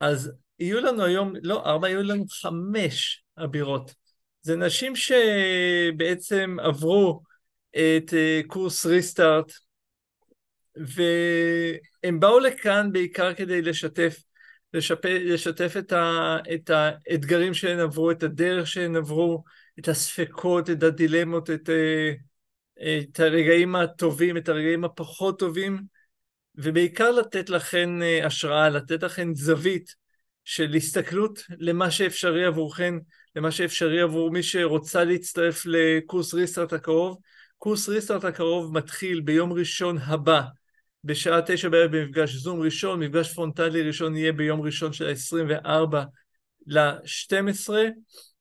אז יהיו לנו היום, לא ארבע, יהיו לנו חמש אבירות. זה נשים שבעצם עברו את אה, קורס ריסטארט, והם באו לכאן בעיקר כדי לשתף, לשפ... לשתף את, ה... את האתגרים שהן עברו, את הדרך שהן עברו, את הספקות, את הדילמות, את, אה, את הרגעים הטובים, את הרגעים הפחות טובים, ובעיקר לתת לכן אה, השראה, לתת לכן זווית של הסתכלות למה שאפשרי עבורכן, למה שאפשרי עבור מי שרוצה להצטרף לקורס ריסטארט הקרוב. קורס ריסטארט הקרוב מתחיל ביום ראשון הבא, בשעה תשע בערב במפגש זום ראשון, מפגש פרונטלי ראשון יהיה ביום ראשון של ה-24 ל-12,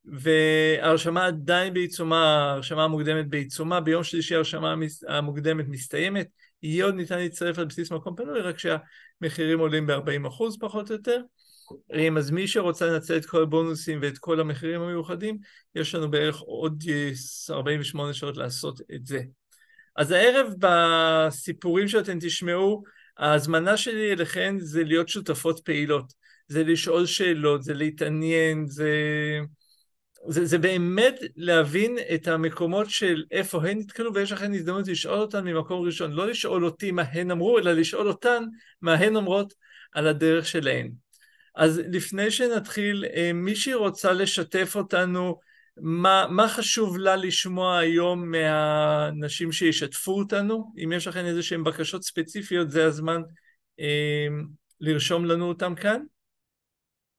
וההרשמה עדיין בעיצומה, ההרשמה המוקדמת בעיצומה, ביום שלישי ההרשמה המוקדמת מסתיימת, יהיה עוד ניתן להצטרף על בסיס מקום פנוי, רק שהמחירים עולים ב-40% פחות או יותר. אז מי שרוצה לנצל את כל הבונוסים ואת כל המחירים המיוחדים, יש לנו בערך עוד 48 שעות לעשות את זה. אז הערב בסיפורים שאתם תשמעו, ההזמנה שלי אליכן זה להיות שותפות פעילות. זה לשאול שאלות, זה להתעניין, זה... זה, זה באמת להבין את המקומות של איפה הן נתקלו, ויש לכן הזדמנות לשאול אותן ממקום ראשון. לא לשאול אותי מה הן אמרו, אלא לשאול אותן מה הן אומרות על הדרך שלהן. אז לפני שנתחיל, אה, מישהי רוצה לשתף אותנו מה, מה חשוב לה לשמוע היום מהנשים שישתפו אותנו? אם יש לכם איזה שהן בקשות ספציפיות, זה הזמן אה, לרשום לנו אותן כאן.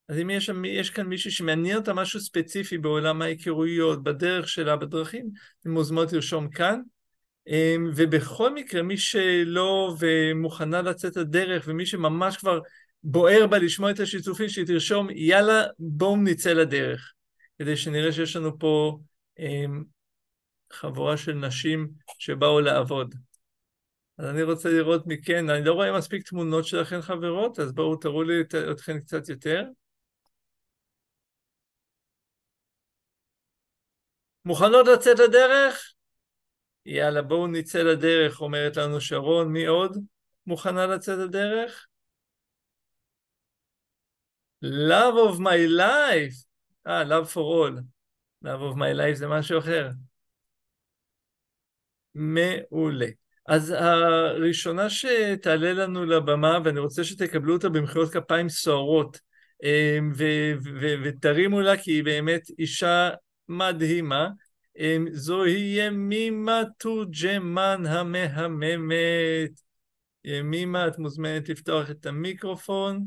אז אם יש, יש כאן מישהו שמעניין אותה משהו ספציפי בעולם ההיכרויות, בדרך שלה, בדרכים, אתם מוזמנות לרשום כאן. אה, ובכל מקרה, מי שלא ומוכנה לצאת לדרך, ומי שממש כבר בוער בה לשמוע את השיתופים, שתרשום, יאללה, בואו נצא לדרך. כדי שנראה שיש לנו פה אה, חבורה של נשים שבאו לעבוד. אז אני רוצה לראות מכן, אני לא רואה מספיק תמונות שלכן חברות, אז בואו תראו לי אתכן קצת יותר. מוכנות לצאת לדרך? יאללה, בואו נצא לדרך, אומרת לנו שרון. מי עוד מוכנה לצאת לדרך? Love of my life. אה, Love for All. Love of my life זה משהו אחר. מעולה. אז הראשונה שתעלה לנו לבמה, ואני רוצה שתקבלו אותה במחיאות כפיים סוערות, אמ, ותרימו לה, כי היא באמת אישה מדהימה, אמ, זוהי ימימה תורג'מן המהממת. ימימה, את מוזמנת לפתוח את המיקרופון.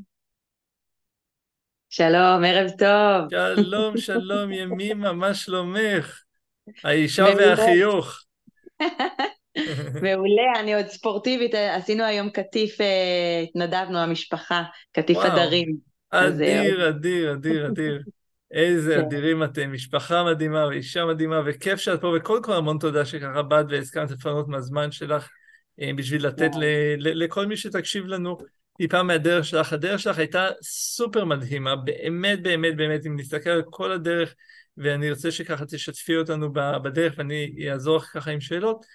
שלום, ערב טוב. שלום, שלום, ימימה, מה שלומך? האישה והחיוך. מעולה, אני עוד ספורטיבית, עשינו היום קטיף, אה, התנדבנו, המשפחה, קטיף הדרים. אדיר, אדיר, אדיר, אדיר. איזה כן. אדירים אתם, משפחה מדהימה ואישה מדהימה, וכיף שאת פה, וקודם כל המון תודה שככה באת והסכמת לפנות מהזמן שלך אה, בשביל לתת לכל מי שתקשיב לנו טיפה מהדרך שלך. הדרך שלך הייתה סופר מדהימה, באמת, באמת, באמת, אם נסתכל על כל הדרך, ואני רוצה שככה תשתפי אותנו בדרך, ואני אעזור לך ככה עם שאלות,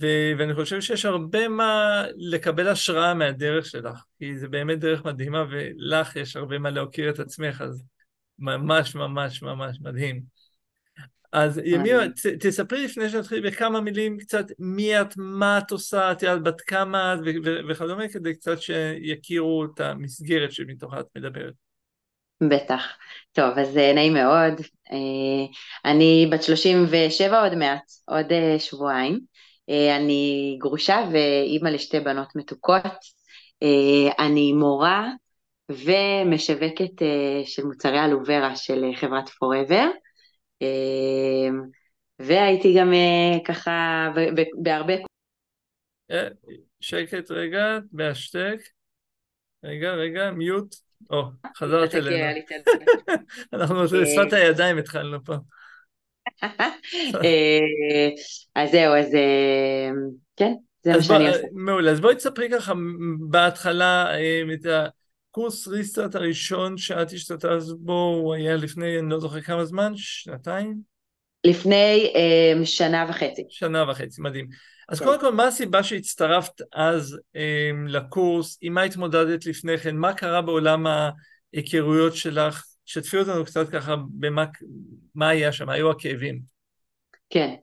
ו- ואני חושב שיש הרבה מה לקבל השראה מהדרך שלך, כי זה באמת דרך מדהימה, ולך יש הרבה מה להוקיר את עצמך, אז ממש ממש ממש מדהים. אז ימירה, תספרי לפני שנתחיל בכמה מילים קצת מי את, מה את עושה, את יודעת בת כמה את וכדומה, כדי קצת שיכירו את המסגרת שמתוכה את מדברת. בטח. טוב, אז אה, נעים מאוד. אה, אני בת 37 עוד מעט, עוד אה, שבועיים. אני גרושה ואימא לשתי בנות מתוקות. אני מורה ומשווקת של מוצרי אלוברה של חברת פוראבר. אמ, והייתי גם אה, ככה בהרבה... אה, שקט רגע, בהשתק. רגע, רגע, מיוט. או, חזרת אלינו. אנחנו בשפת אה, הידיים התחלנו פה. אז זהו, אז כן, זה מה שאני עושה. מעולה, אז בואי תספרי ככה בהתחלה את הקורס ריסטארט הראשון שאת השתתפת בו, הוא היה לפני, אני לא זוכר כמה זמן, שנתיים? לפני um, שנה וחצי. שנה וחצי, מדהים. אז כן. קודם כל, מה הסיבה שהצטרפת אז um, לקורס? עם מה התמודדת לפני כן? מה קרה בעולם ההיכרויות שלך, שתפי אותנו קצת ככה במה מה היה שם, היו הכאבים. כן,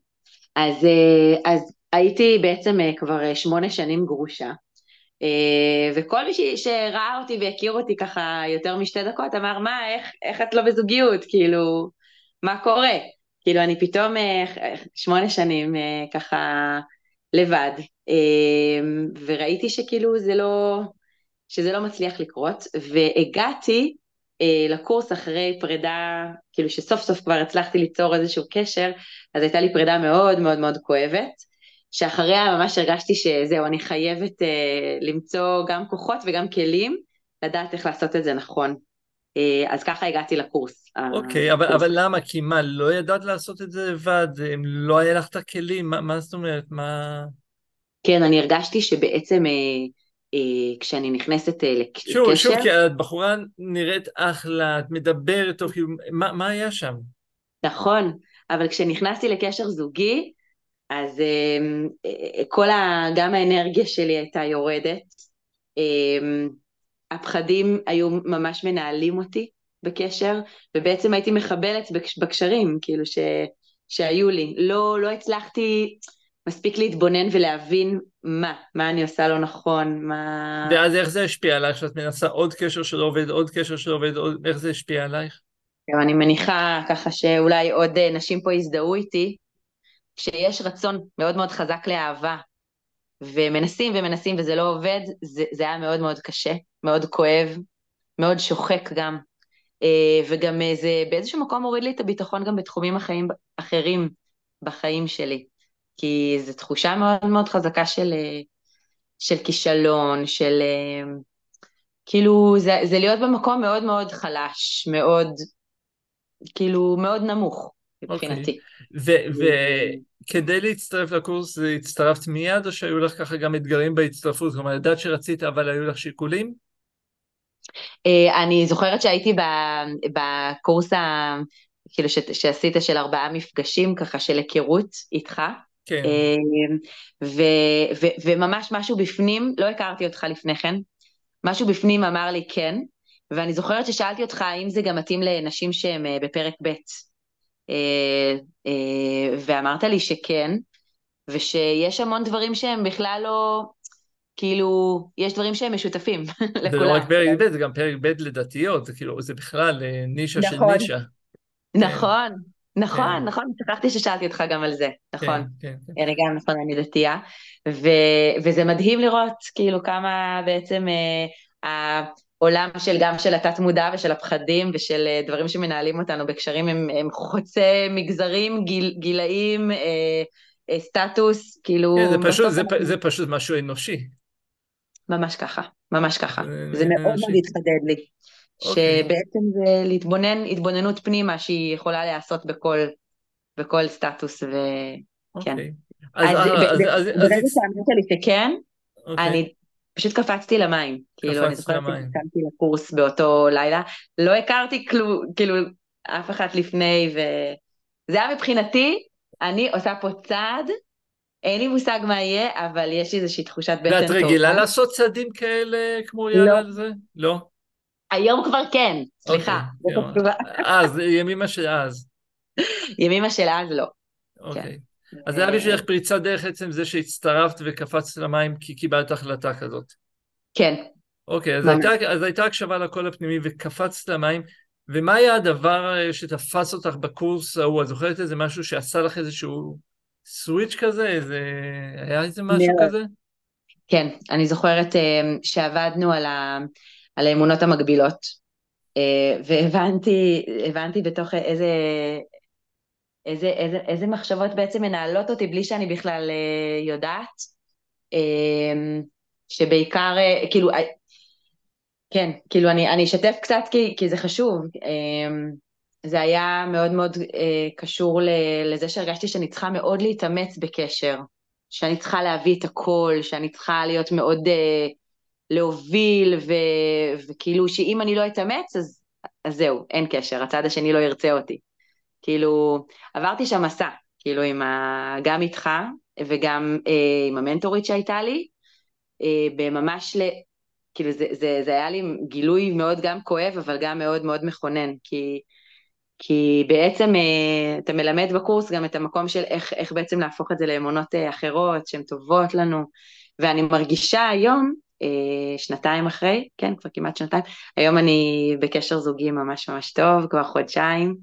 אז, אה, אז הייתי בעצם כבר שמונה שנים גרושה, וכל מי שראה אותי והכיר אותי ככה יותר משתי דקות אמר, מה, איך, איך את לא בזוגיות? כאילו, מה קורה? כאילו, אני פתאום שמונה שנים ככה לבד, וראיתי שכאילו זה לא, שזה לא מצליח לקרות, והגעתי אה, לקורס אחרי פרידה, כאילו שסוף סוף כבר הצלחתי ליצור איזשהו קשר, אז הייתה לי פרידה מאוד מאוד מאוד כואבת, שאחריה ממש הרגשתי שזהו, אני חייבת אה, למצוא גם כוחות וגם כלים, לדעת איך לעשות את זה נכון. אה, אז ככה הגעתי לקורס. אוקיי, okay, אבל, אבל למה? כי מה, לא ידעת לעשות את זה לבד? לא היה לך את הכלים? מה, מה זאת אומרת? מה... כן, אני הרגשתי שבעצם... אה, אה, כשאני נכנסת אה, לקשר. שוב, שוב, כי את בחורה נראית אחלה, את מדברת כאילו, מה, מה היה שם? נכון, אבל כשנכנסתי לקשר זוגי, אז אה, כל ה... גם האנרגיה שלי הייתה יורדת. הפחדים היו ממש מנהלים אותי בקשר, ובעצם הייתי מחבלת בקשרים, כאילו, ש... שהיו לי. לא, לא הצלחתי... מספיק להתבונן ולהבין מה, מה אני עושה לא נכון, מה... ואז איך זה השפיע עלייך, שאת מנסה עוד קשר שלא עובד, עוד קשר שלא עובד, עוד... איך זה השפיע עלייך? אני מניחה ככה שאולי עוד אה, נשים פה יזדהו איתי, כשיש רצון מאוד מאוד חזק לאהבה, ומנסים ומנסים וזה לא עובד, זה, זה היה מאוד מאוד קשה, מאוד כואב, מאוד שוחק גם, אה, וגם אה, זה באיזשהו מקום הוריד לי את הביטחון גם בתחומים אחרים, אחרים בחיים שלי. כי זו תחושה מאוד מאוד חזקה של, אה, של כישלון, של כאילו זה, זה להיות במקום מאוד מאוד חלש, מאוד, כאילו מאוד נמוך מבחינתי. Okay. וכדי להצטרף לקורס הצטרפת מיד או שהיו לך ככה גם אתגרים בהצטרפות? כלומר, ידעת שרצית אבל היו לך שיקולים? אה, אני זוכרת שהייתי בקורס ה... כאילו ש... שעשית של ארבעה מפגשים ככה של היכרות איתך, כן. אמ, ו, ו, וממש משהו בפנים, לא הכרתי אותך לפני כן, משהו בפנים אמר לי כן, ואני זוכרת ששאלתי אותך האם זה גם מתאים לנשים שהן אה, בפרק ב', אה, אה, ואמרת לי שכן, ושיש המון דברים שהם בכלל לא, כאילו, יש דברים שהם משותפים לכולם. זה לא רק פרק ב', זה גם פרק ב' לדתיות, זה כאילו, זה בכלל נישה נכון. של נישה. נכון, נכון, כן. נכון, שכחתי ששאלתי אותך גם על זה, נכון. כן, כן, כן. אני גם, נכון, אני דתייה. וזה מדהים לראות כאילו כמה בעצם אה, העולם של גם של התת מודע ושל הפחדים ושל אה, דברים שמנהלים אותנו בקשרים הם, הם חוצה מגזרים, גיל, גילאים, אה, אה, סטטוס, כאילו... כן, זה פשוט, זה, זה פשוט משהו אנושי. ממש ככה, ממש ככה. זה, זה מאוד מאוד התחדד לי. אוקיי. שבעצם זה להתבונן, התבוננות פנימה שהיא יכולה להיעשות בכל, בכל סטטוס וכן. אוקיי. אז ברגע שאמרת לי שכן, אוקיי. אני פשוט קפצתי למים. כאילו, אני זוכרת שקמתי לקורס באותו לילה, לא הכרתי כאילו אף אחת לפני, וזה היה מבחינתי, אני עושה פה צעד, אין לי מושג מה יהיה, אבל יש איזושהי תחושת בטן טובה. ואת רגילה לעשות צעדים כאלה כמו יאללה לא. על זה? לא. היום כבר כן, סליחה. אוקיי, אז, ימימה של אז. ימימה של אז לא. אוקיי. כן. אז זה היה בשבילך פריצת דרך עצם זה שהצטרפת וקפצת למים כי קיבלת החלטה כזאת. כן. אוקיי, אז הייתה, אז הייתה הקשבה לקול הפנימי וקפצת למים, ומה היה הדבר אה, שתפס אותך בקורס ההוא? את זוכרת איזה משהו שעשה לך איזשהו סוויץ' כזה? איזה... היה איזה משהו כזה? כן, אני זוכרת אה, שעבדנו על ה... על האמונות המקבילות, אה, והבנתי הבנתי בתוך איזה, איזה, איזה, איזה מחשבות בעצם מנהלות אותי בלי שאני בכלל אה, יודעת, אה, שבעיקר, כאילו, כן, כאילו אני, אני אשתף קצת כי, כי זה חשוב. זה היה מאוד מאוד קשור לזה שהרגשתי שאני צריכה מאוד להתאמץ בקשר, שאני צריכה להביא את הכל, שאני צריכה להיות מאוד להוביל, ו, וכאילו שאם אני לא אתאמץ, אז, אז זהו, אין קשר, הצד השני לא ירצה אותי. כאילו, עברתי שם מסע, כאילו, עם ה... גם איתך וגם אה, עם המנטורית שהייתה לי, אה, בממש ל... כאילו זה, זה, זה היה לי גילוי מאוד גם כואב, אבל גם מאוד מאוד מכונן, כי, כי בעצם אה, אתה מלמד בקורס גם את המקום של איך, איך בעצם להפוך את זה לאמונות אה, אחרות, שהן טובות לנו, ואני מרגישה היום, אה, שנתיים אחרי, כן, כבר כמעט שנתיים, היום אני בקשר זוגי ממש ממש טוב, כבר חודשיים,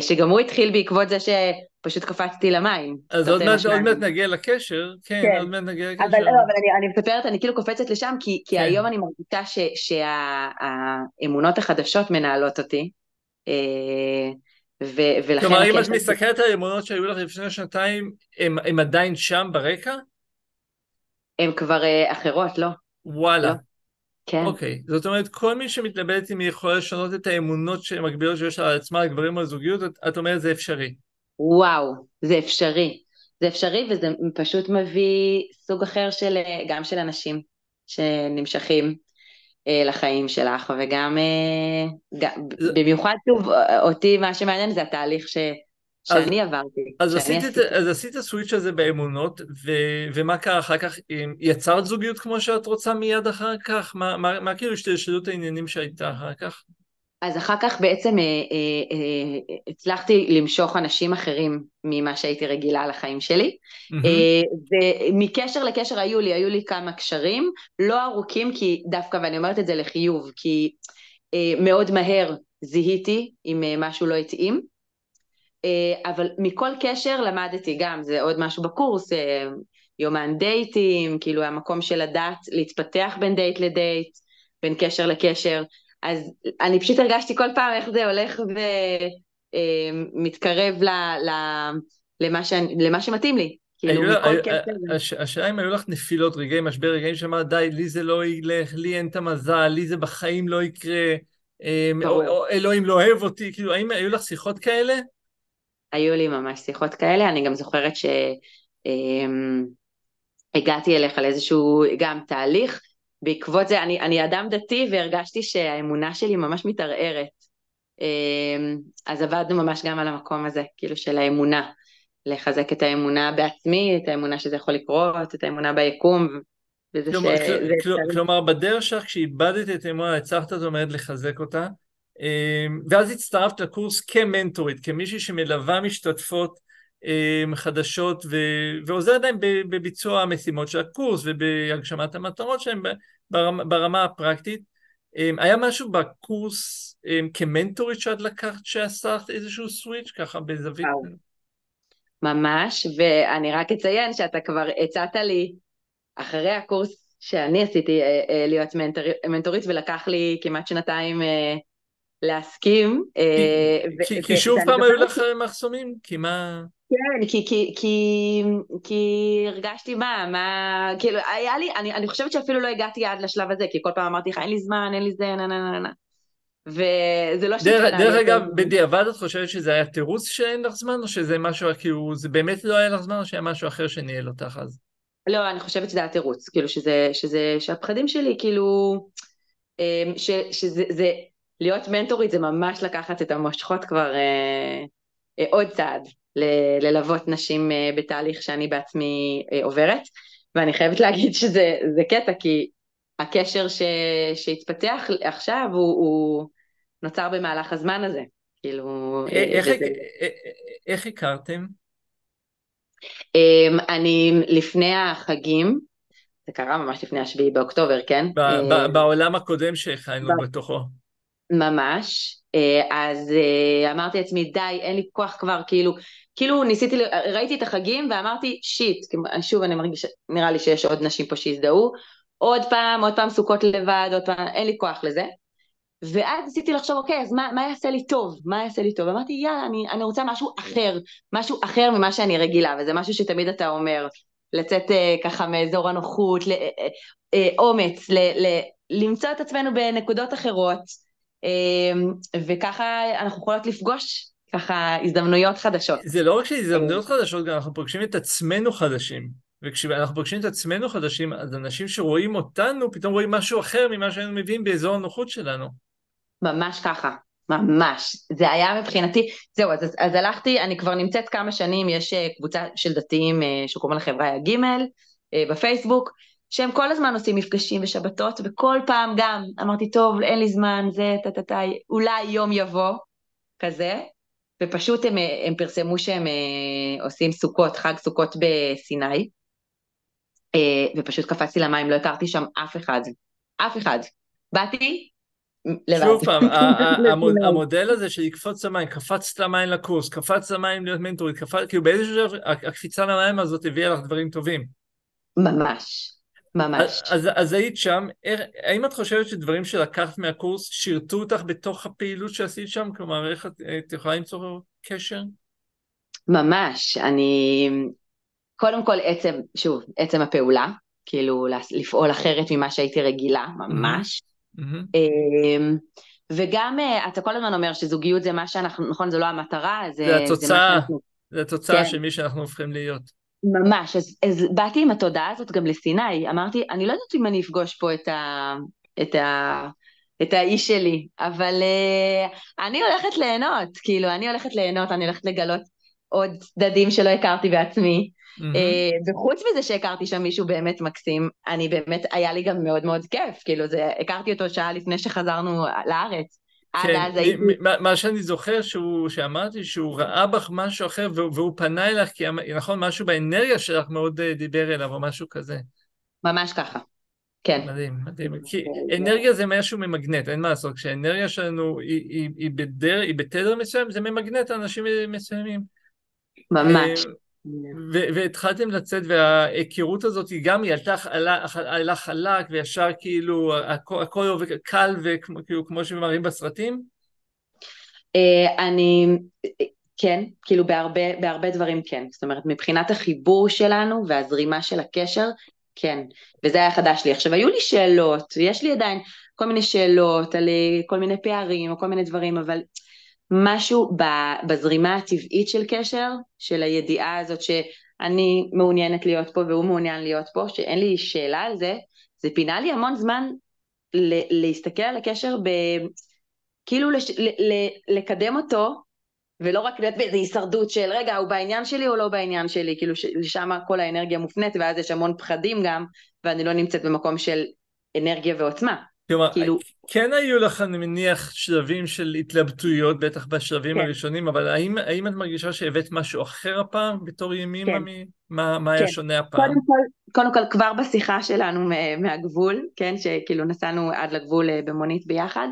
שגם הוא התחיל בעקבות זה שפשוט קפצתי למים. אז עוד מעט, עוד מעט נגיע לקשר, כן, כן, עוד מעט נגיע לקשר. אבל, לא, אבל אני, אני מספרת, אני כאילו קופצת לשם, כי, כי כן. היום אני מרגישה שהאמונות החדשות מנהלות אותי, אה, ו- ולכן... כלומר, אם את מסתכלת על האמונות שהיו לך לפני שנתיים, הן עדיין שם ברקע? הן כבר uh, אחרות, לא. וואלה. לא. כן. אוקיי, זאת אומרת, כל מי שמתלבט אם היא יכולה לשנות את האמונות המקבילות שיש על עצמה, על גברים או על זוגיות, את, את אומרת זה אפשרי. וואו, זה אפשרי. זה אפשרי וזה פשוט מביא סוג אחר של, אה, גם של אנשים שנמשכים אה, לחיים שלך, וגם, אה, גם, במיוחד שוב, אותי מה שמעניין זה התהליך ש... שאני אז, עברתי. אז עשית, עשיתי. את, אז עשית סוויץ' הזה באמונות, ו, ומה קרה אחר כך? יצרת זוגיות כמו שאת רוצה מיד אחר כך? מה, מה, מה כאילו השתלשלות העניינים שהייתה אחר כך? אז אחר כך בעצם אה, אה, אה, הצלחתי למשוך אנשים אחרים ממה שהייתי רגילה לחיים שלי. Mm-hmm. אה, ומקשר לקשר היו לי, היו לי כמה קשרים, לא ארוכים, כי דווקא, ואני אומרת את זה לחיוב, כי אה, מאוד מהר זיהיתי אם אה, משהו לא התאים. אה, אבל מכל קשר למדתי גם, זה עוד משהו בקורס, אה, יומן דייטים, כאילו המקום של לדעת להתפתח בין דייט לדייט, בין קשר לקשר. אז אני פשוט הרגשתי כל פעם איך זה הולך ומתקרב ל, ל, למה, ש, למה שמתאים לי. כאילו. השאלה אם היו לך נפילות, רגעי משבר, רגעים שאמרת די, לי זה לא ילך, לי אין את המזל, לי זה בחיים לא יקרה, אלוהים לא אוהב אותי, כאילו האם היו לך שיחות כאלה? היו לי ממש שיחות כאלה, אני גם זוכרת שהגעתי אמ, אליך לאיזשהו גם תהליך, בעקבות זה, אני, אני אדם דתי והרגשתי שהאמונה שלי ממש מתערערת. אמ, אז עבדנו ממש גם על המקום הזה, כאילו של האמונה, לחזק את האמונה בעצמי, את האמונה שזה יכול לקרות, את האמונה ביקום. כלומר, ש... כל, כלומר בדרך שלך כשאיבדת את האמונה, הצלחת זאת אומרת לחזק אותה, ואז הצטרפת לקורס כמנטורית, כמישהי שמלווה משתתפות אמ, חדשות ו... ועוזרת להם בביצוע המשימות של הקורס ובהגשמת המטרות שלהם ברמה, ברמה הפרקטית. אמ, היה משהו בקורס אמ, כמנטורית שאת לקחת שעשת איזשהו סוויץ' ככה בזווית? ממש, ואני רק אציין שאתה כבר הצעת לי אחרי הקורס שאני עשיתי אה, אה, להיות מנטור, מנטורית ולקח לי כמעט שנתיים אה, להסכים. כי, כי שוב פעם היו לך מחסומים? כי מה... כן, כי, כי, כי, כי הרגשתי מה, מה, כאילו, היה לי, אני, אני חושבת שאפילו לא הגעתי עד לשלב הזה, כי כל פעם אמרתי לך, אין לי זמן, אין לי זה, נה נה נה נה. וזה לא דרך, דרך אגב, בדיעבד את חושבת שזה היה תירוץ שאין לך זמן, או שזה משהו, כאילו, זה באמת לא היה לך זמן, או שהיה משהו אחר שניהל אותך אז? לא, אני חושבת שזה היה תירוץ, כאילו, שזה, שזה, שהפחדים שלי, כאילו, אמ, ש, שזה, זה, להיות מנטורית זה ממש לקחת את המושכות כבר אה, אה, עוד צעד. ל- ללוות נשים אה, בתהליך שאני בעצמי אה, עוברת, ואני חייבת להגיד שזה קטע, כי הקשר ש, שהתפתח עכשיו הוא, הוא נוצר במהלך הזמן הזה, כאילו... אה, איך, וזה... איך הכרתם? אמ, אני לפני החגים, זה קרה ממש לפני השביעי באוקטובר, כן? בעולם הקודם שחיינו בתוכו. ממש, אז אמרתי לעצמי די אין לי כוח כבר כאילו כאילו ניסיתי, ראיתי את החגים ואמרתי שיט, שוב אני מרגישה, נראה לי שיש עוד נשים פה שהזדהו, עוד פעם, עוד פעם סוכות לבד, עוד פעם, אין לי כוח לזה. ואז ניסיתי לחשוב, אוקיי, אז מה, מה יעשה לי טוב? מה יעשה לי טוב? אמרתי, יאללה, אני, אני רוצה משהו אחר, משהו אחר ממה שאני רגילה, וזה משהו שתמיד אתה אומר, לצאת אה, ככה מאזור הנוחות, ל, אה, אה, אומץ, ל, ל, למצוא את עצמנו בנקודות אחרות, אה, וככה אנחנו יכולות לפגוש ככה הזדמנויות חדשות. זה לא רק שהזדמנויות חדשות, גם אנחנו פוגשים את עצמנו חדשים. וכשאנחנו פוגשים את עצמנו חדשים, אז אנשים שרואים אותנו, פתאום רואים משהו אחר ממה שהיינו מביאים באזור הנוחות שלנו. ממש ככה, ממש. זה היה מבחינתי, זהו, אז, אז הלכתי, אני כבר נמצאת כמה שנים, יש אה, קבוצה של דתיים אה, שקוראים לה חברה ג' אה, בפייסבוק, שהם כל הזמן עושים מפגשים ושבתות, וכל פעם גם אמרתי, טוב, אין לי זמן, זה, טה-טה-טה, אולי יום יבוא, כזה, ופשוט הם, הם פרסמו שהם אה, עושים סוכות, חג סוכות בסיני, אה, ופשוט קפצתי למים, לא הכרתי שם אף אחד, אף אחד. באתי, לבד. שוב פעם, המודל הזה של לקפוץ למים, קפצת למים לקורס, קפצת למים להיות מנטורית, כאילו באיזשהו שלב הקפיצה למים הזאת הביאה לך דברים טובים. ממש, ממש. אז, אז היית שם, האם את חושבת שדברים שלקחת מהקורס שירתו אותך בתוך הפעילות שעשית שם? כלומר, איך את, את יכולה למצוא קשר? ממש, אני, קודם כל עצם, שוב, עצם הפעולה, כאילו לפעול אחרת ממה שהייתי רגילה, ממש. Mm-hmm. וגם אה, אתה כל הזמן אומר שזוגיות זה מה שאנחנו, נכון, זה לא המטרה, זה, זה התוצאה, זה, זה התוצאה כן. של מי שאנחנו הופכים להיות. ממש, אז, אז באתי עם התודעה הזאת גם לסיני, אמרתי, אני לא יודעת אם אני אפגוש פה את, ה, את, ה, את האיש שלי, אבל uh, אני הולכת ליהנות, כאילו, אני הולכת ליהנות, אני הולכת לגלות עוד צדדים שלא הכרתי בעצמי, mm-hmm. וחוץ מזה שהכרתי שם מישהו באמת מקסים, אני באמת, היה לי גם מאוד מאוד כיף, כאילו, זה, הכרתי אותו שעה לפני שחזרנו לארץ. כן, הייתי... מה שאני זוכר שהוא, שאמרתי שהוא ראה בך משהו אחר והוא פנה אליך, כי נכון, משהו באנרגיה שלך מאוד אה, דיבר אליו או משהו כזה. ממש ככה, כן. מדהים, מדהים. כי אנרגיה זה משהו ממגנט, אין מה לעשות. כשהאנרגיה שלנו היא, היא, היא, בדר, היא בתדר מסוים, זה ממגנט אנשים מסוימים. ממש. והתחלתם לצאת וההיכרות הזאת היא גם היא עלתה חלק וישר כאילו הכל, הכל עובד קל וכאילו כמו שמראים בסרטים? אה, אני, כן, כאילו בהרבה, בהרבה דברים כן, זאת אומרת מבחינת החיבור שלנו והזרימה של הקשר, כן, וזה היה חדש לי. עכשיו היו לי שאלות, יש לי עדיין כל מיני שאלות על אה, כל מיני פערים או כל מיני דברים, אבל משהו בזרימה הטבעית של קשר, של הידיעה הזאת שאני מעוניינת להיות פה והוא מעוניין להיות פה, שאין לי שאלה על זה, זה פינה לי המון זמן להסתכל על הקשר ב... כאילו לש... ל... ל... לקדם אותו, ולא רק להיות באיזו הישרדות של רגע, הוא בעניין שלי או לא בעניין שלי, כאילו לשם כל האנרגיה מופנית, ואז יש המון פחדים גם, ואני לא נמצאת במקום של אנרגיה ועוצמה. כלומר, כאילו... כן היו לך, אני מניח, שלבים של התלבטויות, בטח בשלבים כן. הראשונים, אבל האם, האם את מרגישה שהבאת משהו אחר הפעם בתור ימימה? כן. מ... מה, מה כן. היה שונה הפעם? קודם כל, קודם כל, כבר בשיחה שלנו מהגבול, כן, שכאילו נסענו עד לגבול אה, במונית ביחד,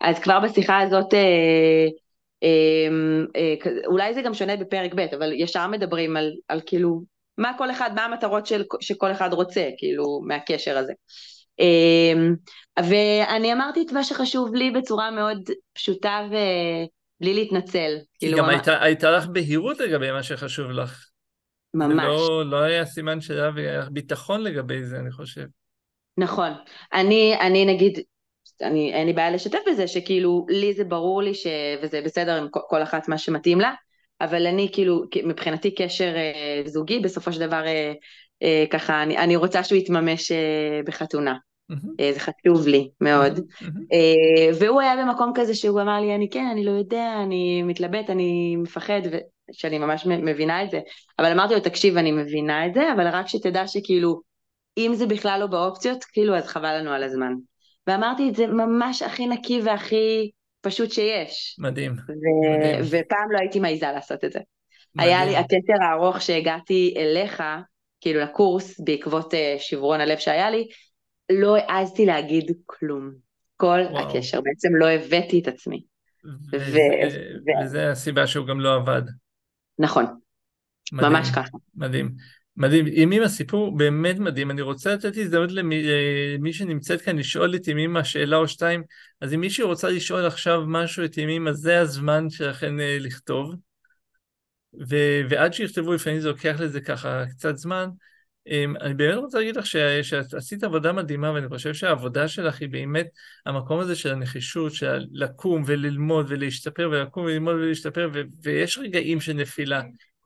אז כבר בשיחה הזאת, אה, אה, אה, אולי זה גם שונה בפרק ב', אבל ישר מדברים על, על כאילו, מה כל אחד, מה המטרות של, שכל אחד רוצה, כאילו, מהקשר הזה. אמ, ואני אמרתי את מה שחשוב לי בצורה מאוד פשוטה ובלי להתנצל. כאילו גם הייתה, הייתה לך בהירות לגבי מה שחשוב לך. ממש. לא, לא היה סימן שאלה והיה לך ביטחון לגבי זה, אני חושב. נכון. אני, אני נגיד, אני, אין לי בעיה לשתף בזה, שכאילו, לי זה ברור לי, ש... וזה בסדר עם כל אחת מה שמתאים לה, אבל אני כאילו, מבחינתי קשר אה, זוגי, בסופו של דבר אה, ככה, אני, אני רוצה שהוא יתממש אה, בחתונה. Mm-hmm. זה חשוב לי מאוד. Mm-hmm. והוא היה במקום כזה שהוא אמר לי, אני כן, אני לא יודע, אני מתלבט, אני מפחד, שאני ממש מבינה את זה. אבל אמרתי לו, תקשיב, אני מבינה את זה, אבל רק שתדע שכאילו, אם זה בכלל לא באופציות, כאילו, אז חבל לנו על הזמן. ואמרתי את זה ממש הכי נקי והכי פשוט שיש. מדהים. ו- מדהים. ופעם לא הייתי מעיזה לעשות את זה. מדהים. היה לי הקשר הארוך שהגעתי אליך, כאילו לקורס, בעקבות uh, שברון הלב שהיה לי, לא העזתי להגיד כלום. כל וואו. הקשר, בעצם לא הבאתי את עצמי. וזה, ו- וזה הסיבה שהוא גם לא עבד. נכון, מדהים, ממש ככה. מדהים. מדהים, ימימה סיפור באמת מדהים, אני רוצה לתת הזדמנות למי, למי אה, שנמצאת כאן לשאול את ימימה שאלה או שתיים, אז אם מישהו רוצה לשאול עכשיו משהו את ימימה, זה הזמן שלכם אה, לכתוב. ו- ועד שיכתבו, לפעמים זה לוקח לזה ככה קצת זמן. אמ, אני באמת רוצה להגיד לך שאת עשית עבודה מדהימה, ואני חושב שהעבודה שלך היא באמת המקום הזה של הנחישות, של לקום וללמוד ולהשתפר, ולקום וללמוד ולהשתפר, ו- ויש רגעים של נפילה.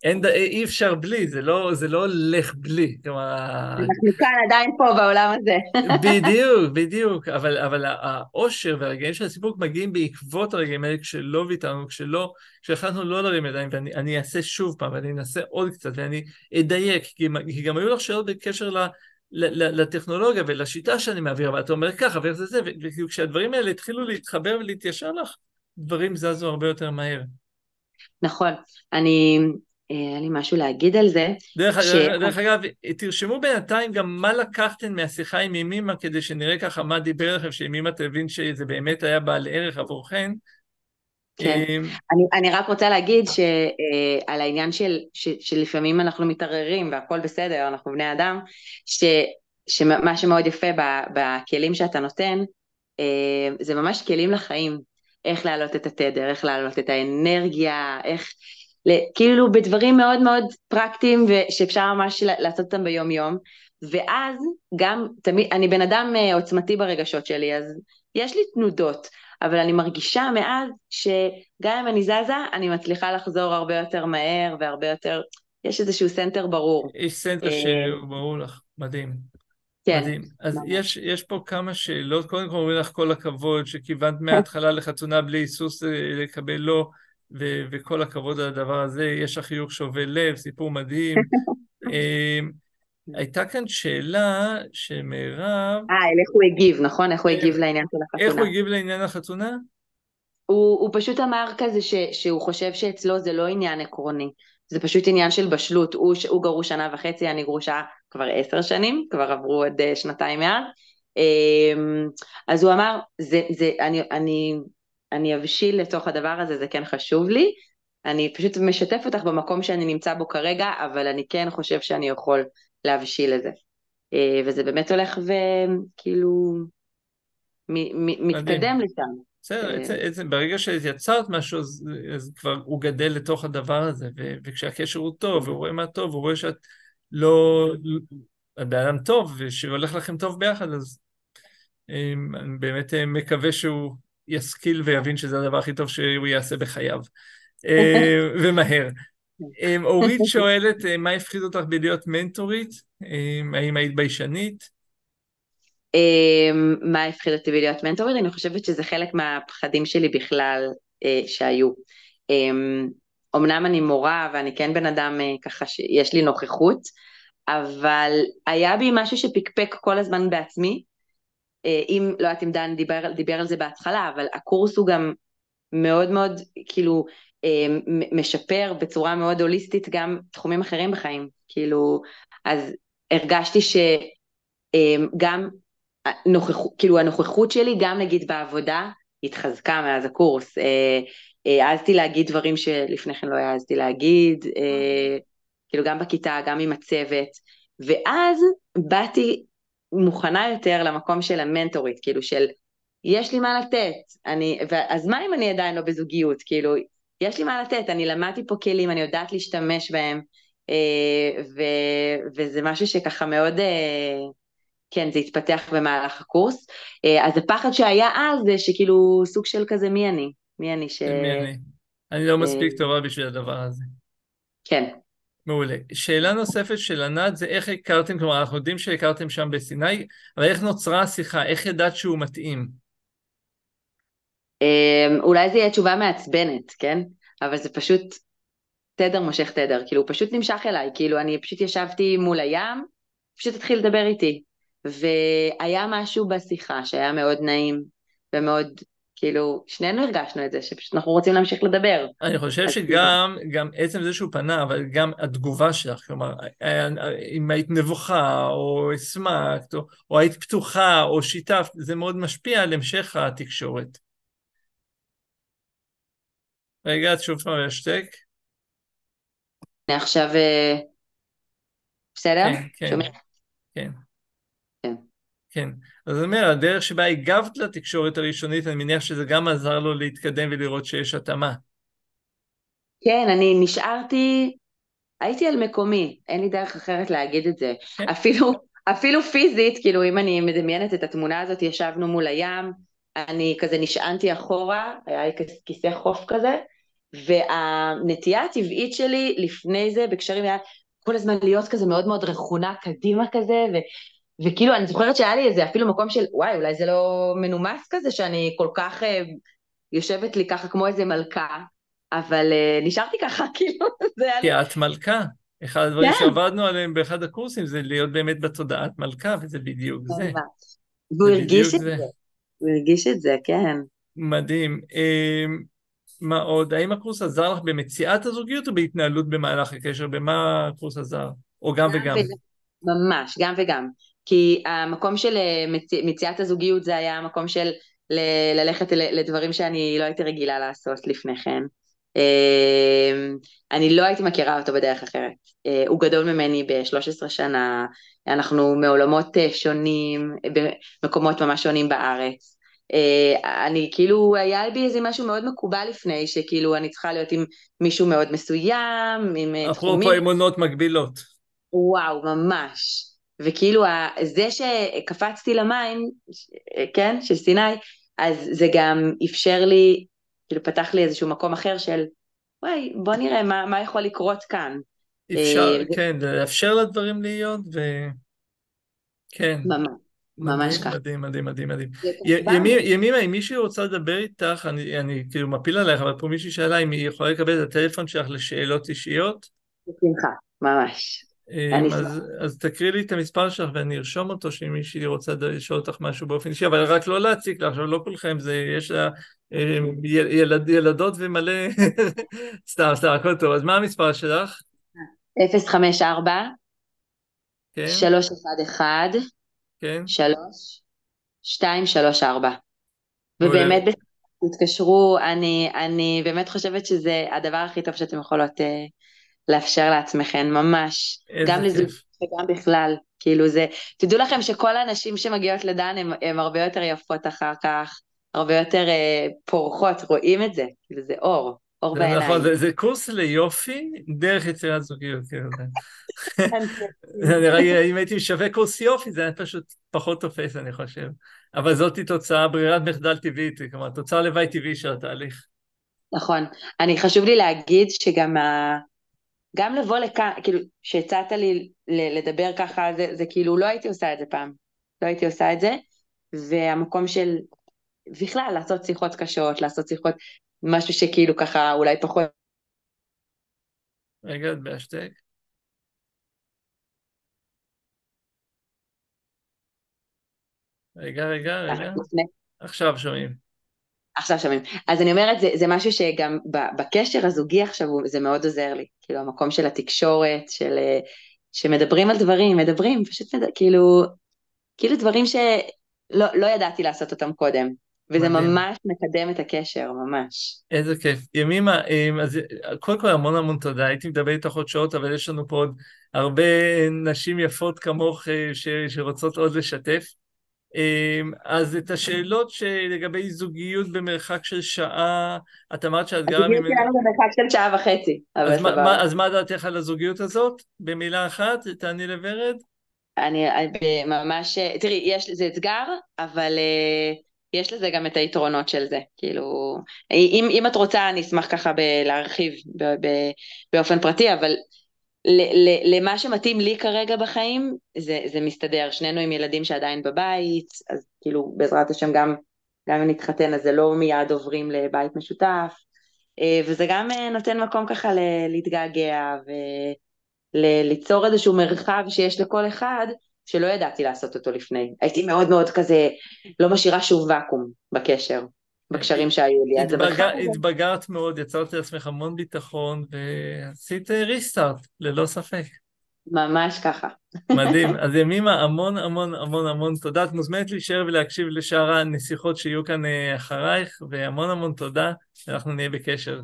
אין, אי אפשר בלי, זה לא, זה לא הולך בלי. כלומר... אנחנו כאן עדיין פה בעולם הזה. בדיוק, בדיוק. אבל, אבל האושר והרגעים של הסיפוק מגיעים בעקבות הרגעים האלה כשלא ויתרנו, כשלא, כשהחלטנו לא להרים ידיים, ואני אעשה שוב פעם, ואני אנסה עוד קצת, ואני אדייק, כי, כי גם היו לך שאלות בקשר ל... לטכנולוגיה ולשיטה שאני מעביר, ואתה אומר ככה ואיך זה זה, וכאילו כשהדברים האלה התחילו להתחבר ולהתיישר לך, דברים זזו הרבה יותר מהר. נכון, אני, היה לי משהו להגיד על זה. דרך, ש... דרך אגב, תרשמו בינתיים גם מה לקחתם מהשיחה עם ימימה, כדי שנראה ככה מה דיבר לכם, שימימה תבין שזה באמת היה בעל ערך עבורכם. כן, אמ, אני, אני רק רוצה להגיד שעל אה, העניין של, ש, שלפעמים אנחנו מתערערים והכל בסדר, אנחנו בני אדם, ש, שמה שמאוד יפה בכלים שאתה נותן, אה, זה ממש כלים לחיים, איך להעלות את התדר, איך להעלות את האנרגיה, איך, כאילו בדברים מאוד מאוד פרקטיים ושאפשר ממש לעשות אותם ביום יום, ואז גם תמיד, אני בן אדם אה, עוצמתי ברגשות שלי, אז יש לי תנודות, אבל אני מרגישה מאז שגם אם אני זזה, אני מצליחה לחזור הרבה יותר מהר והרבה יותר, יש איזשהו center ברור. יש center אה, שהוא ברור לך, מדהים. כן. מדהים. אז יש, יש פה כמה שאלות, קודם כל אומרים לך כל הכבוד, שכיוונת מההתחלה לחתונה בלי היסוס אה, לקבל לא, ו- וכל הכבוד על הדבר הזה, יש לך חיוך שובה לב, סיפור מדהים. אה, הייתה כאן שאלה שמירב... אה, איך הוא הגיב, נכון? איך הוא הגיב כן. לעניין של החתונה. איך הוא הגיב לעניין החתונה? הוא, הוא פשוט אמר כזה ש, שהוא חושב שאצלו זה לא עניין עקרוני, זה פשוט עניין של בשלות. הוא, הוא גרוש שנה וחצי, אני גרושה כבר עשר שנים, כבר עברו עוד אה, שנתיים מאז. אמ, אז הוא אמר, זה, זה, אני, אני, אני אבשיל לתוך הדבר הזה, זה כן חשוב לי. אני פשוט משתף אותך במקום שאני נמצא בו כרגע, אבל אני כן חושב שאני יכול להבשיל את זה. אה, וזה באמת הולך וכאילו מתקדם לשם. בסדר, אה, ברגע שיצרת משהו, אז, אז כבר הוא גדל לתוך הדבר הזה, ו, וכשהקשר הוא טוב, והוא רואה מה טוב, הוא רואה שאת לא... את אדם טוב, ושהולך לכם טוב ביחד, אז אה, אני באמת מקווה שהוא ישכיל ויבין שזה הדבר הכי טוב שהוא יעשה בחייו, ומהר. אמ, אורית שואלת, אה, מה הפחיד אותך בלהיות מנטורית? האם היית ביישנית? מה הפחיד אותי בלהיות מנטורית? אני חושבת שזה חלק מהפחדים שלי בכלל אה, שהיו. אמנם אני מורה ואני כן בן אדם אה, ככה שיש לי נוכחות, אבל היה בי משהו שפקפק כל הזמן בעצמי. אם, לא יודעת אם דן דיבר, דיבר על זה בהתחלה, אבל הקורס הוא גם מאוד מאוד, כאילו, אה, משפר בצורה מאוד הוליסטית גם תחומים אחרים בחיים, כאילו, אז הרגשתי שגם אה, נוכחות, כאילו הנוכחות שלי גם נגיד בעבודה התחזקה מאז הקורס, אה, העזתי להגיד דברים שלפני כן לא העזתי להגיד, כאילו גם בכיתה, גם עם הצוות, ואז באתי מוכנה יותר למקום של המנטורית, כאילו של יש לי מה לתת, אני, אז מה אם אני עדיין לא בזוגיות, כאילו יש לי מה לתת, אני למדתי פה כלים, אני יודעת להשתמש בהם, אה, ו, וזה משהו שככה מאוד, אה, כן, זה התפתח במהלך הקורס. אה, אז הפחד שהיה אז זה שכאילו סוג של כזה מי אני, מי אני ש... מי אני? אני לא מספיק טובה בשביל הדבר הזה. כן. מעולה. שאלה נוספת של ענת זה איך הכרתם, כלומר אנחנו יודעים שהכרתם שם בסיני, אבל איך נוצרה השיחה, איך ידעת שהוא מתאים? אמ, אולי זה יהיה תשובה מעצבנת, כן? אבל זה פשוט תדר מושך תדר, כאילו הוא פשוט נמשך אליי, כאילו אני פשוט ישבתי מול הים, פשוט התחיל לדבר איתי. והיה משהו בשיחה שהיה מאוד נעים ומאוד, כאילו, שנינו הרגשנו את זה, שפשוט אנחנו רוצים להמשיך לדבר. אני חושב שגם, גם עצם זה שהוא פנה, אבל גם התגובה שלך, כלומר, אם היית נבוכה, או הסמקת, או, או היית פתוחה, או שיתפת, זה מאוד משפיע על המשך התקשורת. רגע, את שוב פעם להשתק. עכשיו, אה, בסדר? כן, כן, כן. כן. אז אני אומר, הדרך שבה הגבת לתקשורת הראשונית, אני מניח שזה גם עזר לו להתקדם ולראות שיש התאמה. כן, אני נשארתי, הייתי על מקומי, אין לי דרך אחרת להגיד את זה. כן. אפילו, אפילו פיזית, כאילו אם אני מדמיינת את התמונה הזאת, ישבנו מול הים, אני כזה נשענתי אחורה, היה לי כיסא חוף כזה, והנטייה הטבעית שלי לפני זה בקשרים היה כל הזמן להיות כזה מאוד מאוד רכונה קדימה כזה, ו, וכאילו אני זוכרת שהיה לי איזה אפילו מקום של וואי אולי זה לא מנומס כזה שאני כל כך uh, יושבת לי ככה כמו איזה מלכה, אבל uh, נשארתי ככה כאילו זה היה כי את מלכה. אחד הדברים כן. שעבדנו עליהם באחד הקורסים זה להיות באמת בתודעת מלכה, וזה בדיוק זה. ממש. והוא זה הרגיש את זה. זה. הוא הרגיש את זה, כן. מדהים. אמ, מה עוד? האם הקורס עזר לך במציאת הזוגיות או בהתנהלות במהלך הקשר? במה הקורס עזר? או גם וגם? ממש, גם וגם. כי המקום של אה, מצ- מציאת הזוגיות זה היה המקום של ל- ללכת לדברים שאני לא הייתי רגילה לעשות לפני כן. אה, אני לא הייתי מכירה אותו בדרך אחרת. אה, הוא גדול ממני ב-13 שנה, אנחנו מעולמות אה, שונים, במקומות ממש שונים בארץ. אני כאילו, היה בי איזה משהו מאוד מקובל לפני, שכאילו אני צריכה להיות עם מישהו מאוד מסוים, עם תחומים. אפרופו אמונות מגבילות. וואו, ממש. וכאילו זה שקפצתי למים, כן, של סיני, אז זה גם אפשר לי, כאילו פתח לי איזשהו מקום אחר של, וואי, בוא נראה מה, מה יכול לקרות כאן. אפשר, אה, כן, לאפשר לדברים להיות, ו... כן. ממש, ממש ככה. מדהים, מדהים, מדהים, מדהים. ימימה, אם מישהי רוצה לדבר איתך, אני, אני כאילו מפיל עלייך, אבל פה מישהי שאלה אם היא יכולה לקבל את הטלפון שלך לשאלות אישיות, בשמחה, ממש. אני אז, אז תקריא לי את המספר שלך ואני ארשום אותו, שאם מישהי רוצה לשאול אותך משהו באופן אישי, אבל רק לא להציק לך, עכשיו לא כולכם, זה, יש לה יל, ילד, ילדות ומלא, סתם, סתם, הכל טוב, אז מה המספר שלך? 054 כן, 311 כן, 3 234. מעולה. ובאמת, תתקשרו, אני, אני באמת חושבת שזה הדבר הכי טוב שאתם יכולות אה, לאפשר לעצמכם, ממש. גם לזוג כיף. וגם בכלל. כאילו זה, תדעו לכם שכל הנשים שמגיעות לדן הן הרבה יותר יפות אחר כך, הרבה יותר אה, פורחות, רואים את זה, כאילו זה אור, אור זה בעיניים. נכון, זה, זה קורס ליופי דרך יצירת זוגיות, כאילו. כן, זה נראה לי, אם הייתי משווק קורס יופי, זה היה פשוט פחות תופס, אני חושב. אבל זאתי תוצאה, ברירת מחדל טבעית, כלומר, תוצאה לוואי טבעי של התהליך. נכון. אני, חשוב לי להגיד שגם ה... גם לבוא לכאן, כאילו, שהצעת לי לדבר ככה, זה, זה כאילו, לא הייתי עושה את זה פעם. לא הייתי עושה את זה, והמקום של, בכלל, לעשות שיחות קשות, לעשות שיחות, משהו שכאילו ככה, אולי פחות... רגע, את בהשתק. רגע, רגע, רגע. עכשיו שומעים. עכשיו שומעים. אז אני אומרת, זה, זה משהו שגם בקשר הזוגי עכשיו, זה מאוד עוזר לי. כאילו, המקום של התקשורת, של... אה, שמדברים על דברים, מדברים, פשוט מד... כאילו, כאילו דברים שלא לא ידעתי לעשות אותם קודם. וזה מדהים. ממש מקדם את הקשר, ממש. איזה כיף. ימימה, אמ, אז קודם כל המון המון תודה, הייתי מדבר איתך עוד שעות, אבל יש לנו פה עוד הרבה נשים יפות כמוך אה, ש, שרוצות עוד לשתף. אמ, אז את השאלות שלגבי זוגיות במרחק של שעה, את אמרת שאת גרה הזוגיות. שלנו במרחק של שעה וחצי, אז מה. מה, אז מה דעתך על הזוגיות הזאת? במילה אחת, תעני לוורד. אני אני ממש, תראי, יש לזה אתגר, אבל אה, יש לזה גם את היתרונות של זה. כאילו, אם, אם את רוצה, אני אשמח ככה ב- להרחיב באופן פרטי, אבל למה שמתאים לי כרגע בחיים, זה, זה מסתדר. שנינו עם ילדים שעדיין בבית, אז כאילו, בעזרת השם גם, אם נתחתן, אז זה לא מיד עוברים לבית משותף. אה, וזה גם אה, נותן מקום ככה ל- להתגעגע וליצור איזשהו מרחב שיש לכל אחד שלא ידעתי לעשות אותו לפני. הייתי מאוד מאוד כזה, לא משאירה שוב ואקום בקשר, בקשרים שהיו לי. התבגר, התבגרת מאוד, יצרת לעצמך המון ביטחון, ועשית ריסטארט, ללא ספק. ממש ככה. מדהים. אז ימימה, המון המון המון המון תודה. את מוזמנת להישאר ולהקשיב לשאר הנסיכות שיהיו כאן אה, אחרייך, והמון המון תודה, אנחנו נהיה בקשר.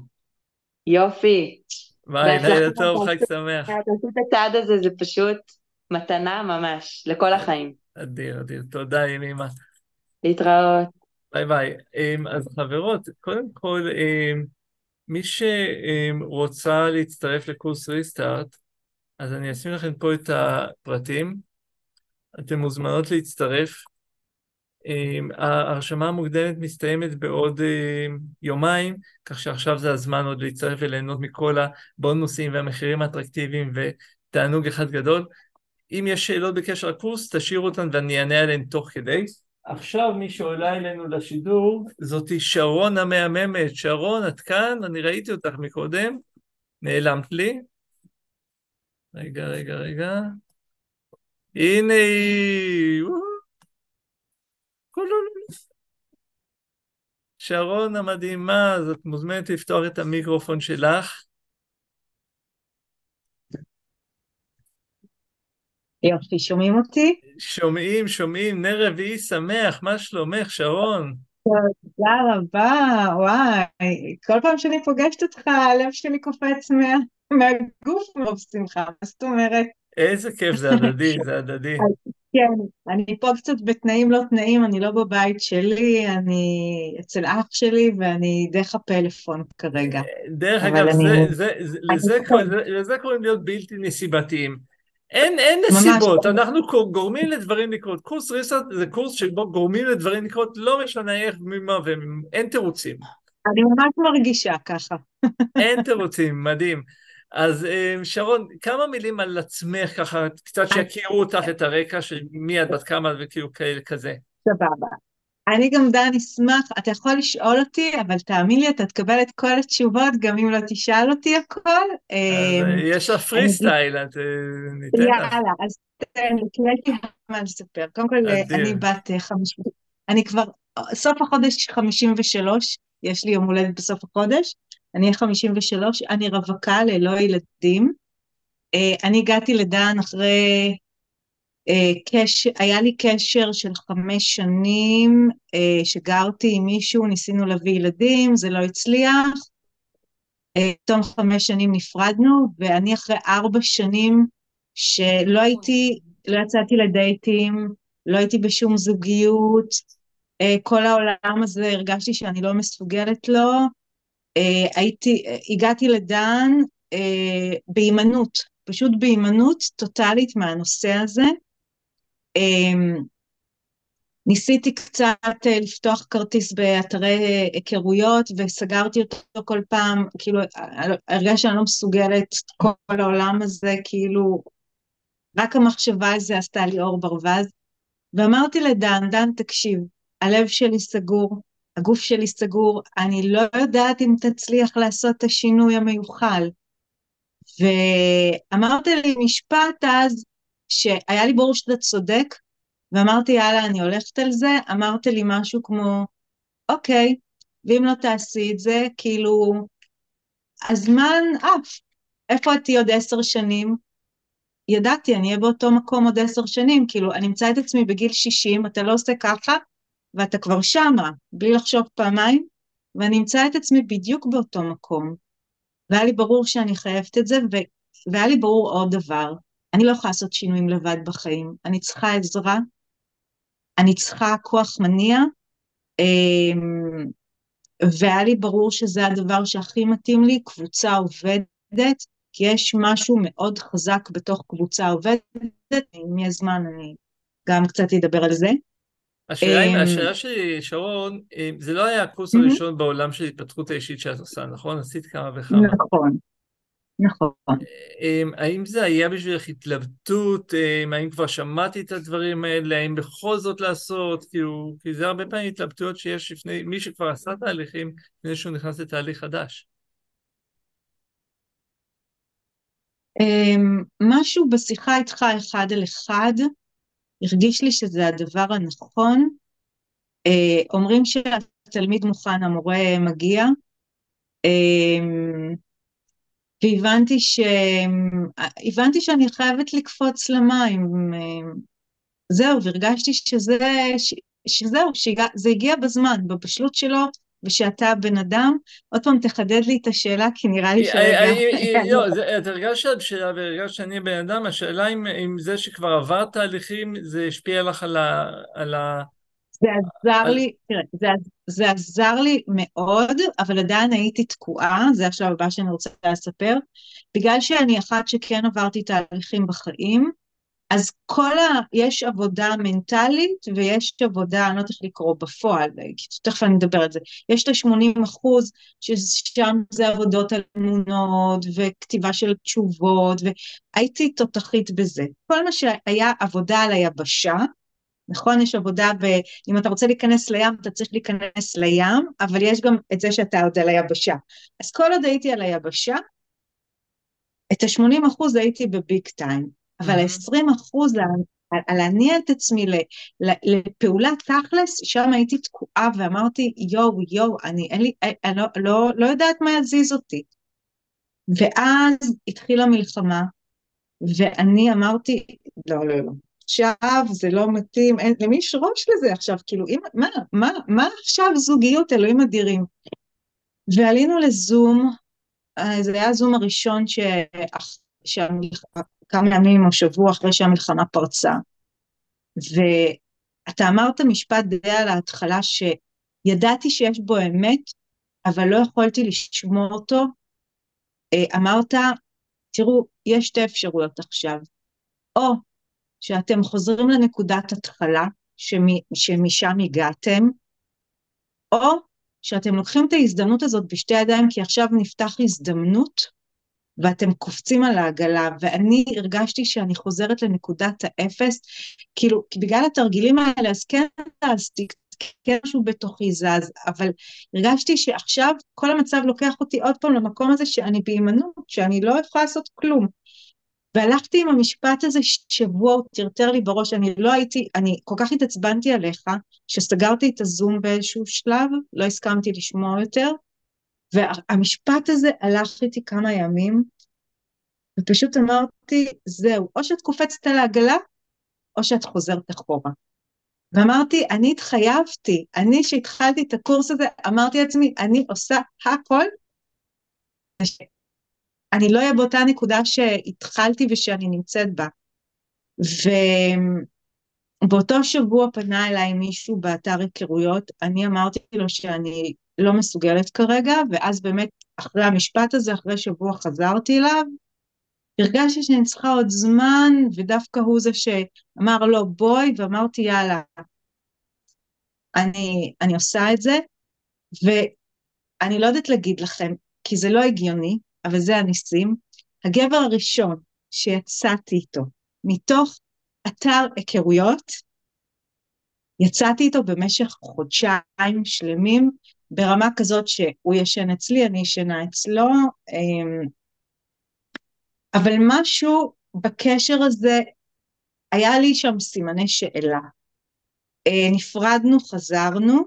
יופי. ביי. לילה טוב, חג שמח. תעשו את הצעד הזה, זה פשוט מתנה ממש, לכל החיים. אדיר, אדיר. תודה, ימימה. להתראות. ביי ביי. אמ, אז חברות, קודם כל, אמ, מי שרוצה להצטרף לקורס Restart, אז אני אשים לכם פה את הפרטים. אתן מוזמנות להצטרף. אמ, ההרשמה המוקדמת מסתיימת בעוד יומיים, כך שעכשיו זה הזמן עוד להצטרף וליהנות מכל הבונוסים והמחירים האטרקטיביים ותענוג אחד גדול. אם יש שאלות בקשר לקורס, תשאירו אותן ואני אענה עליהן תוך כדי. עכשיו מי שעולה אלינו לשידור זאתי שרון המהממת. שרון, את כאן? אני ראיתי אותך מקודם, נעלמת לי. רגע, רגע, רגע. הנה היא! שרון המדהימה, אז את מוזמנת לפתוח את המיקרופון שלך. יופי, שומעים אותי? שומעים, שומעים, נר רביעי שמח, מה שלומך, שרון? תודה רבה, וואי, כל פעם שאני פוגשת אותך, הלב שלי קופץ מה, מהגוף מרוב שמחה, מה זאת אומרת? איזה כיף, זה הדדי, זה הדדי. כן, אני פה קצת בתנאים לא תנאים, אני לא בבית שלי, אני אצל אח שלי ואני דרך הפלאפון כרגע. דרך אגב, לזה קוראים להיות בלתי נסיבתיים. אין, אין נסיבות, אנחנו גורמים לדברים לקרות. קורס ריסרט זה קורס שבו גורמים לדברים לקרות, לא משנה איך, ממה, ואין תירוצים. אני ממש מרגישה ככה. אין תירוצים, מדהים. אז אה, שרון, כמה מילים על עצמך ככה, קצת שיכירו אותך את הרקע של מי את בת כמה וכאילו כאלה כזה. סבבה. אני גם דן אשמח, אתה יכול לשאול אותי, אבל תאמין לי, אתה תקבל את כל התשובות, גם אם לא תשאל אותי הכל. אמ, יש לך פרי סטייל, את אה, ניתן לך. יאללה, אז תן לי, כי יש לי מה לספר. קודם כל, אני בת אה, חמישים, אני כבר, סוף החודש חמישים ושלוש, יש לי יום הולדת בסוף החודש, אני אהיה חמישים ושלוש, אני רווקה ללא ילדים. אה, אני הגעתי לדן אחרי אה, קשר, היה לי קשר של חמש שנים אה, שגרתי עם מישהו, ניסינו להביא ילדים, זה לא הצליח. אה, תום חמש שנים נפרדנו, ואני אחרי ארבע שנים שלא הייתי, לא יצאתי לדייטים, לא הייתי בשום זוגיות, כל העולם הזה הרגשתי שאני לא מסוגלת לו. הייתי, הגעתי לדן בהימנעות, פשוט בהימנעות טוטאלית מהנושא הזה. אמ, ניסיתי קצת אה, לפתוח כרטיס באתרי היכרויות וסגרתי אותו כל פעם, כאילו הרגשתי שאני לא מסוגלת כל העולם הזה, כאילו רק המחשבה זה עשתה לי אור ברווז, ואמרתי לדן, דן תקשיב, הלב שלי סגור, הגוף שלי סגור, אני לא יודעת אם תצליח לעשות את השינוי המיוחל. ואמרת לי משפט אז, שהיה לי ברור שאתה צודק, ואמרתי, יאללה, אני הולכת על זה, אמרת לי משהו כמו, אוקיי, ואם לא תעשי את זה, כאילו, הזמן עף. איפה את עוד עשר שנים? ידעתי, אני אהיה באותו מקום עוד עשר שנים, כאילו, אני אמצא את עצמי בגיל 60, אתה לא עושה ככה, ואתה כבר שמה, בלי לחשוב פעמיים, ואני אמצא את עצמי בדיוק באותו מקום. והיה לי ברור שאני חייבת את זה. והיה לי ברור עוד דבר, אני לא יכולה לעשות שינויים לבד בחיים, אני צריכה עזרה, אני צריכה כוח מניע, אמ, והיה לי ברור שזה הדבר שהכי מתאים לי, קבוצה עובדת, כי יש משהו מאוד חזק בתוך קבוצה עובדת, אם יהיה זמן אני גם קצת אדבר על זה. השאלה, אמ, השאלה שלי, שרון, זה לא היה הקורס הראשון בעולם של התפתחות האישית שאת עושה, נכון? עשית כמה וכמה. נכון, נכון. אמ, האם זה היה בשבילך התלבטות? אמ, האם כבר שמעתי את הדברים האלה? האם בכל זאת לעשות? כאילו, כי זה הרבה פעמים התלבטויות שיש לפני, מי שכבר עשה תהליכים, לפני שהוא נכנס לתהליך חדש. אמ, משהו בשיחה איתך אחד על אחד, הרגיש לי שזה הדבר הנכון. אה, אומרים שהתלמיד מוכן, המורה מגיע. והבנתי ש... הבנתי שאני חייבת לקפוץ למים. זהו, והרגשתי שזה, ש... שזהו, שזה הגיע בזמן, בבשלות שלו, ושאתה בן אדם. עוד פעם, תחדד לי את השאלה, כי נראה לי ש... לא, את הרגשת שאת שאלה והרגשת שאני בן אדם, השאלה אם זה שכבר עברת תהליכים, זה השפיע לך על ה... זה עזר לי, תראה, זה, זה עזר לי מאוד, אבל עדיין הייתי תקועה, זה השלב הבא שאני רוצה לספר, בגלל שאני אחת שכן עברתי תהליכים בחיים, אז כל ה... יש עבודה מנטלית ויש עבודה, אני לא יודעת איך לקרוא בפועל, תכף אני אדבר על זה, יש את ה-80 אחוז, ששם זה עבודות על אמונות וכתיבה של תשובות, והייתי תותחית בזה. כל מה שהיה עבודה על היבשה, נכון? יש עבודה ב... אם אתה רוצה להיכנס לים, אתה צריך להיכנס לים, אבל יש גם את זה שאתה עוד על היבשה. אז כל עוד הייתי על היבשה, את ה-80 אחוז הייתי בביג טיים, אבל ה-20 אחוז על להניע את עצמי לפעולה תכלס, שם הייתי תקועה ואמרתי, יואו, יואו, אני, אין לי, אני לא, לא, לא יודעת מה יזיז אותי. ואז התחילה מלחמה, ואני אמרתי, לא, לא, לא, עכשיו זה לא מתאים, אין, למי יש ראש לזה עכשיו? כאילו, אם, מה, מה, מה עכשיו זוגיות, אלוהים אדירים? ועלינו לזום, אה, זה היה הזום הראשון ש... כמה ימים או שבוע אחרי שהמלחמה פרצה. ואתה אמרת משפט די על ההתחלה שידעתי שיש בו אמת, אבל לא יכולתי לשמור אותו. אה, אמרת, תראו, יש שתי אפשרויות עכשיו. או שאתם חוזרים לנקודת התחלה, שמשם הגעתם, או שאתם לוקחים את ההזדמנות הזאת בשתי ידיים, כי עכשיו נפתח הזדמנות ואתם קופצים על העגלה, ואני הרגשתי שאני חוזרת לנקודת האפס, כאילו, בגלל התרגילים האלה, אז כן זזתי, כן משהו בתוכי זז, אבל הרגשתי שעכשיו כל המצב לוקח אותי עוד פעם למקום הזה שאני בהימנעות, שאני לא יכולה לעשות כלום. והלכתי עם המשפט הזה שבוע, הוא טרטר לי בראש, אני לא הייתי, אני כל כך התעצבנתי עליך, שסגרתי את הזום באיזשהו שלב, לא הסכמתי לשמוע יותר, והמשפט הזה הלך איתי כמה ימים, ופשוט אמרתי, זהו, או שאת קופצת על העגלה, או שאת חוזרת אחורה. ואמרתי, אני התחייבתי, אני שהתחלתי את הקורס הזה, אמרתי לעצמי, אני עושה הכל, אני לא אהיה באותה נקודה שהתחלתי ושאני נמצאת בה. ובאותו שבוע פנה אליי מישהו באתר היכרויות, אני אמרתי לו שאני לא מסוגלת כרגע, ואז באמת אחרי המשפט הזה, אחרי שבוע חזרתי אליו, הרגשתי שאני צריכה עוד זמן, ודווקא הוא זה שאמר לו בואי, ואמרתי יאללה, אני, אני עושה את זה, ואני לא יודעת להגיד לכם, כי זה לא הגיוני, אבל זה הניסים, הגבר הראשון שיצאתי איתו מתוך אתר היכרויות, יצאתי איתו במשך חודשיים שלמים, ברמה כזאת שהוא ישן אצלי, אני ישנה אצלו, אמ, אבל משהו בקשר הזה, היה לי שם סימני שאלה. אה, נפרדנו, חזרנו,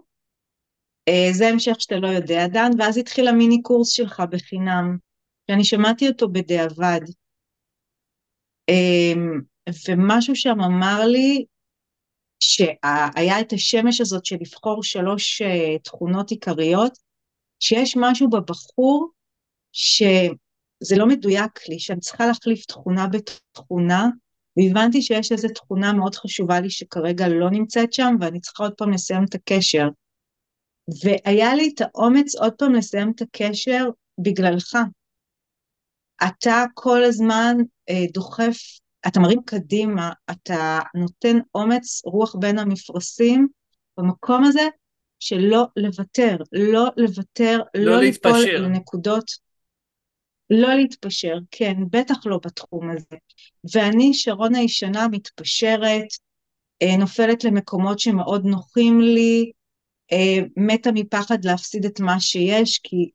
אה, זה המשך שאתה לא יודע, דן, ואז התחיל המיני קורס שלך בחינם, שאני שמעתי אותו בדיעבד. אמ, ומשהו שם אמר לי, שהיה את השמש הזאת של לבחור שלוש uh, תכונות עיקריות, שיש משהו בבחור שזה לא מדויק לי, שאני צריכה להחליף תכונה בתכונה, והבנתי שיש איזו תכונה מאוד חשובה לי שכרגע לא נמצאת שם, ואני צריכה עוד פעם לסיים את הקשר. והיה לי את האומץ עוד פעם לסיים את הקשר בגללך. אתה כל הזמן אה, דוחף אתה מרים קדימה, אתה נותן אומץ רוח בין המפרשים במקום הזה שלא לוותר, לא לוותר, לא, לא ליפול לנקודות, לא להתפשר, כן, בטח לא בתחום הזה. ואני, שרון הישנה, מתפשרת, אה, נופלת למקומות שמאוד נוחים לי, אה, מתה מפחד להפסיד את מה שיש, כי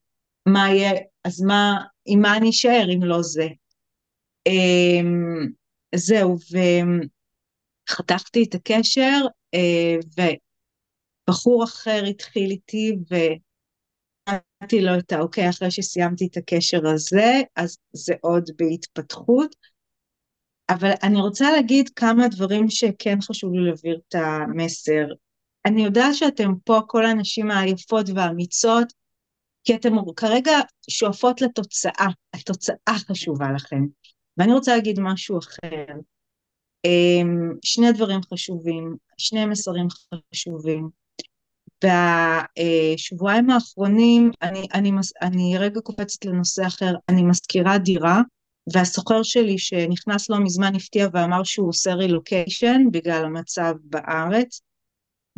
מה יהיה, אז מה, עם מה אני אשאר אם לא זה? אה, זהו, וחתכתי את הקשר, אה, ובחור אחר התחיל איתי, ונתתי לו את האוקיי, אחרי שסיימתי את הקשר הזה, אז זה עוד בהתפתחות. אבל אני רוצה להגיד כמה דברים שכן חשוב לי להעביר את המסר. אני יודעת שאתם פה, כל הנשים היפות והאמיצות, כי אתן כרגע שואפות לתוצאה, התוצאה חשובה לכם. ואני רוצה להגיד משהו אחר. אמ, שני דברים חשובים, שני מסרים חשובים. בשבועיים האחרונים, אני, אני, אני רגע קופצת לנושא אחר, אני מזכירה דירה, והסוחר שלי שנכנס לא מזמן הפתיע ואמר שהוא עושה רילוקיישן בגלל המצב בארץ,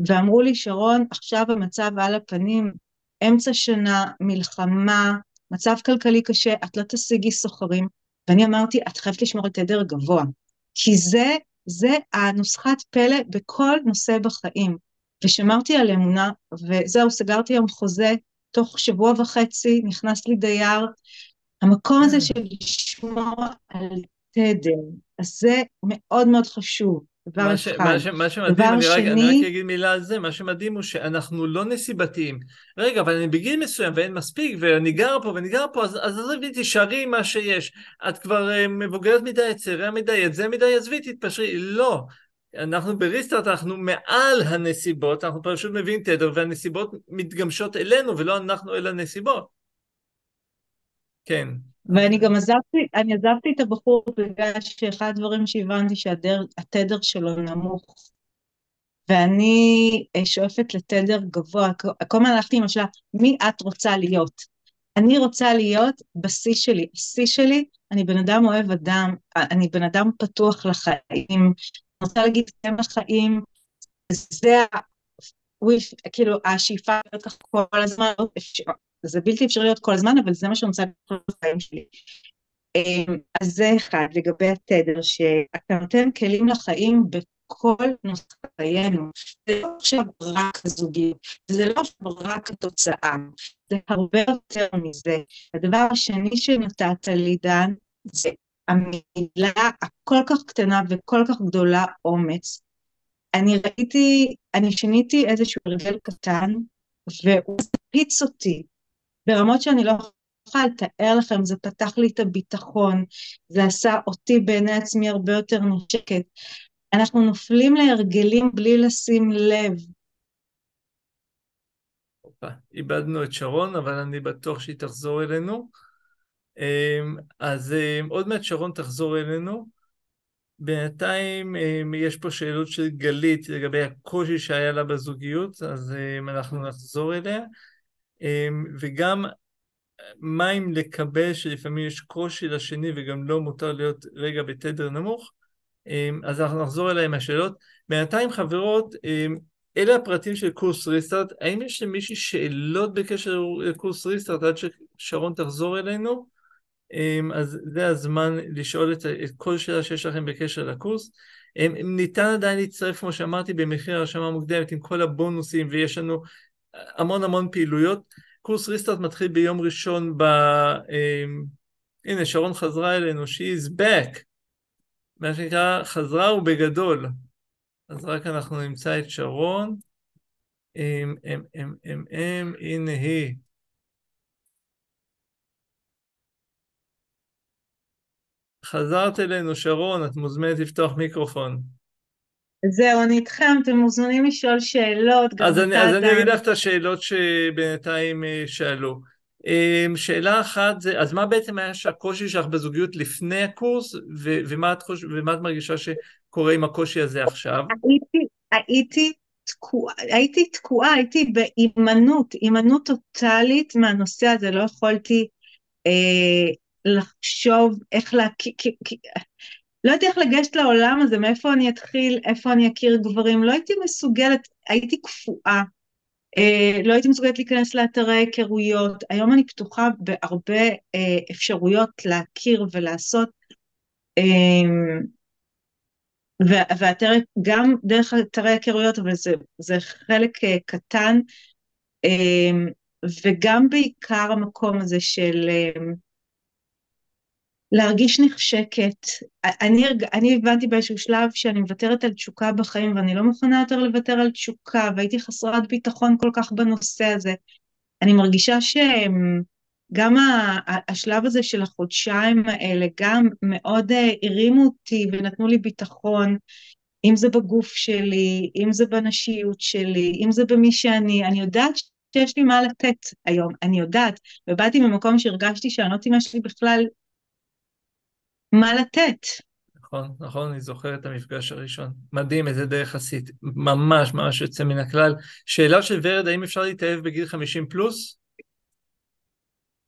ואמרו לי, שרון, עכשיו המצב על הפנים, אמצע שנה, מלחמה, מצב כלכלי קשה, את לא תשיגי סוחרים. ואני אמרתי, את חייבת לשמור על תדר גבוה, כי זה, זה הנוסחת פלא בכל נושא בחיים. ושמרתי על אמונה, וזהו, סגרתי היום חוזה, תוך שבוע וחצי נכנס לי דייר, המקום הזה של לשמור על תדר, אז זה מאוד מאוד חשוב. דבר מה, אחד. ש, מה, ש, מה שמדהים, דבר אני, שני... רק, אני רק אגיד מילה על זה, מה שמדהים הוא שאנחנו לא נסיבתיים. רגע, אבל אני בגיל מסוים ואין מספיק, ואני גר פה ואני גר פה, אז עזבי, תישארי עם מה שיש. את כבר uh, מבוגרת מדי, צעירה מדי, את זה מדי, עזבי, תתפשרי. לא. אנחנו בריסטארט, אנחנו מעל הנסיבות, אנחנו פשוט מביאים תדר, והנסיבות מתגמשות אלינו, ולא אנחנו אל הנסיבות. כן. ואני גם עזבתי, אני עזבתי את הבחור בגלל שאחד הדברים שהבנתי שהתדר שלו נמוך. ואני אה, שואפת לתדר גבוה, כל הזמן הלכתי עם השאלה, מי את רוצה להיות? אני רוצה להיות בשיא שלי. השיא שלי, אני בן אדם אוהב אדם, אני בן אדם פתוח לחיים, אני רוצה להגיד כן לחיים, זה כאילו השאיפה כל הזמן, זה בלתי אפשרי להיות כל הזמן, אבל זה מה שאני רוצה לעשות בחיים שלי. אמ, אז זה אחד, לגבי התדר, שאתה נותן כלים לחיים בכל נושא חיינו. זה לא עכשיו רק הזוגיות, זה לא רק התוצאה, זה הרבה יותר מזה. הדבר השני שנתת לי, דן, זה המילה הכל כך קטנה וכל כך גדולה, אומץ. אני ראיתי, אני שיניתי איזשהו הרגל קטן, והוא הפיץ אותי ברמות שאני לא יכולה לתאר לכם, זה פתח לי את הביטחון, זה עשה אותי בעיני עצמי הרבה יותר נשקת. אנחנו נופלים להרגלים בלי לשים לב. איבדנו את שרון, אבל אני בטוח שהיא תחזור אלינו. אמ, אז אמ, עוד מעט שרון תחזור אלינו. בינתיים אמ, יש פה שאלות של גלית לגבי הקושי שהיה לה בזוגיות, אז אנחנו נחזור אליה. וגם מה אם לקבל שלפעמים יש קושי לשני וגם לא מותר להיות רגע בתדר נמוך, אז אנחנו נחזור אליה עם השאלות. בינתיים חברות, אלה הפרטים של קורס ריסטארט, האם יש למישהי שאלות בקשר לקורס ריסטארט עד ששרון תחזור אלינו? אז זה הזמן לשאול את כל שאלה שיש לכם בקשר לקורס. ניתן עדיין להצטרף, כמו שאמרתי, במחיר הרשמה מוקדמת עם כל הבונוסים, ויש לנו המון המון פעילויות. קורס ריסטארט מתחיל ביום ראשון ב... הנה, שרון חזרה אלינו, she is back. מה שנקרא, חזרה ובגדול. אז רק אנחנו נמצא את שרון. אם, אם, אם, אם, אם, הנה היא. חזרת אלינו, שרון, את מוזמנת לפתוח מיקרופון. זהו, אני איתכם, אתם מוזמנים לשאול שאלות. אז אני, אז אני אגיד לך את השאלות שבינתיים אה, שאלו. אמ, שאלה אחת זה, אז מה בעצם היה הקושי שלך בזוגיות לפני הקורס, ו- ומה, את חוש... ומה את מרגישה שקורה עם הקושי הזה עכשיו? הייתי, הייתי תקועה, הייתי תקועה, הייתי בהימנעות, הימנעות טוטאלית מהנושא הזה, לא יכולתי אה, לחשוב איך להכיר, לא הייתי איך לגשת לעולם הזה, מאיפה אני אתחיל, איפה אני אכיר גברים, לא הייתי מסוגלת, הייתי קפואה, אה, לא הייתי מסוגלת להיכנס לאתרי היכרויות, היום אני פתוחה בהרבה אה, אפשרויות להכיר ולעשות, אה, ואתרי, גם דרך אתרי היכרויות, אבל זה, זה חלק אה, קטן, אה, וגם בעיקר המקום הזה של אה, להרגיש נחשקת. אני, אני הבנתי באיזשהו שלב שאני מוותרת על תשוקה בחיים ואני לא מוכנה יותר לוותר על תשוקה והייתי חסרת ביטחון כל כך בנושא הזה. אני מרגישה שגם השלב הזה של החודשיים האלה גם מאוד אה, הרימו אותי ונתנו לי ביטחון, אם זה בגוף שלי, אם זה בנשיות שלי, אם זה במי שאני, אני יודעת שיש לי מה לתת היום, אני יודעת, ובאתי ממקום שהרגשתי שאני לא יודעת אם יש לי בכלל מה לתת. נכון, נכון, אני זוכר את המפגש הראשון. מדהים, איזה דרך עשית. ממש ממש יוצא מן הכלל. שאלה של ורד, האם אפשר להתאהב בגיל 50 פלוס?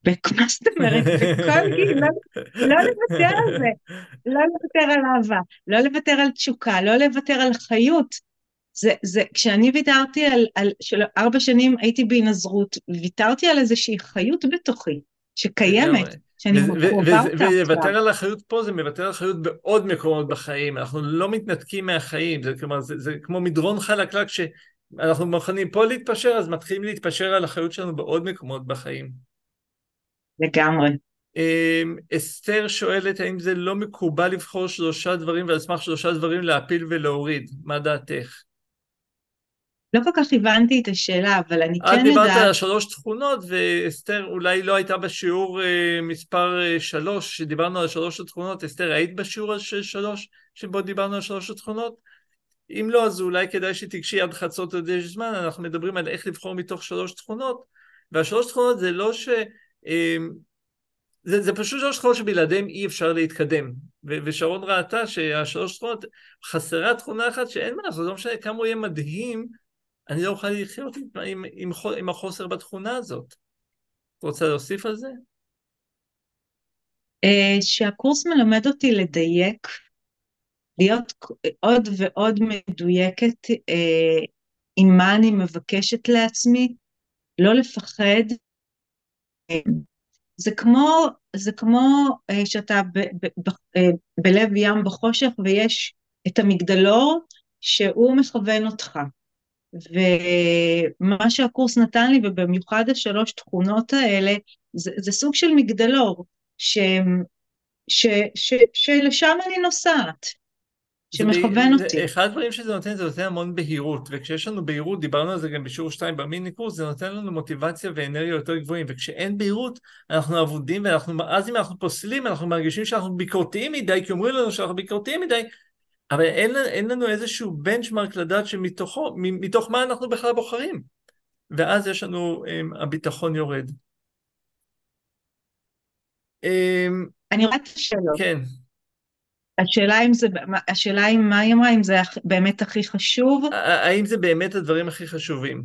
מה זאת אומרת? בכל גיל, לא, לא לוותר על זה. לא לוותר על אהבה, לא לוותר על תשוקה, לא לוותר על חיות. זה, זה, כשאני ויתרתי על, על של ארבע שנים הייתי בהינזרות, ויתרתי על איזושהי חיות בתוכי, שקיימת. שאני קרובה אותה ולוותר על החיות פה זה מוותר על החיות בעוד מקומות בחיים, אנחנו לא מתנתקים מהחיים, זה, כלומר, זה, זה כמו מדרון חלקלק שאנחנו מוכנים פה להתפשר, אז מתחילים להתפשר על החיות שלנו בעוד מקומות בחיים. לגמרי. אמ, אסתר שואלת האם זה לא מקובל לבחור שלושה דברים ועל סמך שלושה דברים להפיל ולהוריד, מה דעתך? לא כל כך הבנתי את השאלה, אבל אני כן יודעת... את דיברת על שלוש תכונות, ואסתר אולי לא הייתה בשיעור אה, מספר אה, שלוש, שדיברנו על שלוש התכונות. אסתר, היית בשיעור של שלוש, שבו דיברנו על שלוש התכונות? אם לא, אז אולי כדאי שתיגשי עד חצות עד יש זמן, אנחנו מדברים על איך לבחור מתוך שלוש תכונות, והשלוש תכונות זה לא ש... אה, זה, זה פשוט שלוש תכונות שבלעדיהם אי אפשר להתקדם. ו- ושרון ראתה שהשלוש תכונות, חסרה תכונה אחת שאין מה לעשות, לא משנה כמה הוא יהיה מדהים, אני לא אוכל לחיות עם, עם, עם, עם החוסר בתכונה הזאת. רוצה להוסיף על זה? אה, שהקורס מלמד אותי לדייק, להיות עוד ועוד מדויקת אה, עם מה אני מבקשת לעצמי, לא לפחד. זה כמו, זה כמו אה, שאתה ב, ב, ב, בלב ים בחושך ויש את המגדלור שהוא מכוון אותך. ומה שהקורס נתן לי, ובמיוחד השלוש תכונות האלה, זה, זה סוג של מגדלור, ש, ש, ש, שלשם אני נוסעת, שמכוון זה, אותי. זה, אחד הדברים שזה נותן, זה נותן המון בהירות, וכשיש לנו בהירות, דיברנו על זה גם בשיעור 2 במיני קורס, זה נותן לנו מוטיבציה ואנרגיה יותר גבוהים, וכשאין בהירות, אנחנו אבודים, ואז אם אנחנו פוסלים, אנחנו מרגישים שאנחנו ביקורתיים מדי, כי אומרים לנו שאנחנו ביקורתיים מדי, אבל אין, אין לנו איזשהו בנצ'מרק לדעת שמתוכו, מתוך מה אנחנו בכלל בוחרים. ואז יש לנו, um, הביטחון יורד. Um, אני רואה את השאלות. כן. השאלה אם זה, השאלה אם מה היא אמרה, אם זה באמת הכי חשוב? האם זה באמת הדברים הכי חשובים?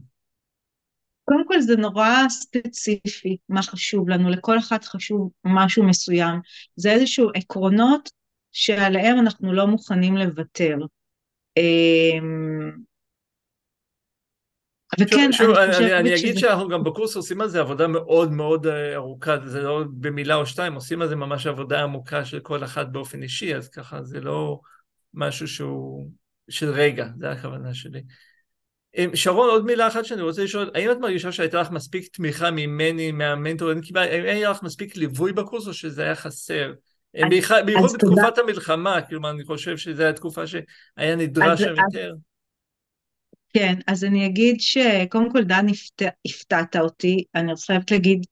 קודם כל זה נורא ספציפי מה חשוב לנו, לכל אחד חשוב משהו מסוים. זה איזשהו עקרונות שעליהם אנחנו לא מוכנים לוותר. אמ, וכן, שוב, אני חושבת... אני, אני אגיד שזה... שאנחנו גם בקורס עושים על זה עבודה מאוד מאוד אה, ארוכה, זה לא במילה או שתיים, עושים על זה ממש עבודה עמוקה של כל אחד באופן אישי, אז ככה זה לא משהו שהוא של רגע, זה הכוונה שלי. אמ, שרון, עוד מילה אחת שאני רוצה לשאול, האם את מרגישה שהייתה לך מספיק תמיכה ממני, מהמנטור, האם היה לך מספיק ליווי בקורס או שזה היה חסר? בייחוד בתקופת המלחמה, כלומר, אני חושב שזו הייתה תקופה שהיה נדרש שם יותר. כן, אז אני אגיד שקודם כל דן הפתעת אותי, אני חייבת להגיד,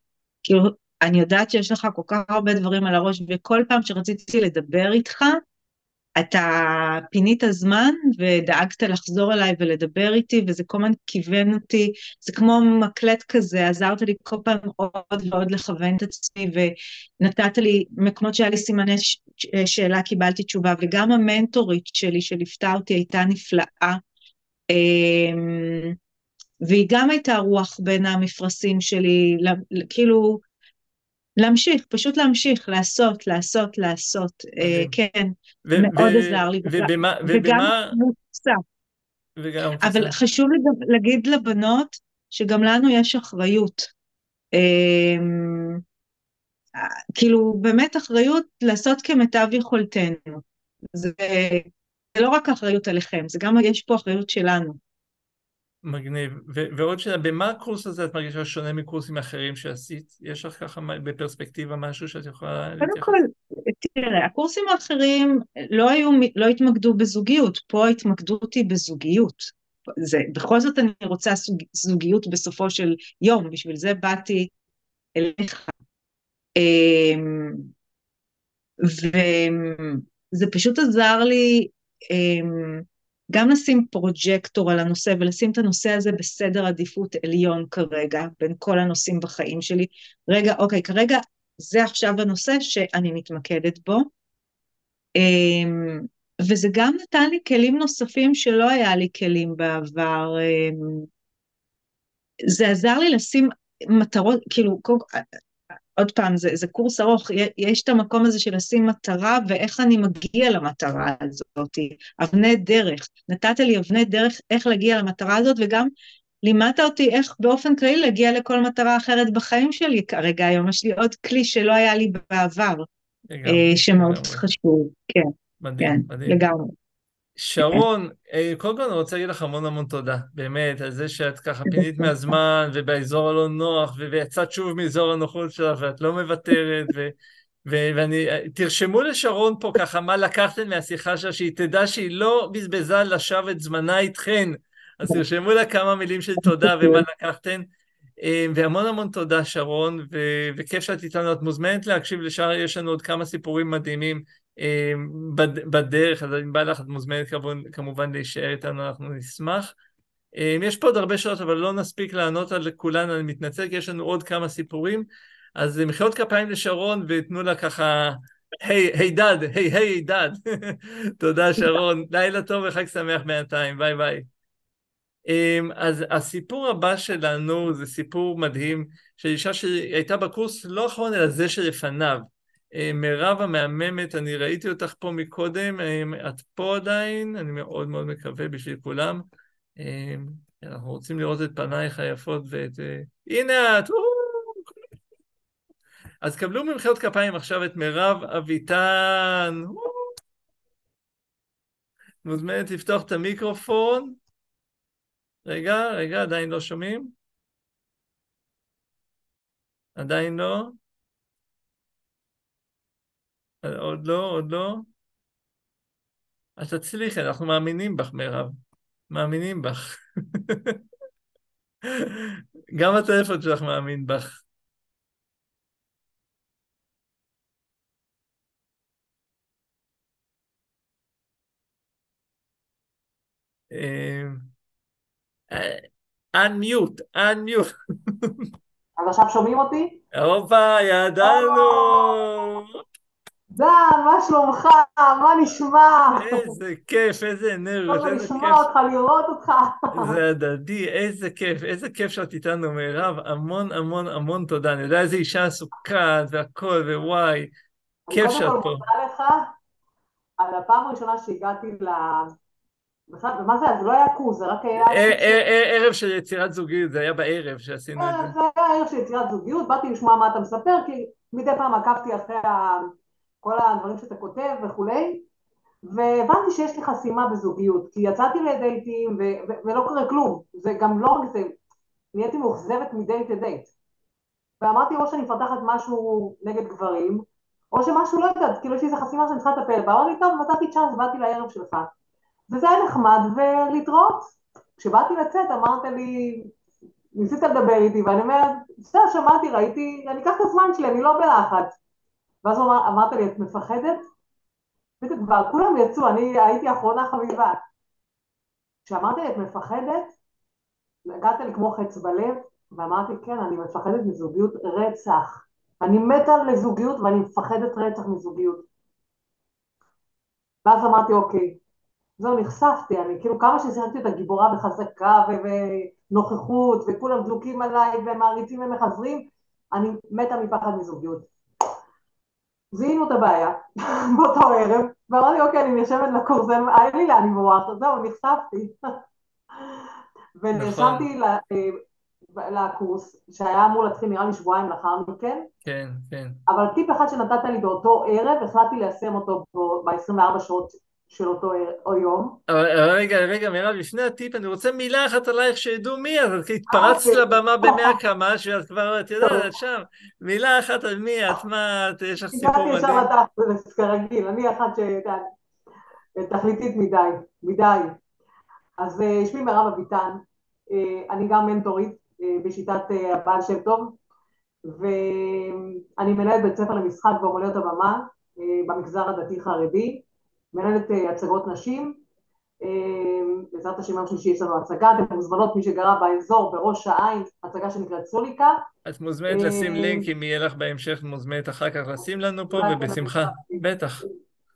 כאילו, אני יודעת שיש לך כל כך הרבה דברים על הראש, וכל פעם שרציתי לדבר איתך, אתה פינית זמן ודאגת לחזור אליי ולדבר איתי, וזה כל הזמן כיוון אותי, זה כמו מקלט כזה, עזרת לי כל פעם עוד ועוד לכוון את עצמי, ונתת לי, מקומות שהיה לי סימני שאלה קיבלתי תשובה, וגם המנטורית שלי שליוותה אותי הייתה נפלאה, אמ, והיא גם הייתה רוח בין המפרשים שלי, כאילו, להמשיך, פשוט להמשיך, לעשות, לעשות, לעשות, אה, כן, ו- מאוד עזר לי. וגם מוצא. אבל חשוב לי גם להגיד לבנות שגם לנו יש אחריות. אה, כאילו, באמת אחריות לעשות כמיטב יכולתנו. זה, זה לא רק אחריות עליכם, זה גם, יש פה אחריות שלנו. מגניב. ו- ועוד שאלה, במה הקורס הזה את מרגישה שונה מקורסים אחרים שעשית? יש לך ככה בפרספקטיבה משהו שאת יכולה? קודם כל, תראה, הקורסים האחרים לא היו, לא התמקדו בזוגיות, פה ההתמקדות היא בזוגיות. זה, בכל זאת אני רוצה זוג, זוגיות בסופו של יום, בשביל זה באתי אליך. אמ, וזה פשוט עזר לי, אמ, גם לשים פרוג'קטור על הנושא ולשים את הנושא הזה בסדר עדיפות עליון כרגע, בין כל הנושאים בחיים שלי. רגע, אוקיי, כרגע זה עכשיו הנושא שאני מתמקדת בו. אמ, וזה גם נתן לי כלים נוספים שלא היה לי כלים בעבר. אמ, זה עזר לי לשים מטרות, כאילו, עוד פעם, זה, זה קורס ארוך, יש את המקום הזה של לשים מטרה ואיך אני מגיע למטרה הזאת, אבני דרך. נתת לי אבני דרך איך להגיע למטרה הזאת וגם לימדת אותי איך באופן כללי להגיע לכל מטרה אחרת בחיים שלי. כרגע היום יש לי עוד כלי שלא היה לי בעבר, לגמרי, שמאוד לגמרי. חשוב, כן. מדהים, כן, מדהים. לגמרי. שרון, אה, קודם כל אני רוצה להגיד לך המון המון תודה, באמת, על זה שאת ככה פינית מהזמן ובאזור הלא נוח, ויצאת שוב מאזור הנוחות שלך ואת לא מוותרת, ו... ו- ואני, תרשמו לשרון פה ככה מה לקחתם מהשיחה שלה, שהיא תדע שהיא לא בזבזה לשווא את זמנה איתכן, אז תרשמו לה כמה מילים של תודה ומה לקחתם. אה, והמון המון תודה שרון, ו- וכיף שאת איתנו, את מוזמנת להקשיב לשאר, יש לנו עוד כמה סיפורים מדהימים. אה, בדרך, אז אם בא לך, את מוזמנת כמובן, כמובן להישאר איתנו, אנחנו נשמח. אה, יש פה עוד הרבה שאלות, אבל לא נספיק לענות על כולן, אני מתנצל, כי יש לנו עוד כמה סיפורים. אז מחיאות כפיים לשרון, ותנו לה ככה, היי, הידד, היי, היי, הידד. תודה, שרון. לילה טוב וחג שמח בינתיים, ביי ביי. אמ, אז הסיפור הבא שלנו זה סיפור מדהים של אישה שהייתה בקורס לא האחרון אלא זה שלפניו. אמ, מירב המהממת, אני ראיתי אותך פה מקודם, אמ, את פה עדיין, אני מאוד מאוד מקווה בשביל כולם. אנחנו רוצים לראות את פנייך היפות ואת... אה, הנה את! אז קבלו ממחיאות כפיים עכשיו את מירב אביטן. מוזמנת לפתוח את המיקרופון. רגע, רגע, עדיין לא שומעים? עדיין לא? עוד לא, עוד לא. אז תצליחי, אנחנו מאמינים בך, מירב. מאמינים בך. גם הטלפון שלך מאמין בך. unmute, unmute. אז עכשיו שומעים אותי? הופה, ידענו. דן, מה שלומך? מה נשמע? איזה כיף, איזה אנרגיות, איזה כיף. לשמוע אותך, לראות אותך. זה הדדי, איזה כיף, איזה כיף שאת איתנו, מירב. המון המון המון תודה. אני יודע איזה אישה עסוקה והכל, ווואי. כיף שאת פה. אני קודם כל מודה לך על הפעם הראשונה שהגעתי בכלל, ומה זה, זה לא היה קורס, זה רק היה... ערב של יצירת זוגיות, זה היה בערב שעשינו את זה. זה היה ערב של יצירת זוגיות, באתי לשמוע מה אתה מספר, כי מדי פעם עקבתי אחרי כל הדברים שאתה כותב וכולי, והבנתי שיש לי חסימה בזוגיות, כי יצאתי לדייטים ולא קורה כלום, זה גם לא רק זה, נהייתי מאוכזבת מדייט לדייט. ואמרתי או שאני מפתחת משהו נגד גברים, או שמשהו לא יודעת, כאילו יש לי איזה חסימה שאני צריכה לטפל בה, אמרתי טוב, נתתי צ'אנס, באתי לערב שלך. וזה היה נחמד ולהתראות. כשבאתי לצאת אמרת לי, ניסית לדבר איתי, ואני אומרת, בסדר, שמעתי, ראיתי, אני אקח את הזמן שלי, אני לא בלחץ. ואז אמר, אמרת לי, את מפחדת? בדיוק, כבר כולם יצאו, אני הייתי אחרונה חביבה. כשאמרתי לי, את מפחדת? הגעת לי כמו חץ בלב, ואמרתי, כן, אני מפחדת מזוגיות רצח. אני מתה לזוגיות ואני מפחדת רצח מזוגיות. ואז אמרתי, אוקיי, זהו, נחשפתי, אני כאילו כמה ששיחקתי את הגיבורה בחזקה ונוכחות וכולם דלוקים עליי ומעריצים ומחזרים, אני מתה מפחד מזוגיות. זיהינו את הבעיה באותו ערב, ואמרתי אוקיי אני נרשמת לקורס, היה לי לאן לברוח, זהו נחשפתי. ונרשמתי נכון. לקורס שהיה אמור להתחיל נראה לי שבועיים לאחר מכן. כן, כן. אבל טיפ אחד שנתת לי באותו ערב, החלטתי ליישם אותו ב-24 שעות של אותו יום. אבל רגע, רגע, מירב, לפני הטיפ, אני רוצה מילה אחת עלייך שידעו מי את, כי התפרצת אוקיי. לבמה במאה קמ"ש, ואת כבר, את יודעת, את שם. מילה אחת על מי את, מה את, יש לך סיפור מדהים. הגעתי ישר כרגיל, אני אחת שתכליתית מדי, מדי. אז אה, שמי מירב אביטן, אה, אני גם מנטורית אה, בשיטת הבעל שם טוב, ואני מנהלת בית ספר למשחק ואומנויות הבמה במגזר הדתי-חרדי. מנהלת אה, הצגות נשים, אה, בעזרת השם יום שלישי יש לנו הצגה, אתם מוזמנות מי שגרה באזור בראש העין, הצגה שנקראת סוליקה. את מוזמנת לשים אה, לינק אם יהיה לך בהמשך, מוזמנת אחר כך לשים לנו פה ובשמחה, בטח.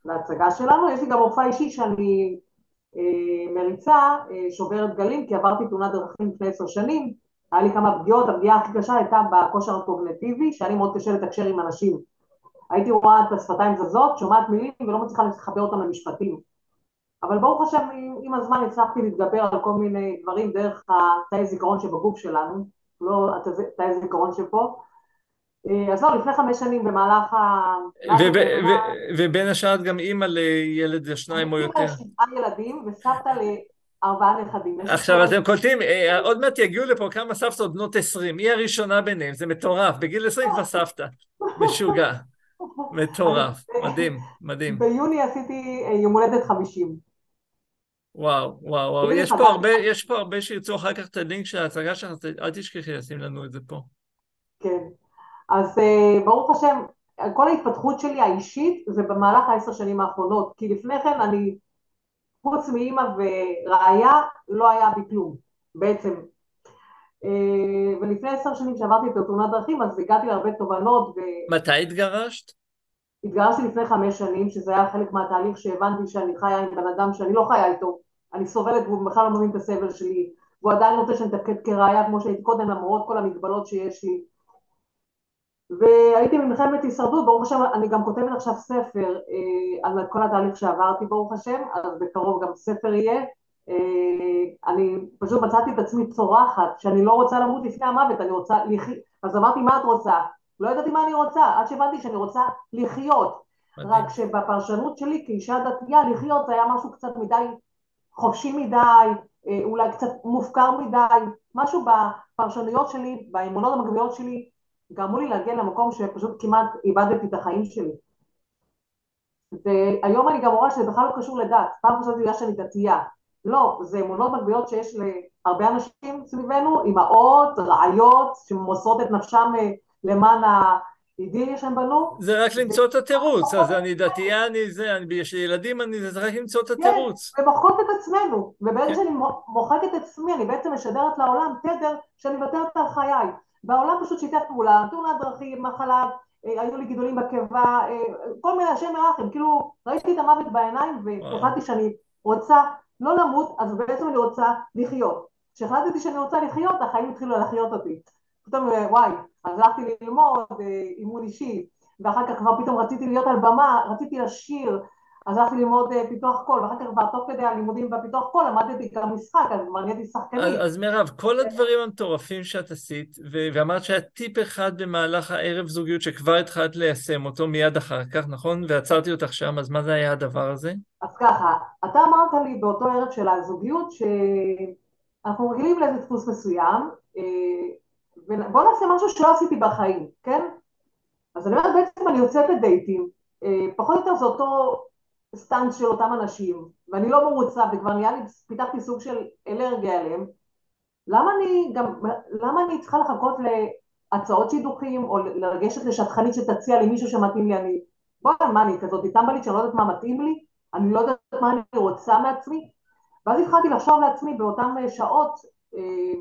להצגה שלנו, יש לי גם מופע אישי שאני מריצה, שוברת גלים, כי עברתי תאונת דרכים לפני עשר שנים, היה לי כמה פגיעות, הפגיעה הכי קשה הייתה בכושר הקוגנטיבי, שאני מאוד קשה לתקשר עם אנשים. הייתי רואה את השפתיים זזות, שומעת מילים ולא מצליחה לחבר אותם למשפטים. אבל ברוך השם עם הזמן הצלחתי להתגבר על כל מיני דברים דרך התאי זיכרון שבגוף שלנו, לא התאי זיכרון שפה, אה, אז לא, לפני חמש שנים במהלך ה... ובין השאר את גם אימא לילד שניים או יותר. אני שבעה ילדים וסבתא לארבעה נכדים. עכשיו אתם קולטים, אה, עוד מעט יגיעו לפה כמה סבתות בנות עשרים, היא הראשונה ביניהם, זה מטורף, בגיל עשרים כבר סבתא, משוגע, מטורף, מדהים, מדהים. ביוני עשיתי אה, יום הולדת חמישים. וואו, וואו, וואו, יש פה הרבה, יש פה הרבה שירצו אחר כך את הלינק של ההצגה שלך, אל תשכחי לשים לנו את זה פה. כן. אז uh, ברוך השם, כל ההתפתחות שלי האישית זה במהלך העשר שנים האחרונות, כי לפני כן אני, חוץ מאימא וראיה, לא היה בי כלום, בעצם. Uh, ולפני עשר שנים שעברתי את תאונת דרכים, אז הגעתי להרבה תובנות. ו... מתי התגרשת? התגרשתי לפני חמש שנים, שזה היה חלק מהתהליך שהבנתי שאני חיה עם בן אדם שאני לא חיה איתו, אני סובלת והוא בכלל לא מבין את הסבל שלי, והוא עדיין רוצה שאני אתפקד כראיה כמו שהייתי קודם למרות כל המגבלות שיש לי. והייתי במלחמת הישרדות, ברוך השם, אני גם כותבת עכשיו ספר אה, על כל התהליך שעברתי, ברוך השם, אז בקרוב גם ספר יהיה. אה, אני פשוט מצאתי את עצמי צורחת, שאני לא רוצה למות לפני המוות, אני רוצה לחיות. אז אמרתי, מה את רוצה? לא ידעתי מה אני רוצה, עד שהבנתי שאני רוצה לחיות. מדהים. רק שבפרשנות שלי כאישה דתייה, לחיות זה היה משהו קצת מדי חופשי מדי, אה, אולי קצת מופקר מדי, משהו בפרשנויות שלי, באמונות המקבילות שלי, גרמו לי להגיע למקום שפשוט כמעט איבדתי את החיים שלי. והיום אני גם רואה שזה בכלל לא קשור לדת, פעם חשבתי בגלל שאני דתייה. לא, זה אמונות מגבילות שיש להרבה אנשים סביבנו, אימהות, רעיות, שמוסרות את נפשם אה, למען האידיליה שהם בנו. זה רק למצוא את התירוץ, אז אני דתייה, אני זה, אני, יש לי ילדים, אני זה רק למצוא את כן, התירוץ. כן, ומוחקות את עצמנו, וברגע כן. שאני מוחקת את עצמי, אני בעצם משדרת לעולם תדר שאני מוותרת על חיי. והעולם פשוט שיתף פעולה, תאונת דרכים, מחלה, אה, היו לי גידולים בקיבה, אה, כל מיני השם מרחם, כאילו ראיתי את המוות בעיניים והחלטתי שאני רוצה לא למות, אז בעצם אני רוצה לחיות. כשהחלטתי שאני רוצה לחיות, החיים התחילו לחיות אותי. פתאום אה, וואי, אז הלכתי ללמוד אימון אישי, ואחר כך כבר פתאום רציתי להיות על במה, רציתי לשיר, אז הלכתי ללמוד אה, פיתוח קול, ואחר כך תוך כדי הלימודים בפיתוח קול למדתי גם משחק, אז כבר נהייתי שחקנית. אז, אז מירב, כל הדברים המטורפים שאת עשית, ו- ואמרת שהיה טיפ אחד במהלך הערב זוגיות שכבר התחלת ליישם אותו מיד אחר כך, נכון? ועצרתי אותך שם, אז מה זה היה הדבר הזה? אז ככה, אתה אמרת לי באותו ערב של הזוגיות, שאנחנו רגילים לאיזה דפוס מסוים, אה, ובוא נעשה משהו שלא עשיתי בחיים, כן? אז אני אומרת, בעצם אני יוצאת לדייטים, אה, פחות או יותר זה אותו סטנץ של אותם אנשים, ואני לא מרוצה וכבר נהיה לי, פיתחתי סוג של אלרגיה אליהם, למה אני גם, למה אני צריכה לחכות להצעות שידוכים או לגשת לשטחנית שתציע לי מישהו שמתאים לי, אני, בואי, מה אני כזאת? טמבלית שאני לא יודעת מה מתאים לי, אני לא יודעת מה אני רוצה מעצמי, ואז התחלתי לחשוב לעצמי באותן שעות, אה,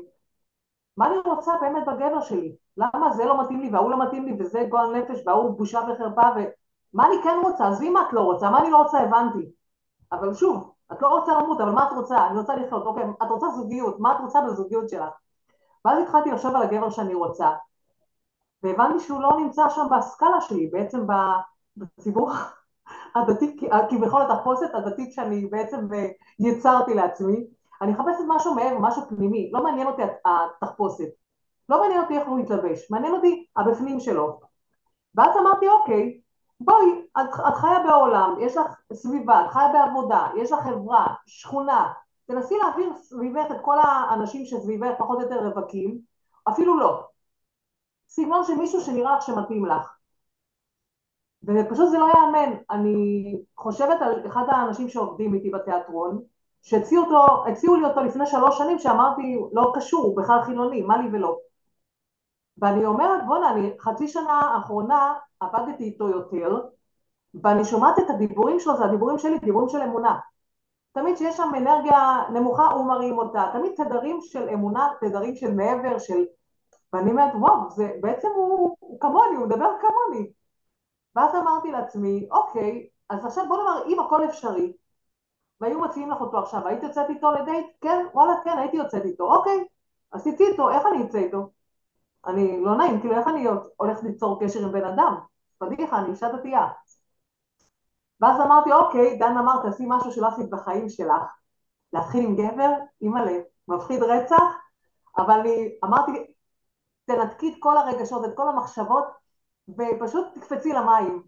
מה אני רוצה באמת בגבר שלי, למה זה לא מתאים לי וההוא לא מתאים לי וזה גועל נפש וההוא בושה וחרפה. מה אני כן רוצה? עזבי מה את לא רוצה, מה אני לא רוצה הבנתי. אבל שוב, את לא רוצה למות, אבל מה את רוצה? אני רוצה לחיות, אוקיי, את רוצה זוגיות, מה את רוצה בזוגיות שלך? ואז התחלתי לחשוב על הגבר שאני רוצה, והבנתי שהוא לא נמצא שם בסקאלה שלי, בעצם בציבור הדתי, כביכול התחפושת הדתית שאני בעצם יצרתי לעצמי, אני מחפשת משהו מעבר, משהו פנימי, לא מעניין אותי התחפושת, לא מעניין אותי איך הוא יתלבש, מעניין אותי הבפנים שלו. ואז אמרתי, אוקיי, בואי, את, את חיה בעולם, יש לך סביבה, את חיה בעבודה, יש לך חברה, שכונה, תנסי להעביר סביבך את כל האנשים שסביבך פחות או יותר רווקים, אפילו לא. סגנון של מישהו שנראה לך שמתאים לך. ופשוט זה לא ייאמן. אני חושבת על אחד האנשים שעובדים איתי בתיאטרון, שהציעו לי אותו לפני שלוש שנים, שאמרתי, לא קשור, הוא בכלל חילוני, מה לי ולא. ואני אומרת, בואנה, אני חצי שנה האחרונה עבדתי איתו יותר, ואני שומעת את הדיבורים שלו, זה הדיבורים שלי, דיבורים של אמונה. תמיד שיש שם אנרגיה נמוכה, הוא מרים אותה. תמיד תדרים של אמונה, תדרים של מעבר, של... ואני אומרת, וואו, זה, בעצם הוא, הוא כמוני, הוא מדבר כמוני. ואז אמרתי לעצמי, אוקיי, אז עכשיו בוא נאמר, אם הכל אפשרי, והיו מציעים לך אותו עכשיו, היית יוצאת איתו לדייט? כן, וואלה, כן, הייתי יוצאת איתו. אוקיי, תצאי איתו, איך אני אצא איתו? אני לא נעים, כאילו איך אני הולכת ליצור קשר עם בן אדם? פדיחה, אני אישה דתייה. ואז אמרתי, אוקיי, דן אמר, תעשי משהו שלא עשית בחיים שלך. להתחיל עם גבר, אימא'לה, מפחיד רצח, אבל אני אמרתי, תנתקי את כל הרגשות, את כל המחשבות, ופשוט תקפצי למים.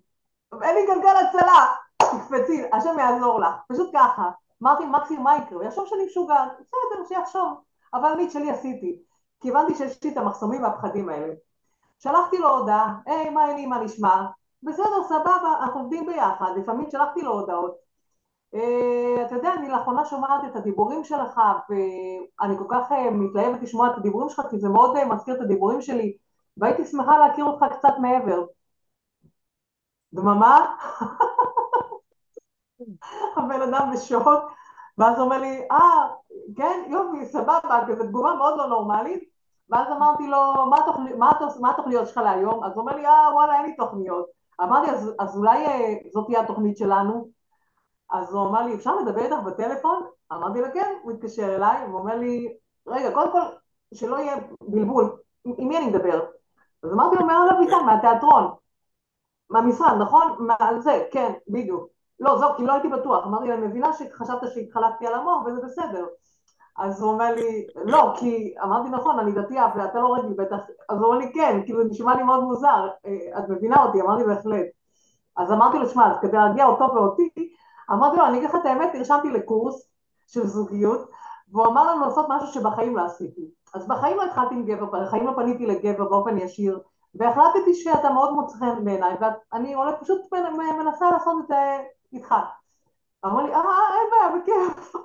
אין לי גלגל הצלה, תקפצי, השם יעזור לך, פשוט ככה. אמרתי מקסימום מה יקרה, הוא יחשוב שאני משוגעת, בסדר, שיחשוב, אבל אני את שלי עשיתי, כי הבנתי שיש לי את המחסומים והפחדים האלה. שלחתי לו הודעה, היי, מה העניינים, מה נשמע? בסדר, סבבה, אנחנו עובדים ביחד, לפעמים שלחתי לו הודעות. אה, אתה יודע, אני לאחרונה שומעת את הדיבורים שלך, ואני כל כך אה, מתלהבת לשמוע את הדיבורים שלך, כי זה מאוד אה, מזכיר את הדיבורים שלי, והייתי שמחה להכיר אותך קצת מעבר. דממה? הבן אדם בשוק, ואז הוא אומר לי, אה, כן, יופי, סבבה, כזו תגובה מאוד לא נורמלית, ואז אמרתי לו, מה, התוכני, מה, מה התוכניות שלך להיום? אז הוא אומר לי, אה, וואלה, אין לי תוכניות. אמרתי, אז, אז אולי אה, זאת תהיה התוכנית שלנו? אז הוא אמר לי, אפשר לדבר איתך בטלפון? אמרתי לו, כן, הוא התקשר אליי, והוא אומר לי, רגע, קודם כל, שלא יהיה בלבול, עם מי אני מדבר? אז אמרתי לו, מארלה ביטן, מהתיאטרון, מהמשרד, נכון? מה זה, כן, בדיוק. לא, זהו, כי לא הייתי בטוח. אמרתי אני מבינה שחשבת שהתחלקתי על המוח וזה בסדר. אז הוא אומר לי, לא, כי אמרתי נכון, אני דתייה ואתה לא רגיל בטח, אז הוא אומר לי כן, כאילו זה נשמע לי מאוד מוזר, אה, את מבינה אותי? אמרתי בהחלט. אז אמרתי לו, שמע, אז כדי להרגיע אותו ואותי, אמרתי לו, אני אגיד לך את האמת, נרשמתי לקורס של זוגיות, והוא אמר לנו לעשות משהו שבחיים לא עשיתי. אז בחיים לא התחלתי עם גבר, בחיים לא פניתי לגבר באופן ישיר, והחלטתי שאתה מאוד מוצא חן בעיניי, ואני פשוט מנסה לעשות את זה איתך. אמר לי, אה, אין בעיה, בכיף.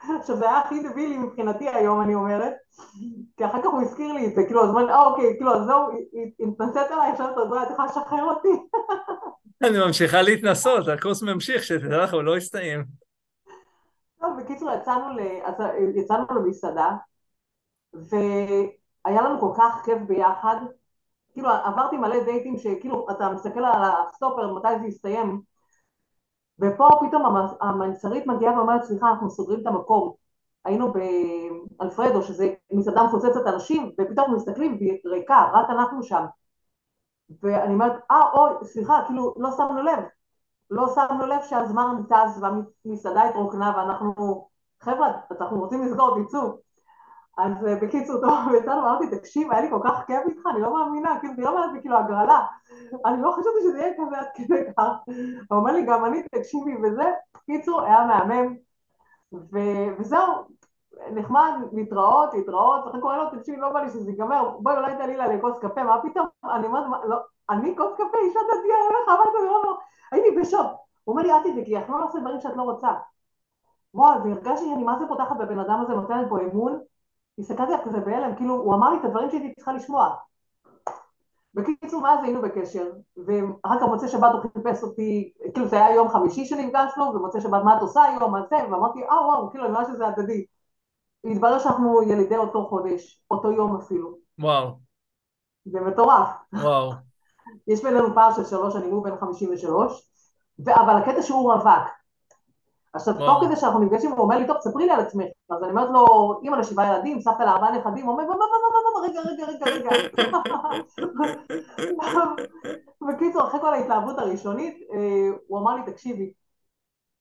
עכשיו זה היה הכי דבילי מבחינתי היום, אני אומרת, כי אחר כך הוא הזכיר לי את זה, כאילו, אז אמר לי, אה, אוקיי, כאילו, אז זהו, התנשאת עליי, עכשיו אתה יודע, את יכולה לשחרר אותי. אני ממשיכה להתנסות, הקורס ממשיך, שתדע לך, הוא לא הסתיים. טוב, בקיצור, יצאנו למסעדה, והיה לנו כל כך כיף ביחד, כאילו עברתי מלא דייטים שכאילו אתה מסתכל על הסטופר מתי זה יסתיים ופה פתאום המלצרית מגיעה ואומרת סליחה אנחנו סוגרים את המקום. היינו באלפרדו שזה מסעדה מפוצצת אנשים ופתאום מסתכלים והיא ריקה רק אנחנו שם. ואני אומרת אה אוי סליחה כאילו לא שמנו לב. לא שמנו לב שהזמן טס והמסעדה התרוקנה ואנחנו חבר'ה אנחנו רוצים לסגור תצאו אז אה, בקיצור, טוב, ויצאנו, אמרתי, תקשיב, היה לי כל כך כיף איתך, אני לא מאמינה, כאילו, תראה מה זה כאילו הגרלה. אני לא חשבתי שזה יהיה כזה עד כדי כך. הוא אומר לי, גם אני, תקשיבי, וזה, בקיצור, היה מהמם. וזהו, נחמד, להתראות, להתראות, אחרי קוראים לו, תקשיבי, לא בא לי שזה ייגמר, בואי אולי תעלי לה לכוס קפה, מה פתאום? אני אומרת, לא, אני כוס קפה, אישה דתייה, אין לך, אמרתי, לא, לא, הייתי בשוק. הוא אומר לי, אל תדאגי, אנחנו לא נעשה דברים שאת לא רוצה. וואי, והרגשתי שאני מה זה פותחת בבן אדם הזה, נותנת בו אמון, הסתכלתי עליו כזה בהלם, כאילו הוא אמר לי את הדברים שהייתי צריכה לשמוע. בקיצור, מאז היינו בקשר, ואחר כך מוצא שבת הוא חיפש אותי, כאילו זה היה יום חמישי שנפגשנו, ומוצא שבת מה את עושה היום, מה זה, ואמרתי, אה וואו, כאילו אני רואה שזה הדדי. התברר שאנחנו ילידי אותו חודש, אותו יום אפילו. וואו. זה מטורף. וואו. יש בינינו פער של שלוש שנים, הוא בן חמישים ושלוש, אבל הקטע שהוא רווק, עכשיו, תוך כדי שאנחנו נפגשים, הוא אומר לי, טוב, ספרי לי על עצמך. אז אני אומרת לו, אימא לשבעה ילדים, סבתא לארבעה נכדים, הוא אומר, רגע, רגע, רגע, רגע. בקיצור, אחרי כל ההתלהבות הראשונית, הוא אמר לי, תקשיבי,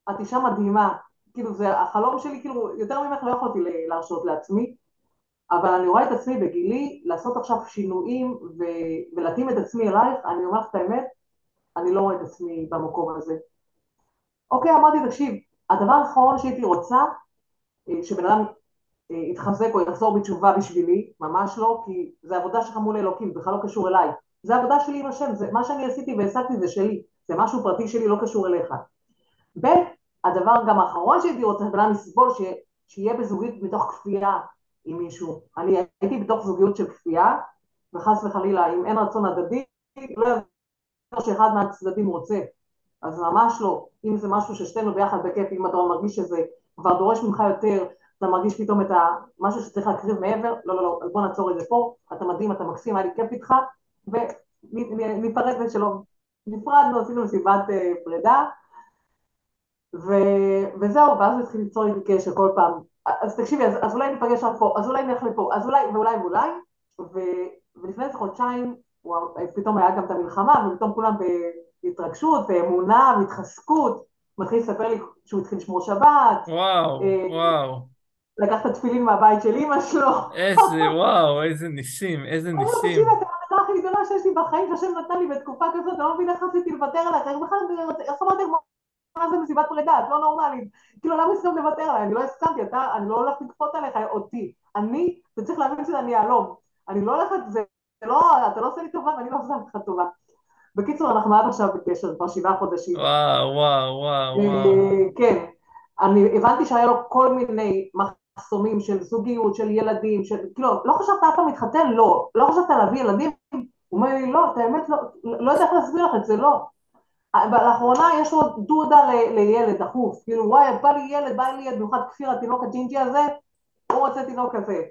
את אישה מדהימה. כאילו, זה החלום שלי, כאילו, יותר ממך לא יכולתי להרשות לעצמי, אבל אני רואה את עצמי בגילי, לעשות עכשיו שינויים ולהתאים את עצמי אלייך, אני אומרת את האמת, אני לא רואה את עצמי במקום הזה. אוקיי, אמרתי, תקשיב, הדבר האחרון שהייתי רוצה, אה, שבן אדם אה, יתחזק או יחזור בתשובה בשבילי, ממש לא, כי זה עבודה שלך מול אלוקים, בכלל לא קשור אליי. זה עבודה שלי עם השם, זה, מה שאני עשיתי והעסקתי זה שלי, זה משהו פרטי שלי, לא קשור אליך. ב', הדבר גם האחרון שהייתי רוצה, בן אדם יסבול, ש, שיהיה בזוגיות מתוך כפייה עם מישהו. אני הייתי בתוך זוגיות של כפייה, וחס וחלילה, אם אין רצון הדדי, לא יעזור שאחד מהצדדים רוצה. אז ממש לא. אם זה משהו ששתינו ביחד בכיף, אם אתה מרגיש שזה כבר דורש ממך יותר, אתה מרגיש פתאום את המשהו שצריך להקריב מעבר, לא, לא, לא, בוא נעצור את זה פה, אתה מדהים, אתה מקסים, היה לי כיף איתך, וניפרד ושלום. נפרדנו, עשינו מסיבת uh, פרידה, ו... וזהו, ואז הוא התחיל ליצור איתי קשר כל פעם. אז תקשיבי, אז, אז אולי ניפגש רק פה, אז אולי נלך לפה, אז אולי ואולי ואולי, ו... ולפני איזה חודשיים, הוא... פתאום היה גם את המלחמה, ופתאום כולם ב... התרגשות ואמונה והתחזקות, מתחיל לספר לי שהוא התחיל לשמור שבת. וואו, אה, וואו. לקח את התפילין מהבית של אימא שלו. איזה, וואו, איזה ניסים, איזה ניסים. תקשיב, אתה הכי גדולה מה שיש לי בחיים שהשם נתן לי בתקופה כזאת, אני לא מבינה איך רציתי לוותר עליך, איך בכלל, איך אמרתי מה זה מסיבת פרידה, את לא נורמלית, כאילו למה הסכמת לוותר עליי, אני לא הסכמתי, אתה, אני לא הולכת לכפות עליך אותי, אני, אתה צריך להבין שאני יהלום, אני לא הולכת, זה לא, אתה לא עושה לי טובה ואני לא עושה לך טובה. בקיצור, אנחנו עד עכשיו בקשר, כבר שבעה חודשים. וואו, וואו, וואו, וואו. אה, כן, אני הבנתי שהיה לו כל מיני מחסומים של זוגיות, של ילדים, של, כאילו, לא חשבת אף פעם להתחתן? לא. לא חשבת להביא ילדים? הוא אומר לי, לא, את האמת, לא, לא יודע איך להסביר לך את זה, לא. לאחרונה יש לו דודה ל, לילד דחוף, כאילו וואי בא לי ילד, בא לי ילד, במיוחד כפיר התינוק הג'ינג'י הזה, הוא רוצה תינוק כזה.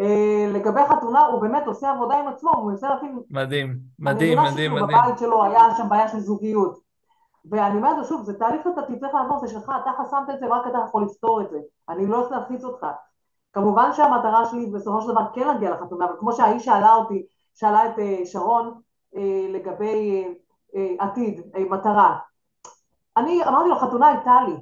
אה, לגבי חתונה הוא באמת עושה עבודה עם עצמו, הוא מנסה להפעיל... מדהים, מדהים, מדהים, מדהים. בבית שלו היה שם בעיה של זוגיות. ואני אומרת לו שוב, זה תהליך שאתה תצטרך לעבור, זה שלך, אתה חסמת את זה ורק אתה יכול לפתור את זה. אני לא רוצה להפיץ אותך. כמובן שהמטרה שלי בסופו של דבר כן להגיע לחתונה, אבל כמו שהאיש שאלה אותי, שאלה את אה, שרון אה, לגבי עתיד, מטרה. אני אמרתי לו, חתונה הייתה לי.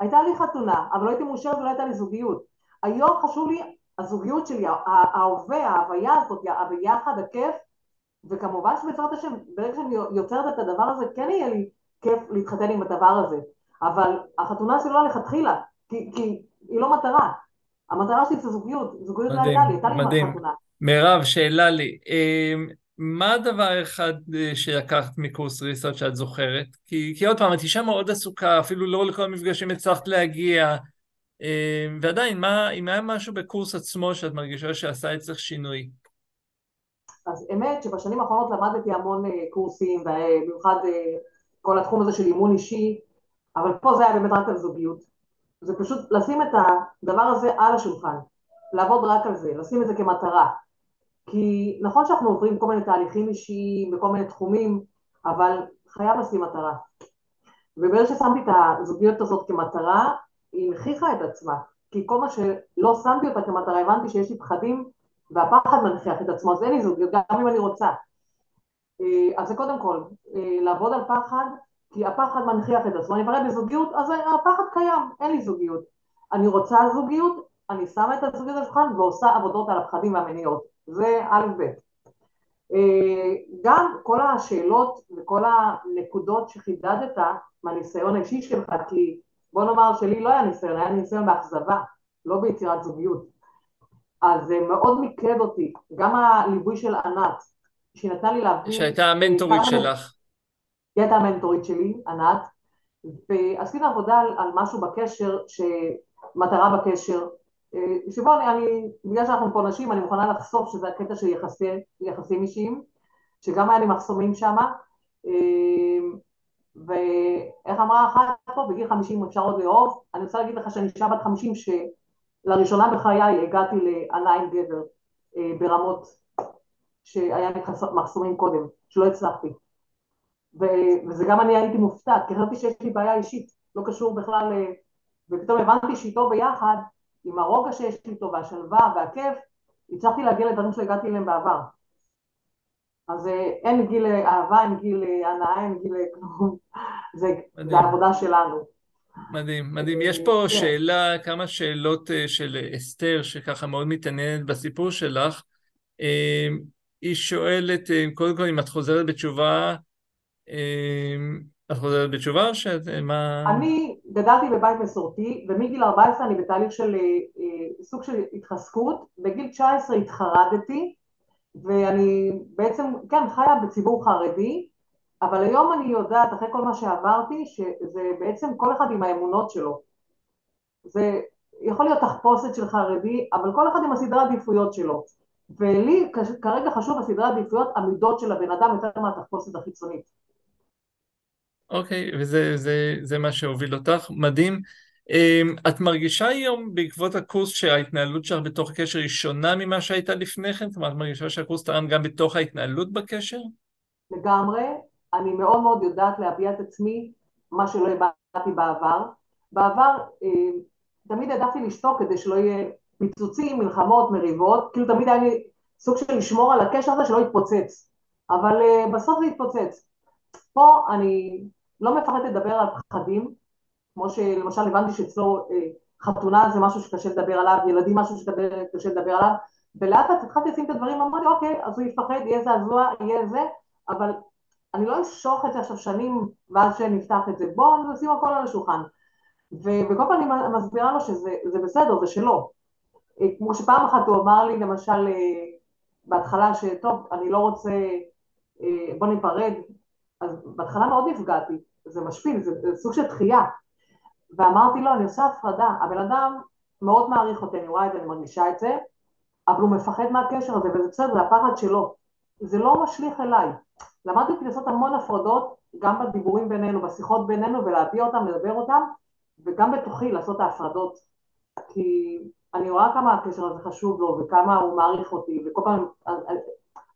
הייתה לי חתונה, אבל לא הייתי מאושרת ולא הייתה לי זוגיות. היום חשוב לי הזוגיות שלי, ההווה, ההוויה הזאת, הביחד, הכיף, וכמובן שבעזרת השם, ברגע שאני יוצרת את הדבר הזה, כן יהיה לי כיף להתחתן עם הדבר הזה, אבל החתונה שלי לא לכתחילה, כי, כי היא לא מטרה. המטרה שלי זה זוגיות, זוגיות לא הייתה לי, הייתה לי מדהים. חתונה. מירב, שאלה לי, אמ, מה הדבר אחד אה, שלקחת מקורס ריסות שאת זוכרת? כי, כי עוד פעם, את אישה מאוד עסוקה, אפילו לא לכל המפגשים הצלחת להגיע, ועדיין, מה, אם היה משהו בקורס עצמו שאת מרגישה שעשה אצלך שינוי? אז אמת שבשנים האחרונות למדתי המון אה, קורסים, במיוחד אה, כל התחום הזה של אימון אישי, אבל פה זה היה באמת רק על זוגיות. זה פשוט לשים את הדבר הזה על השולחן, לעבוד רק על זה, לשים את זה כמטרה. כי נכון שאנחנו עוברים כל מיני תהליכים אישיים בכל מיני תחומים, אבל חייב לשים מטרה. וברגע ששמתי את הזוגיות הזאת כמטרה, היא הנכיחה את עצמה, כי כל מה שלא שמתי אותה כמטרה, הבנתי שיש לי פחדים והפחד מנכיח את עצמו, אז אין לי זוגיות, גם אם אני רוצה. אה, אז זה קודם כל, אה, לעבוד על פחד, כי הפחד מנכיח את עצמו, אני מראה בזוגיות, אז הפחד קיים, אין לי זוגיות. אני רוצה זוגיות, אני שמה את הזוגיות על השולחן ועושה עבודות על הפחדים והמניעות, זה א' ב'. אה, גם כל השאלות וכל הנקודות שחידדת מהניסיון האישי שלך, כי בוא נאמר שלי לא היה ניסיון, היה ניסיון באכזבה, לא ביצירת זוגיות. אז זה מאוד מיקד אותי, גם הליווי של ענת, שהיא נתנה לי להבין... שהייתה המנטורית שלך. היא הייתה המנטורית שלי, ענת, ועשינו עבודה על, על משהו בקשר, מטרה בקשר, אה, שבו אני, אני, בגלל שאנחנו פה נשים, אני מוכנה לחשוף שזה הקטע של יחסי, יחסים אישיים, שגם היה לי מחסומים שם, אה, ואיך אמרה אחת פה, בגיל 50 אפשר עוד לאהוב, אני רוצה להגיד לך שאני אישה בת 50 שלראשונה בחיי הגעתי עם גבר אה, ברמות שהיה מחסומים קודם, שלא הצלחתי. ו- וזה גם אני הייתי מופתעת, כי חשבתי שיש לי בעיה אישית, לא קשור בכלל, אה, ופתאום הבנתי שאיתו ביחד, עם הרוגע שיש לי איתו והשלווה והכיף, הצלחתי להגיע לדברים שהגעתי אליהם בעבר. אז אה, אין גיל אהבה, אין גיל הנאה, אין גיל כלום, זה, זה העבודה שלנו. מדהים, מדהים. יש פה כן. שאלה, כמה שאלות אה, של אסתר, שככה מאוד מתעניינת בסיפור שלך. אה, היא שואלת, קודם כל, אם את חוזרת בתשובה, את חוזרת בתשובה או שאת, מה... אני גדלתי בבית מסורתי, ומגיל 14 אני בתהליך של סוג של התחזקות. בגיל 19 התחרדתי, ואני בעצם, כן, חיה בציבור חרדי, אבל היום אני יודעת, אחרי כל מה שעברתי, שזה בעצם כל אחד עם האמונות שלו. זה יכול להיות תחפושת של חרדי, אבל כל אחד עם הסדרי עדיפויות שלו. ולי כרגע חשוב הסדרי עדיפויות, המידות של הבן אדם יותר מהתחפושת החיצונית. אוקיי, okay, וזה זה, זה מה שהוביל אותך, מדהים. אמ, את מרגישה היום בעקבות הקורס שההתנהלות שלך בתוך הקשר היא שונה ממה שהייתה לפני כן? זאת אומרת, את מרגישה שהקורס תרם גם בתוך ההתנהלות בקשר? לגמרי. אני מאוד מאוד יודעת להביע את עצמי, מה שלא הבעתי בעבר. בעבר אמ, תמיד העדפתי לשתוק כדי שלא יהיה פיצוצים, מלחמות, מריבות, כאילו תמיד היה לי סוג של לשמור על הקשר הזה שלא יתפוצץ. אבל אה, בסוף זה יתפוצץ. פה אני לא מפחדת לדבר על פחדים, כמו שלמשל הבנתי שאצלו אה, חתונה זה משהו שקשה לדבר עליו, ילדים משהו שקשה לדבר עליו, ולאט לאט התחלתי לשים את הדברים, אמרתי, אוקיי, אז הוא יפחד, יהיה זעזוע, יהיה זה, אבל אני לא אמשוך את זה עכשיו שנים ואז שנפתח את זה, בואו נשים הכל על השולחן. וכל פעם אני מסבירה לו שזה בסדר, זה שלו. אה, כמו שפעם אחת הוא אמר לי למשל אה, בהתחלה שטוב, אני לא רוצה, בוא ניפרד, אז בהתחלה מאוד נפגעתי, זה משפיל, זה, זה סוג של דחייה. ואמרתי לו, אני עושה הפרדה, הבן אדם מאוד מעריך אותי, אני רואה את זה, אני מרגישה את זה, אבל הוא מפחד מהקשר הזה, וזה בסדר, זה הפחד שלו. זה לא משליך אליי. למדתי לעשות המון הפרדות, גם בדיבורים בינינו, בשיחות בינינו, ולהביע אותם, לדבר אותם, וגם בתוכי לעשות את ההפרדות. כי אני רואה כמה הקשר הזה חשוב לו, וכמה הוא מעריך אותי, וכל פעם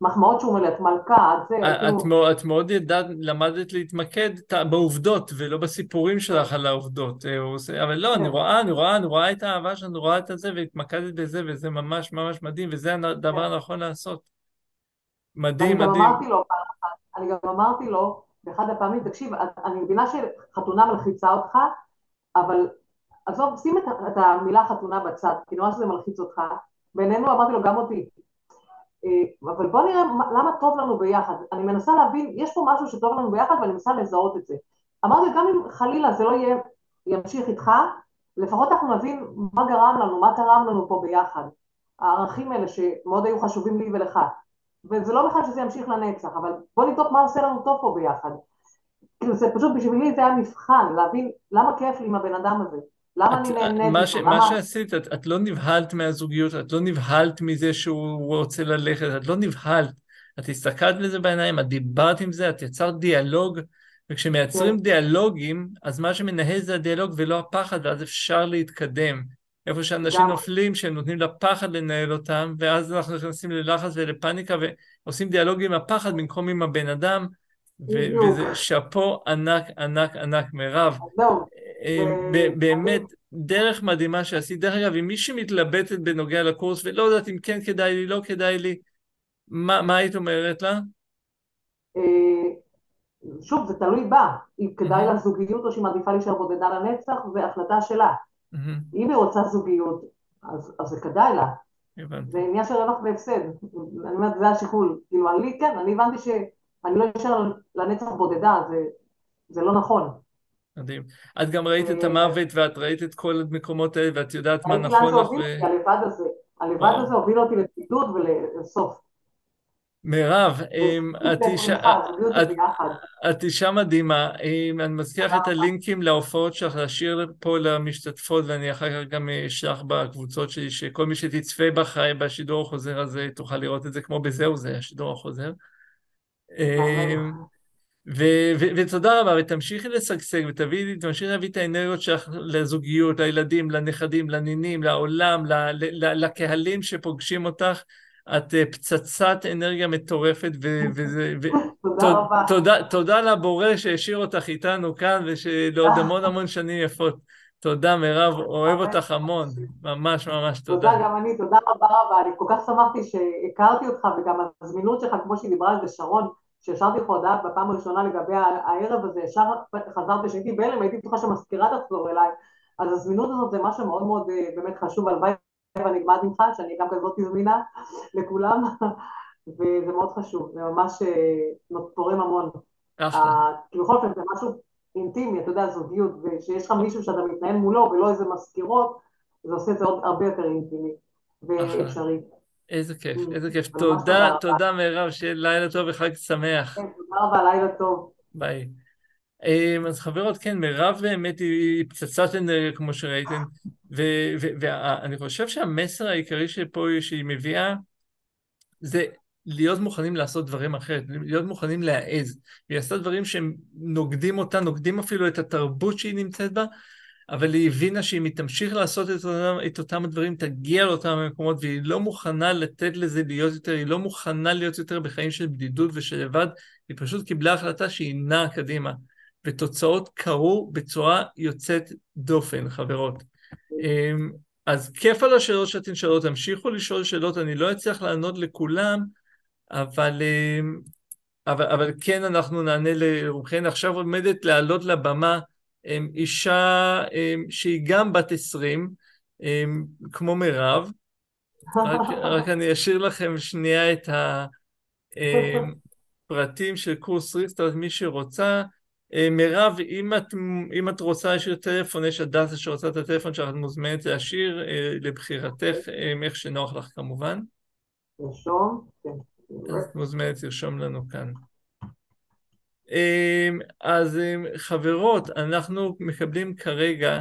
מחמאות שהוא מלא, את מלכה, את זה, את, כאילו... את מאוד ידעת, למדת להתמקד בעובדות, ולא בסיפורים שלך על העובדות. אה, אבל לא, אני כן. רואה, אני רואה, אני רואה את האהבה שלנו, רואה את זה, והתמקדת בזה, וזה ממש ממש מדהים, וזה הדבר כן. הנכון לעשות. מדהים, מדהים. אני גם אמרתי לו, אני גם אמרתי לו, באחד הפעמים, תקשיב, אני מבינה שחתונה מלחיצה אותך, אבל עזוב, שים את, את המילה חתונה בצד, כי נורא שזה מלחיץ אותך. בינינו אמרתי לו, גם אותי. אה, אבל בוא נראה למה טוב לנו ביחד. אני מנסה להבין, יש פה משהו שטוב לנו ביחד ואני מנסה לזהות את זה. אמרתי, גם אם חלילה זה לא יהיה, ימשיך איתך, לפחות אנחנו נבין מה גרם לנו, מה תרם לנו פה ביחד. הערכים האלה שמאוד היו חשובים לי ולך. וזה לא בכלל שזה ימשיך לנצח, אבל בוא נבדוק מה עושה לנו טוב פה ביחד. זה פשוט בשבילי זה היה מבחן, להבין למה כיף לי עם הבן אדם הזה. למה אני נהנית? מה, ש, מה שעשית, את, את לא נבהלת מהזוגיות, את לא נבהלת מזה שהוא רוצה ללכת, את לא נבהלת. את הסתכלת לזה בעיניים, את דיברת עם זה, את יצרת דיאלוג, וכשמייצרים כן. דיאלוגים, אז מה שמנהל זה הדיאלוג ולא הפחד, ואז אפשר להתקדם. איפה שאנשים גם. נופלים, שהם נותנים לפחד לנהל אותם, ואז אנחנו נכנסים ללחץ ולפניקה, ועושים דיאלוג עם הפחד במקום עם הבן אדם, וזה שאפו ענק ענק ענק מירב. באמת, דרך מדהימה שעשית. דרך אגב, אם מישהי מתלבטת בנוגע לקורס ולא יודעת אם כן כדאי לי, לא כדאי לי, מה, מה היית אומרת לה? אה, שוב, זה תלוי בה. אם כדאי לה זוגיות או שהיא מעדיפה להישאר בודדה לנצח, זה החלטה שלה. אם היא רוצה זוגיות, אז, אז זה כדאי לה. זה עניין של רווח והפסד. אני אומרת, זה השיקול. כאילו, אני, כן, אני הבנתי שאני לא אשאר לנצח בודדה, זה, זה לא נכון. מדהים. את גם ראית את המוות ואת ראית את כל המקומות האלה ואת יודעת מה נכון לך. הלבד הזה, הלבד הזה הוביל אותי לבידוד ולסוף. מירב, את אישה מדהימה, אני מזכיר לך את הלינקים להופעות שלך, להשאיר פה למשתתפות ואני אחר כך גם אשלח בקבוצות שלי, שכל מי שתצפה בחי בשידור החוזר הזה תוכל לראות את זה כמו בזהו זה, השידור החוזר. ו- ו- ותודה רבה, ותמשיכי לשגשג, ותמשיכי להביא את האנרגיות שלך לזוגיות, לילדים, לנכדים, לנינים, לעולם, ל- ל- לקהלים שפוגשים אותך. את uh, פצצת אנרגיה מטורפת, וזה... תודה רבה. תודה, תודה לבורא שהשאיר אותך איתנו כאן, ושלעוד המון המון שנים יפות. תודה מירב, אוהב אותך המון, ממש ממש תודה. תודה גם אני, תודה רבה רבה, אני כל כך שמחתי שהכרתי אותך, וגם הזמינות שלך, כמו שדיברה על זה שרון, כשהשארתי לך הודעה בפעם הראשונה לגבי הערב הזה, ישר חזרתי שהייתי בהלם, הייתי בטוחה שהמזכירה תחזור אליי, אז הזמינות הזאת זה משהו מאוד מאוד אה, באמת חשוב, הלוואי ואני אגמד ממך, שאני גם כזאת זמינה לכולם, וזה מאוד חשוב, זה ממש אה, תורם המון. כי בכל אופן זה משהו אינטימי, אתה יודע, זוגיות, וכשיש לך מישהו שאתה מתנהל מולו ולא איזה מזכירות, זה עושה את זה עוד הרבה יותר אינטימי ואפשרי. איזה כיף, mm. איזה כיף. תודה, תודה מירב, שיהיה לילה טוב וחג שמח. כן, תודה רבה, לילה טוב. ביי. אמ, אז חברות, כן, מירב באמת היא פצצת אנרגיה, כמו שראיתם, ואני חושב שהמסר העיקרי שפה, שהיא מביאה, זה להיות מוכנים לעשות דברים אחרת, להיות מוכנים להעז. היא עשתה דברים שהם נוגדים אותה, נוגדים אפילו את התרבות שהיא נמצאת בה, אבל היא הבינה שאם היא תמשיך לעשות את אותם, את אותם הדברים, תגיע לאותם המקומות, והיא לא מוכנה לתת לזה להיות יותר, היא לא מוכנה להיות יותר בחיים של בדידות ושל לבד, היא פשוט קיבלה החלטה שהיא נעה קדימה. ותוצאות קרו בצורה יוצאת דופן, חברות. אמ, אז כיף על השאלות שאתן שואלות, תמשיכו לשאול שאלות, אני לא אצליח לענות לכולם, אבל, אמ, אבל, אבל כן אנחנו נענה לרובכן. עכשיו עומדת לעלות לבמה אישה שהיא גם בת עשרים, כמו מירב, רק, רק אני אשאיר לכם שנייה את הפרטים של קורס ריסטארט, מי שרוצה. מירב, אם את, אם את רוצה להשאיר טלפון, יש הדסה שרוצה את הטלפון שלך, את מוזמנת להשאיר אה, לבחירתך, איך שנוח לך כמובן. לרשום? כן. את מוזמנת לרשום לנו כאן. אז חברות, אנחנו מקבלים כרגע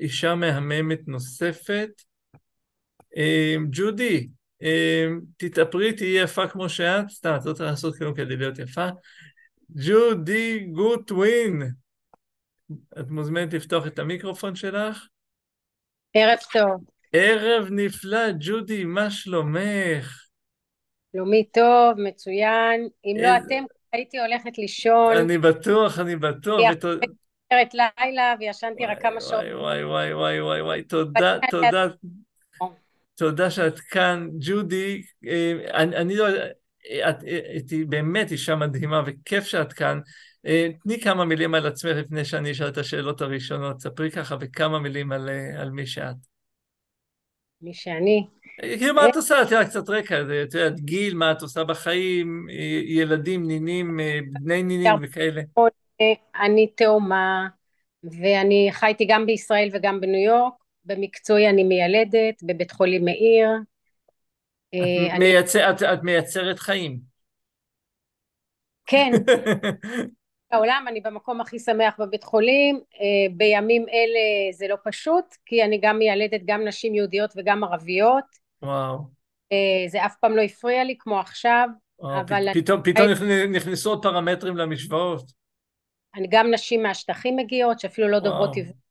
אישה מהממת נוספת. ג'ודי, תתאפרי, תהיי יפה כמו שאת, סתם, את לא צריכה לעשות כלום כדי להיות יפה. ג'ודי גוטווין, את מוזמנת לפתוח את המיקרופון שלך? ערב טוב. ערב נפלא, ג'ודי, מה שלומך? שלומי טוב, מצוין. אם לא אתם, הייתי הולכת לישון. אני בטוח, אני בטוח. סרט לילה וישנתי רק כמה שעות. וואי וואי וואי וואי וואי, תודה, תודה. תודה שאת כאן. ג'ודי, אה, אני, אני לא... את, את את באמת אישה מדהימה וכיף שאת כאן. אה, תני כמה מילים על עצמך לפני שאני אשאל את השאלות הראשונות. ספרי ככה בכמה מילים על, אה, על מי שאת. מי שאני? כאילו, מה את עושה? את יודעת, קצת רקע, את יודעת, גיל, מה את עושה בחיים, ילדים, נינים, בני נינים וכאלה. אני תאומה, ואני חייתי גם בישראל וגם בניו יורק. במקצועי אני מיילדת בבית חולים מאיר. את. מייצר, את, את מייצרת חיים. כן. בעולם אני במקום הכי שמח בבית חולים. בימים אלה זה לא פשוט, כי אני גם מיילדת גם נשים יהודיות וגם ערביות. וואו. זה אף פעם לא הפריע לי כמו עכשיו. וואו, אבל פתאום, אני... פתאום נכנסו עוד פרמטרים למשוואות. אני גם נשים מהשטחים מגיעות, שאפילו לא דוברות עברית.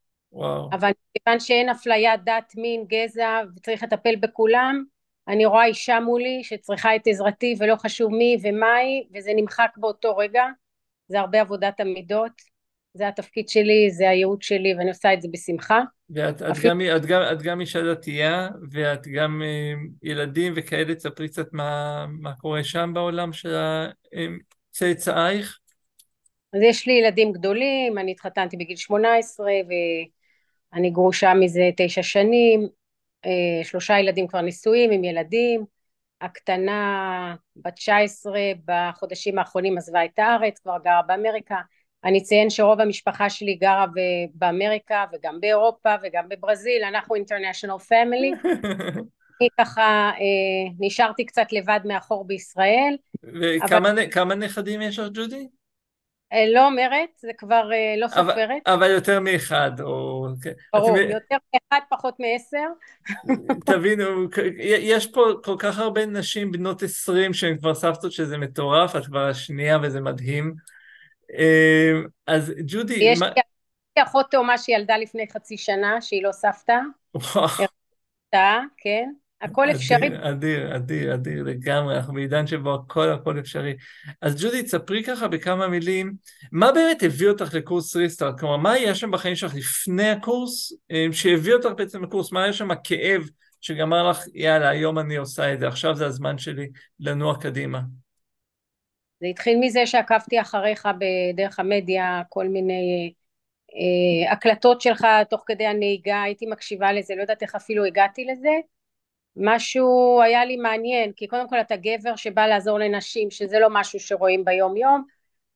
אבל כיוון שאין אפליית דת, מין, גזע, וצריך לטפל בכולם, אני רואה אישה מולי שצריכה את עזרתי ולא חשוב מי ומה היא, וזה נמחק באותו רגע. זה הרבה עבודת המידות. זה התפקיד שלי, זה הייעוד שלי, ואני עושה את זה בשמחה. ואת את גם, את גם, את גם אישה דתייה, ואת גם אה, ילדים וכאלה, תספרי קצת מה, מה קורה שם בעולם של צאצאייך. אז יש לי ילדים גדולים, אני התחתנתי בגיל 18 ואני גרושה מזה תשע שנים, אה, שלושה ילדים כבר נשואים עם ילדים, הקטנה בת 19 בחודשים האחרונים עזבה את הארץ, כבר גרה באמריקה, אני אציין שרוב המשפחה שלי גרה באמריקה וגם באירופה וגם בברזיל, אנחנו אינטרנשיונל פמילי, אני ככה אה, נשארתי קצת לבד מאחור בישראל. וכמה אבל... נכדים יש לך ג'ודי? אה, לא אומרת, זה כבר אה, לא סופרת. אבל, אבל יותר מאחד, או... ברור, את... יותר מאחד, פחות מעשר. תבינו, יש פה כל כך הרבה נשים בנות עשרים שהן כבר סבתות שזה מטורף, את כבר השנייה וזה מדהים. אה, אז ג'ודי... יש מה... לי אחות תאומה שילדה לפני חצי שנה, שהיא לא סבתא. כן. הכל אפשרי. אדיר, אדיר, אדיר לגמרי, אנחנו בעידן שבו הכל הכל אפשרי. אז ג'ודי, תספרי ככה בכמה מילים, מה באמת הביא אותך לקורס ריסטארט? כלומר, מה היה שם בחיים שלך לפני הקורס, אה, שהביא אותך בעצם לקורס? מה היה שם הכאב שגמר לך, יאללה, היום אני עושה את זה, עכשיו זה הזמן שלי לנוע קדימה? זה התחיל מזה שעקבתי אחריך בדרך המדיה, כל מיני אה, הקלטות שלך תוך כדי הנהיגה, הייתי מקשיבה לזה, לא יודעת איך אפילו הגעתי לזה. משהו היה לי מעניין, כי קודם כל אתה גבר שבא לעזור לנשים, שזה לא משהו שרואים ביום יום,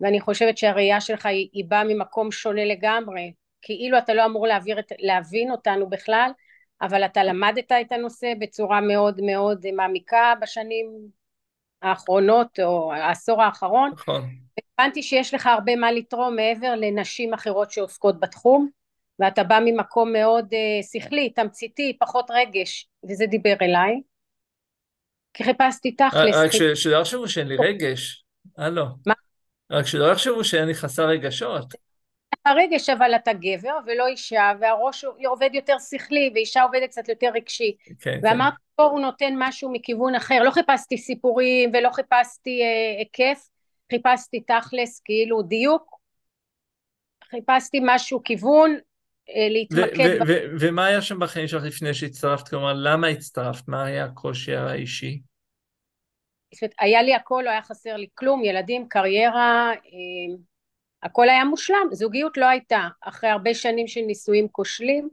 ואני חושבת שהראייה שלך היא, היא באה ממקום שונה לגמרי, כאילו אתה לא אמור להעביר להבין אותנו בכלל, אבל אתה למדת את הנושא בצורה מאוד מאוד מעמיקה בשנים האחרונות, או העשור האחרון. נכון. הבנתי שיש לך הרבה מה לתרום מעבר לנשים אחרות שעוסקות בתחום. ואתה בא ממקום מאוד uh, שכלי, תמציתי, פחות רגש, וזה דיבר אליי. כי חיפשתי תכלס. רק שלא יחשבו שאין לי רגש, הלו. מה? רק שלא יחשבו שאני חסר רגשות. הרגש אבל אתה גבר ולא אישה והראש עובד יותר שכלי ואישה עובדת קצת יותר רגשי כן, ואמרתי כן. פה הוא נותן משהו מכיוון אחר לא חיפשתי סיפורים ולא חיפשתי אה, היקף חיפשתי תכלס כאילו דיוק חיפשתי משהו כיוון אה, להתמקד. ומה היה שם בחיים שלך לפני שהצטרפת? כלומר, למה הצטרפת? מה היה הקושי האישי? היה לי הכל, לא היה חסר לי כלום, ילדים, קריירה, אה, הכל היה מושלם, זוגיות לא הייתה. אחרי הרבה שנים של נישואים כושלים,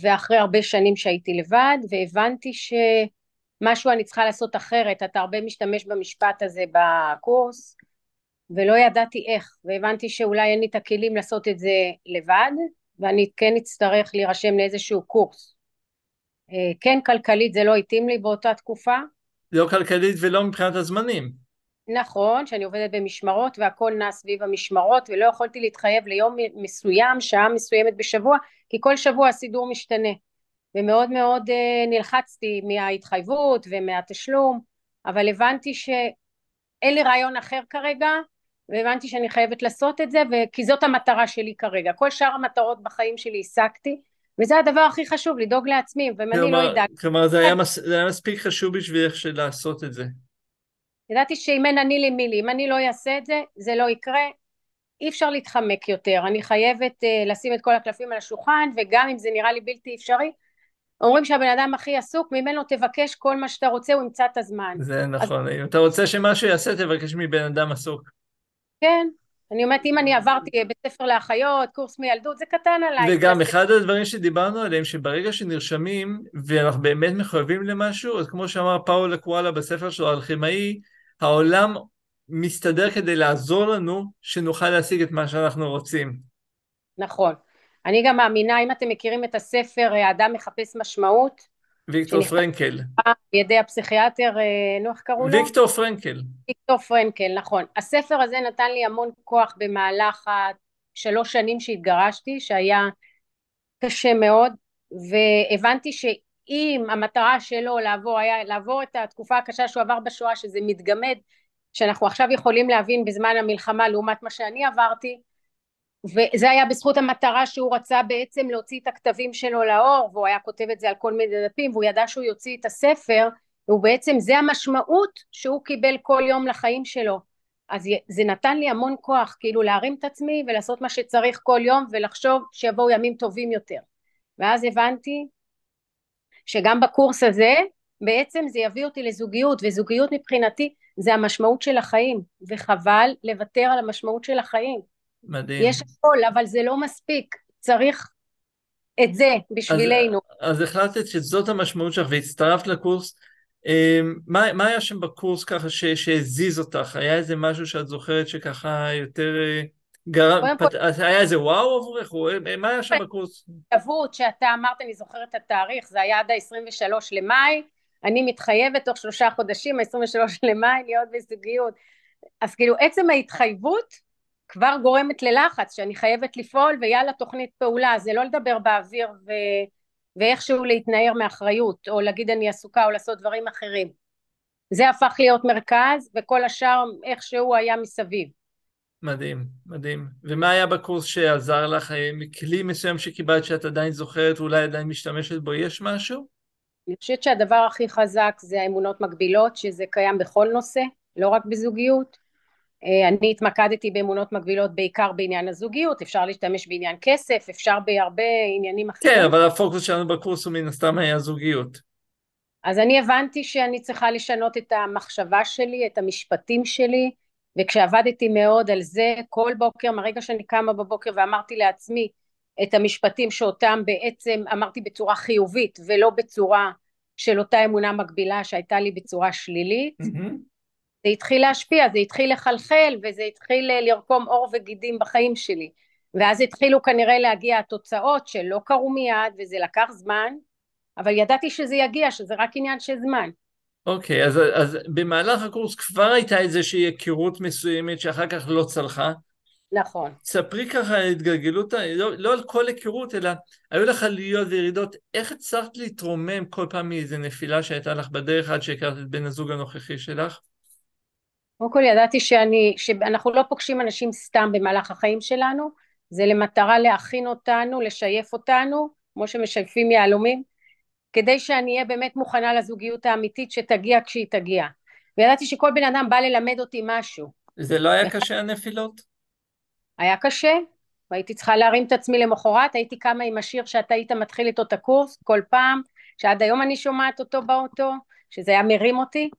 ואחרי הרבה שנים שהייתי לבד, והבנתי שמשהו אני צריכה לעשות אחרת, אתה הרבה משתמש במשפט הזה בקורס, ולא ידעתי איך, והבנתי שאולי אין לי את הכלים לעשות את זה לבד, ואני כן אצטרך להירשם לאיזשהו קורס. אה, כן, כלכלית זה לא התאים לי באותה תקופה. לא כלכלית ולא מבחינת הזמנים. נכון, שאני עובדת במשמרות והכל נע סביב המשמרות ולא יכולתי להתחייב ליום מסוים, שעה מסוימת בשבוע, כי כל שבוע הסידור משתנה. ומאוד מאוד uh, נלחצתי מההתחייבות ומהתשלום, אבל הבנתי שאין לי רעיון אחר כרגע, והבנתי שאני חייבת לעשות את זה, כי זאת המטרה שלי כרגע. כל שאר המטרות בחיים שלי השגתי, וזה הדבר הכי חשוב, לדאוג לעצמי, ואם אני לא אדאג... כלומר, זה היה, מס, זה היה מספיק חשוב בשבילך לעשות את זה. ידעתי שאם אין אני לי מי לי, אם אני לא אעשה את זה, זה לא יקרה. אי אפשר להתחמק יותר, אני חייבת uh, לשים את כל הקלפים על השולחן, וגם אם זה נראה לי בלתי אפשרי, אומרים שהבן אדם הכי עסוק, ממנו תבקש כל מה שאתה רוצה, הוא ימצא את הזמן. זה נכון, אז... אם אתה רוצה שמשהו יעשה, תבקש מבן אדם עסוק. כן, אני אומרת, אם אני עברתי בית ספר לאחיות, קורס מילדות, זה קטן עליי. וגם אחד הדברים שדיברנו עליהם, שברגע שנרשמים, ואנחנו באמת מחויבים למשהו, אז כמו שאמר פאולה קואלה בספר שלו, האלכימאי, העולם מסתדר כדי לעזור לנו, שנוכל להשיג את מה שאנחנו רוצים. נכון. אני גם מאמינה, אם אתם מכירים את הספר "האדם מחפש משמעות", ויקטור פרנקל. על ידי הפסיכיאטר, אה, נו איך קראו לו? ויקטור פרנקל. ויקטור פרנקל, נכון. הספר הזה נתן לי המון כוח במהלך השלוש שנים שהתגרשתי, שהיה קשה מאוד, והבנתי שאם המטרה שלו לעבור היה לעבור את התקופה הקשה שהוא עבר בשואה, שזה מתגמד, שאנחנו עכשיו יכולים להבין בזמן המלחמה לעומת מה שאני עברתי, וזה היה בזכות המטרה שהוא רצה בעצם להוציא את הכתבים שלו לאור והוא היה כותב את זה על כל מיני דפים והוא ידע שהוא יוציא את הספר והוא בעצם זה המשמעות שהוא קיבל כל יום לחיים שלו. אז זה נתן לי המון כוח כאילו להרים את עצמי ולעשות מה שצריך כל יום ולחשוב שיבואו ימים טובים יותר. ואז הבנתי שגם בקורס הזה בעצם זה יביא אותי לזוגיות וזוגיות מבחינתי זה המשמעות של החיים וחבל לוותר על המשמעות של החיים מדהים. יש הכל, אבל זה לא מספיק, צריך את זה בשבילנו. אז, אז החלטת שזאת המשמעות שלך והצטרפת לקורס. אמ, מה, מה היה שם בקורס ככה ש, שהזיז אותך? היה איזה משהו שאת זוכרת שככה יותר אה, גרם, פת... היה איזה וואו עבורך? מה היה שם בקורס? התאבות שאתה אמרת, אני זוכרת את התאריך, זה היה עד ה-23 למאי, אני מתחייבת תוך שלושה חודשים, ה-23 למאי, להיות בזוגיות. אז כאילו עצם ההתחייבות כבר גורמת ללחץ שאני חייבת לפעול ויאללה תוכנית פעולה זה לא לדבר באוויר ו... ואיכשהו להתנער מאחריות או להגיד אני עסוקה או לעשות דברים אחרים זה הפך להיות מרכז וכל השאר איכשהו היה מסביב מדהים, מדהים. ומה היה בקורס שעזר לך? כלי מסוים שקיבלת שאת עדיין זוכרת ואולי עדיין משתמשת בו, יש משהו? אני חושבת שהדבר הכי חזק זה האמונות מקבילות, שזה קיים בכל נושא, לא רק בזוגיות. אה, אני התמקדתי באמונות מקבילות בעיקר בעניין הזוגיות, אפשר להשתמש בעניין כסף, אפשר בהרבה עניינים אחרים. כן, אבל הפוקוס שלנו בקורס הוא מן הסתם היה זוגיות. אז אני הבנתי שאני צריכה לשנות את המחשבה שלי, את המשפטים שלי, וכשעבדתי מאוד על זה, כל בוקר, מהרגע שאני קמה בבוקר ואמרתי לעצמי את המשפטים שאותם בעצם אמרתי בצורה חיובית ולא בצורה של אותה אמונה מקבילה שהייתה לי בצורה שלילית, mm-hmm. זה התחיל להשפיע, זה התחיל לחלחל וזה התחיל לרקום עור וגידים בחיים שלי ואז התחילו כנראה להגיע התוצאות שלא קרו מיד וזה לקח זמן אבל ידעתי שזה יגיע, שזה רק עניין של זמן. אוקיי, אז, אז במהלך הקורס כבר הייתה איזושהי היכרות מסוימת שאחר כך לא צלחה. נכון. ספרי ככה על התגלגלות, לא, לא על כל היכרות, אלא היו לך עליות וירידות, איך הצלחת להתרומם כל פעם מאיזה נפילה שהייתה לך בדרך עד שהכרת את בן הזוג הנוכחי שלך? קודם כל ידעתי שאני, שאנחנו לא פוגשים אנשים סתם במהלך החיים שלנו, זה למטרה להכין אותנו, לשייף אותנו, כמו שמשייפים יהלומים, כדי שאני אהיה באמת מוכנה לזוגיות האמיתית שתגיע כשהיא תגיע. וידעתי שכל בן אדם בא ללמד אותי משהו. זה לא היה קשה הנפילות? היה קשה, והייתי צריכה להרים את עצמי למחרת, הייתי קמה עם השיר שאתה היית מתחיל איתו את הקורס כל פעם, שעד היום אני שומעת אותו באוטו, שזה היה מרים אותי,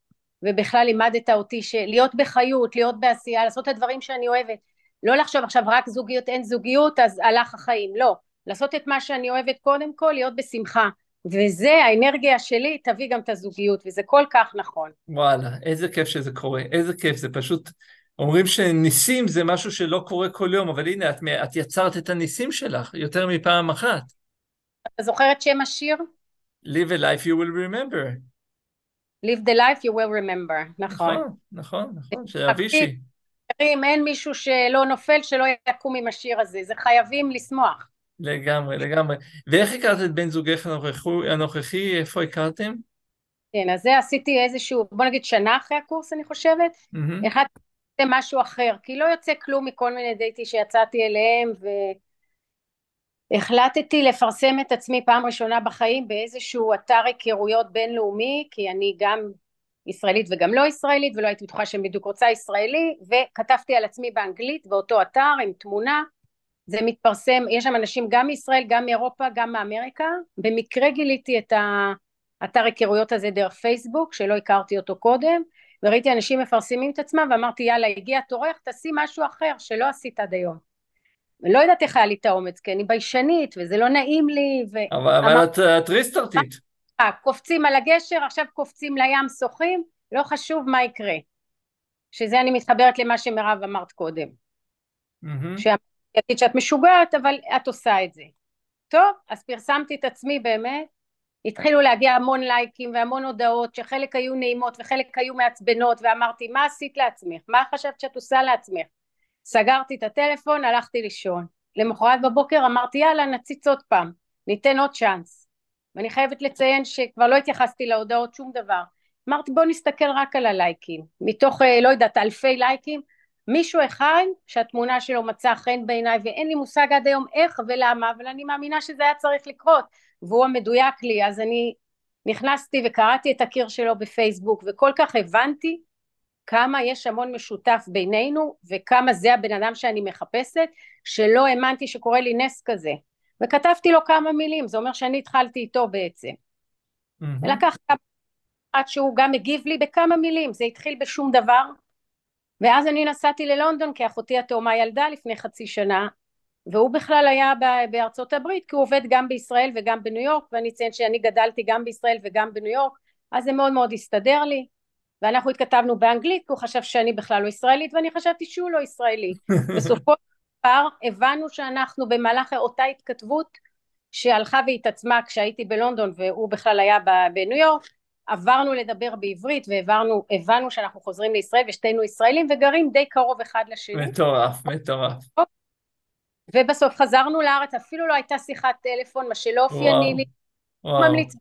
ובכלל לימדת אותי שלהיות בחיות, להיות בעשייה, לעשות את הדברים שאני אוהבת, לא לחשוב עכשיו רק זוגיות אין זוגיות אז הלך החיים, לא, לעשות את מה שאני אוהבת קודם כל, להיות בשמחה. וזה, האנרגיה שלי תביא גם את הזוגיות, וזה כל כך נכון. וואלה, איזה כיף שזה קורה, איזה כיף, זה פשוט... אומרים שניסים זה משהו שלא קורה כל יום, אבל הנה, את, את יצרת את הניסים שלך יותר מפעם אחת. אתה זוכר את שם השיר? Live a life you will remember. Live the life you will remember, נכון. נכון, נכון, נכון, של אבישי. אין מישהו שלא נופל שלא יקום עם השיר הזה, זה חייבים לשמוח. לגמרי, לגמרי. ואיך הכרת את בן זוגך הנוכחי, איפה הכרתם? כן, אז זה עשיתי איזשהו, בוא נגיד שנה אחרי הקורס אני חושבת, mm-hmm. החלטתי משהו אחר, כי לא יוצא כלום מכל מיני דייטים שיצאתי אליהם, והחלטתי לפרסם את עצמי פעם ראשונה בחיים באיזשהו אתר היכרויות בינלאומי, כי אני גם ישראלית וגם לא ישראלית, ולא הייתי בטוחה שאני בדיוק רוצה ישראלי, וכתבתי על עצמי באנגלית באותו אתר עם תמונה, זה מתפרסם, יש שם אנשים גם מישראל, גם מאירופה, גם מאמריקה, במקרה גיליתי את האתר היכרויות הזה דרך פייסבוק, שלא הכרתי אותו קודם, וראיתי אנשים מפרסמים את עצמם, ואמרתי יאללה הגיע תורך, תעשי משהו אחר שלא עשית עד היום. לא יודעת איך היה לי את האומץ, כי אני ביישנית, וזה לא נעים לי, ו... אבל, אבל את, את ריסטרטית. אה, קופצים על הגשר, עכשיו קופצים לים, שוחים, לא חשוב מה יקרה. שזה אני מתחברת למה שמירב אמרת קודם. Mm-hmm. יגיד שאת משוגעת, אבל את עושה את זה. טוב, אז פרסמתי את עצמי באמת, התחילו להגיע המון לייקים והמון הודעות שחלק היו נעימות וחלק היו מעצבנות ואמרתי מה עשית לעצמך? מה חשבת שאת עושה לעצמך? סגרתי את הטלפון, הלכתי לישון. למחרת בבוקר אמרתי יאללה נציץ עוד פעם, ניתן עוד צ'אנס. ואני חייבת לציין שכבר לא התייחסתי להודעות שום דבר. אמרתי בוא נסתכל רק על הלייקים. מתוך אה, לא יודעת אלפי לייקים מישהו אחד שהתמונה שלו מצאה חן בעיניי ואין לי מושג עד היום איך ולמה אבל אני מאמינה שזה היה צריך לקרות. והוא המדויק לי אז אני נכנסתי וקראתי את הקיר שלו בפייסבוק וכל כך הבנתי כמה יש המון משותף בינינו וכמה זה הבן אדם שאני מחפשת שלא האמנתי שקורה לי נס כזה. וכתבתי לו כמה מילים זה אומר שאני התחלתי איתו בעצם. mm-hmm. ולקח כמה עד שהוא גם הגיב לי בכמה מילים זה התחיל בשום דבר ואז אני נסעתי ללונדון כי אחותי התאומה ילדה לפני חצי שנה והוא בכלל היה בארצות הברית כי הוא עובד גם בישראל וגם בניו יורק ואני אציין שאני גדלתי גם בישראל וגם בניו יורק אז זה מאוד מאוד הסתדר לי. ואנחנו התכתבנו באנגלית כי הוא חשב שאני בכלל לא ישראלית ואני חשבתי שהוא לא ישראלי. בסופו של דבר הבנו שאנחנו במהלך אותה התכתבות שהלכה והתעצמה כשהייתי בלונדון והוא בכלל היה בניו יורק עברנו לדבר בעברית והבנו שאנחנו חוזרים לישראל ושתינו ישראלים וגרים די קרוב אחד לשני. מטורף, מטורף. ובסוף חזרנו לארץ, אפילו לא הייתה שיחת טלפון, מה שלא אופייני לי. ממליץ.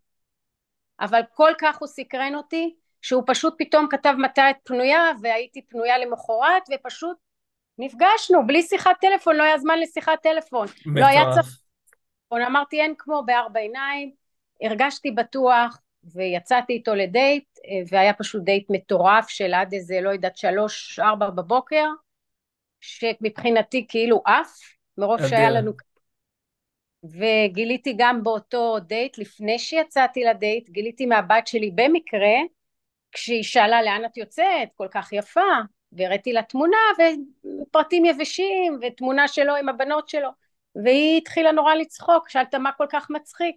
אבל כל כך הוא סקרן אותי, שהוא פשוט פתאום כתב מתי את פנויה, והייתי פנויה למחרת, ופשוט נפגשנו, בלי שיחת טלפון, לא היה זמן לשיחת טלפון. מטורף. לא היה צריך... אמרתי אין כמו בארבע עיניים, הרגשתי בטוח, ויצאתי איתו לדייט, והיה פשוט דייט מטורף של עד איזה, לא יודעת, שלוש, ארבע בבוקר, שמבחינתי כאילו עף, מרוב שהיה לנו... וגיליתי גם באותו דייט, לפני שיצאתי לדייט, גיליתי מהבת שלי במקרה, כשהיא שאלה לאן את יוצאת, כל כך יפה, והראיתי לה תמונה ופרטים יבשים ותמונה שלו עם הבנות שלו והיא התחילה נורא לצחוק, שאלת מה כל כך מצחיק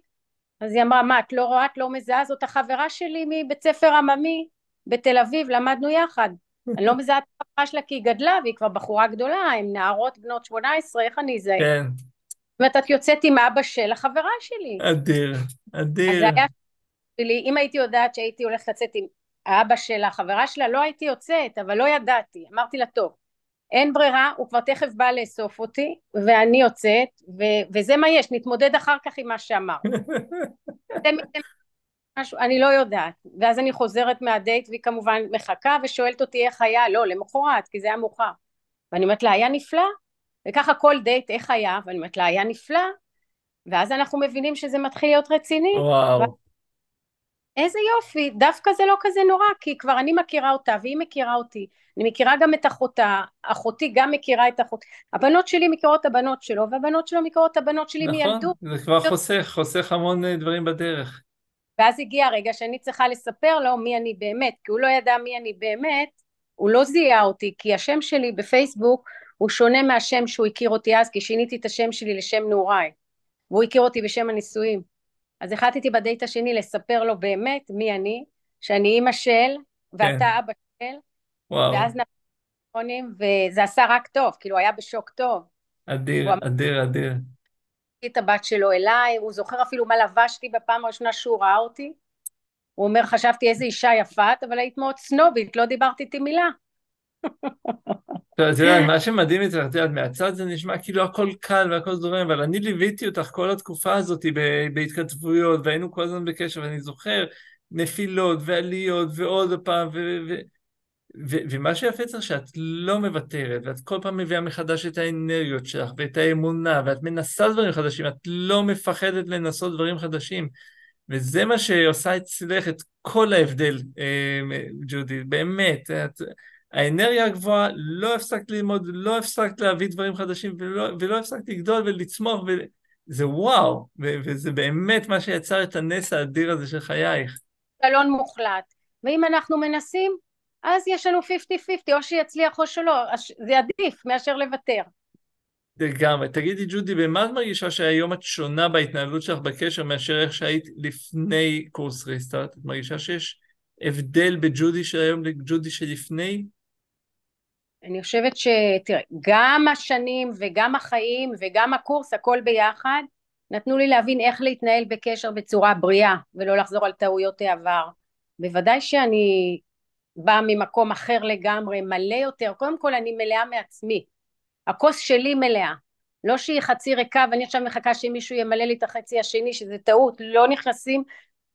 אז היא אמרה מה את לא רואה את לא מזהה זאת החברה שלי מבית ספר עממי בתל אביב למדנו יחד אני לא מזהה את החברה שלה כי היא גדלה והיא כבר בחורה גדולה עם נערות בנות 18 איך אני אזהה? כן. זאת אומרת את יוצאת עם אבא של החברה שלי. אדיר, אדיר. אז היה שלי, אם הייתי יודעת שהייתי הולכת לצאת עם האבא של החברה שלה לא הייתי יוצאת אבל לא ידעתי אמרתי לה טוב אין ברירה הוא כבר תכף בא לאסוף אותי ואני יוצאת ו- וזה מה יש נתמודד אחר כך עם מה שאמר משהו, אני לא יודעת. ואז אני חוזרת מהדייט והיא כמובן מחכה ושואלת אותי איך היה לא למחרת כי זה היה מאוחר. ואני אומרת לה היה נפלא? וככה כל דייט איך היה? ואני אומרת לה היה נפלא. ואז אנחנו מבינים שזה מתחיל להיות רציני. וואו איזה יופי, דווקא זה לא כזה נורא, כי כבר אני מכירה אותה והיא מכירה אותי, אני מכירה גם את אחותה, אחותי גם מכירה את אחות, הבנות שלי מכירות את הבנות שלו, והבנות שלו מכירות את הבנות שלי נכון, מילדות. נכון, זה כבר חוסך, חוסך המון אה, דברים בדרך. ואז הגיע הרגע שאני צריכה לספר לו מי אני באמת, כי הוא לא ידע מי אני באמת, הוא לא זיהה אותי, כי השם שלי בפייסבוק הוא שונה מהשם שהוא הכיר אותי אז, כי שיניתי את השם שלי לשם נעוריי. והוא הכיר אותי בשם הנישואים. אז החלטתי בדייט השני לספר לו באמת מי אני, שאני אימא של, ואתה כן. אבא של, וואו. ואז נפונים, וזה עשה רק טוב, כאילו היה בשוק טוב. אדיר, אדיר, אדיר. את הבת שלו אליי, הוא זוכר אפילו מה לבשתי בפעם הראשונה שהוא ראה אותי. הוא אומר, חשבתי איזה אישה יפה את, אבל היית מאוד סנובית, לא דיברת איתי מילה. את יודעת, מה שמדהים איתך, את יודעת, מהצד זה נשמע כאילו הכל קל והכל זורם, אבל אני ליוויתי אותך כל התקופה הזאת בהתכתבויות, והיינו כל הזמן בקשר, ואני זוכר נפילות ועליות ועוד פעם, ומה שיפה צריך שאת לא מוותרת, ואת כל פעם מביאה מחדש את האנרגיות שלך ואת האמונה, ואת מנסה דברים חדשים, את לא מפחדת לנסות דברים חדשים. וזה מה שעושה אצלך את כל ההבדל, אה, ג'ודי, באמת. את, האנרגיה הגבוהה, לא הפסקת ללמוד, לא הפסקת להביא דברים חדשים, ולא, ולא הפסקת לגדול ולצמוח, וזה וואו, וזה באמת מה שיצר את הנס האדיר הזה של חייך. אלון מוחלט. ואם אנחנו מנסים, אז יש לנו 50-50, או שיצליח או שלא, זה עדיף מאשר לוותר. לגמרי. תגידי, ג'ודי, במה את מרגישה שהיום את שונה בהתנהלות שלך בקשר מאשר איך שהיית לפני קורס ריסטארט? את מרגישה שיש הבדל בג'ודי של היום לג'ודי שלפני? אני חושבת ש... תראה, גם השנים וגם החיים וגם הקורס, הכל ביחד, נתנו לי להבין איך להתנהל בקשר בצורה בריאה ולא לחזור על טעויות העבר. בוודאי שאני באה ממקום אחר לגמרי, מלא יותר, קודם כל אני מלאה מעצמי, הכוס שלי מלאה, לא שהיא חצי ריקה ואני עכשיו מחכה שמישהו ימלא לי את החצי השני שזה טעות, לא נכנסים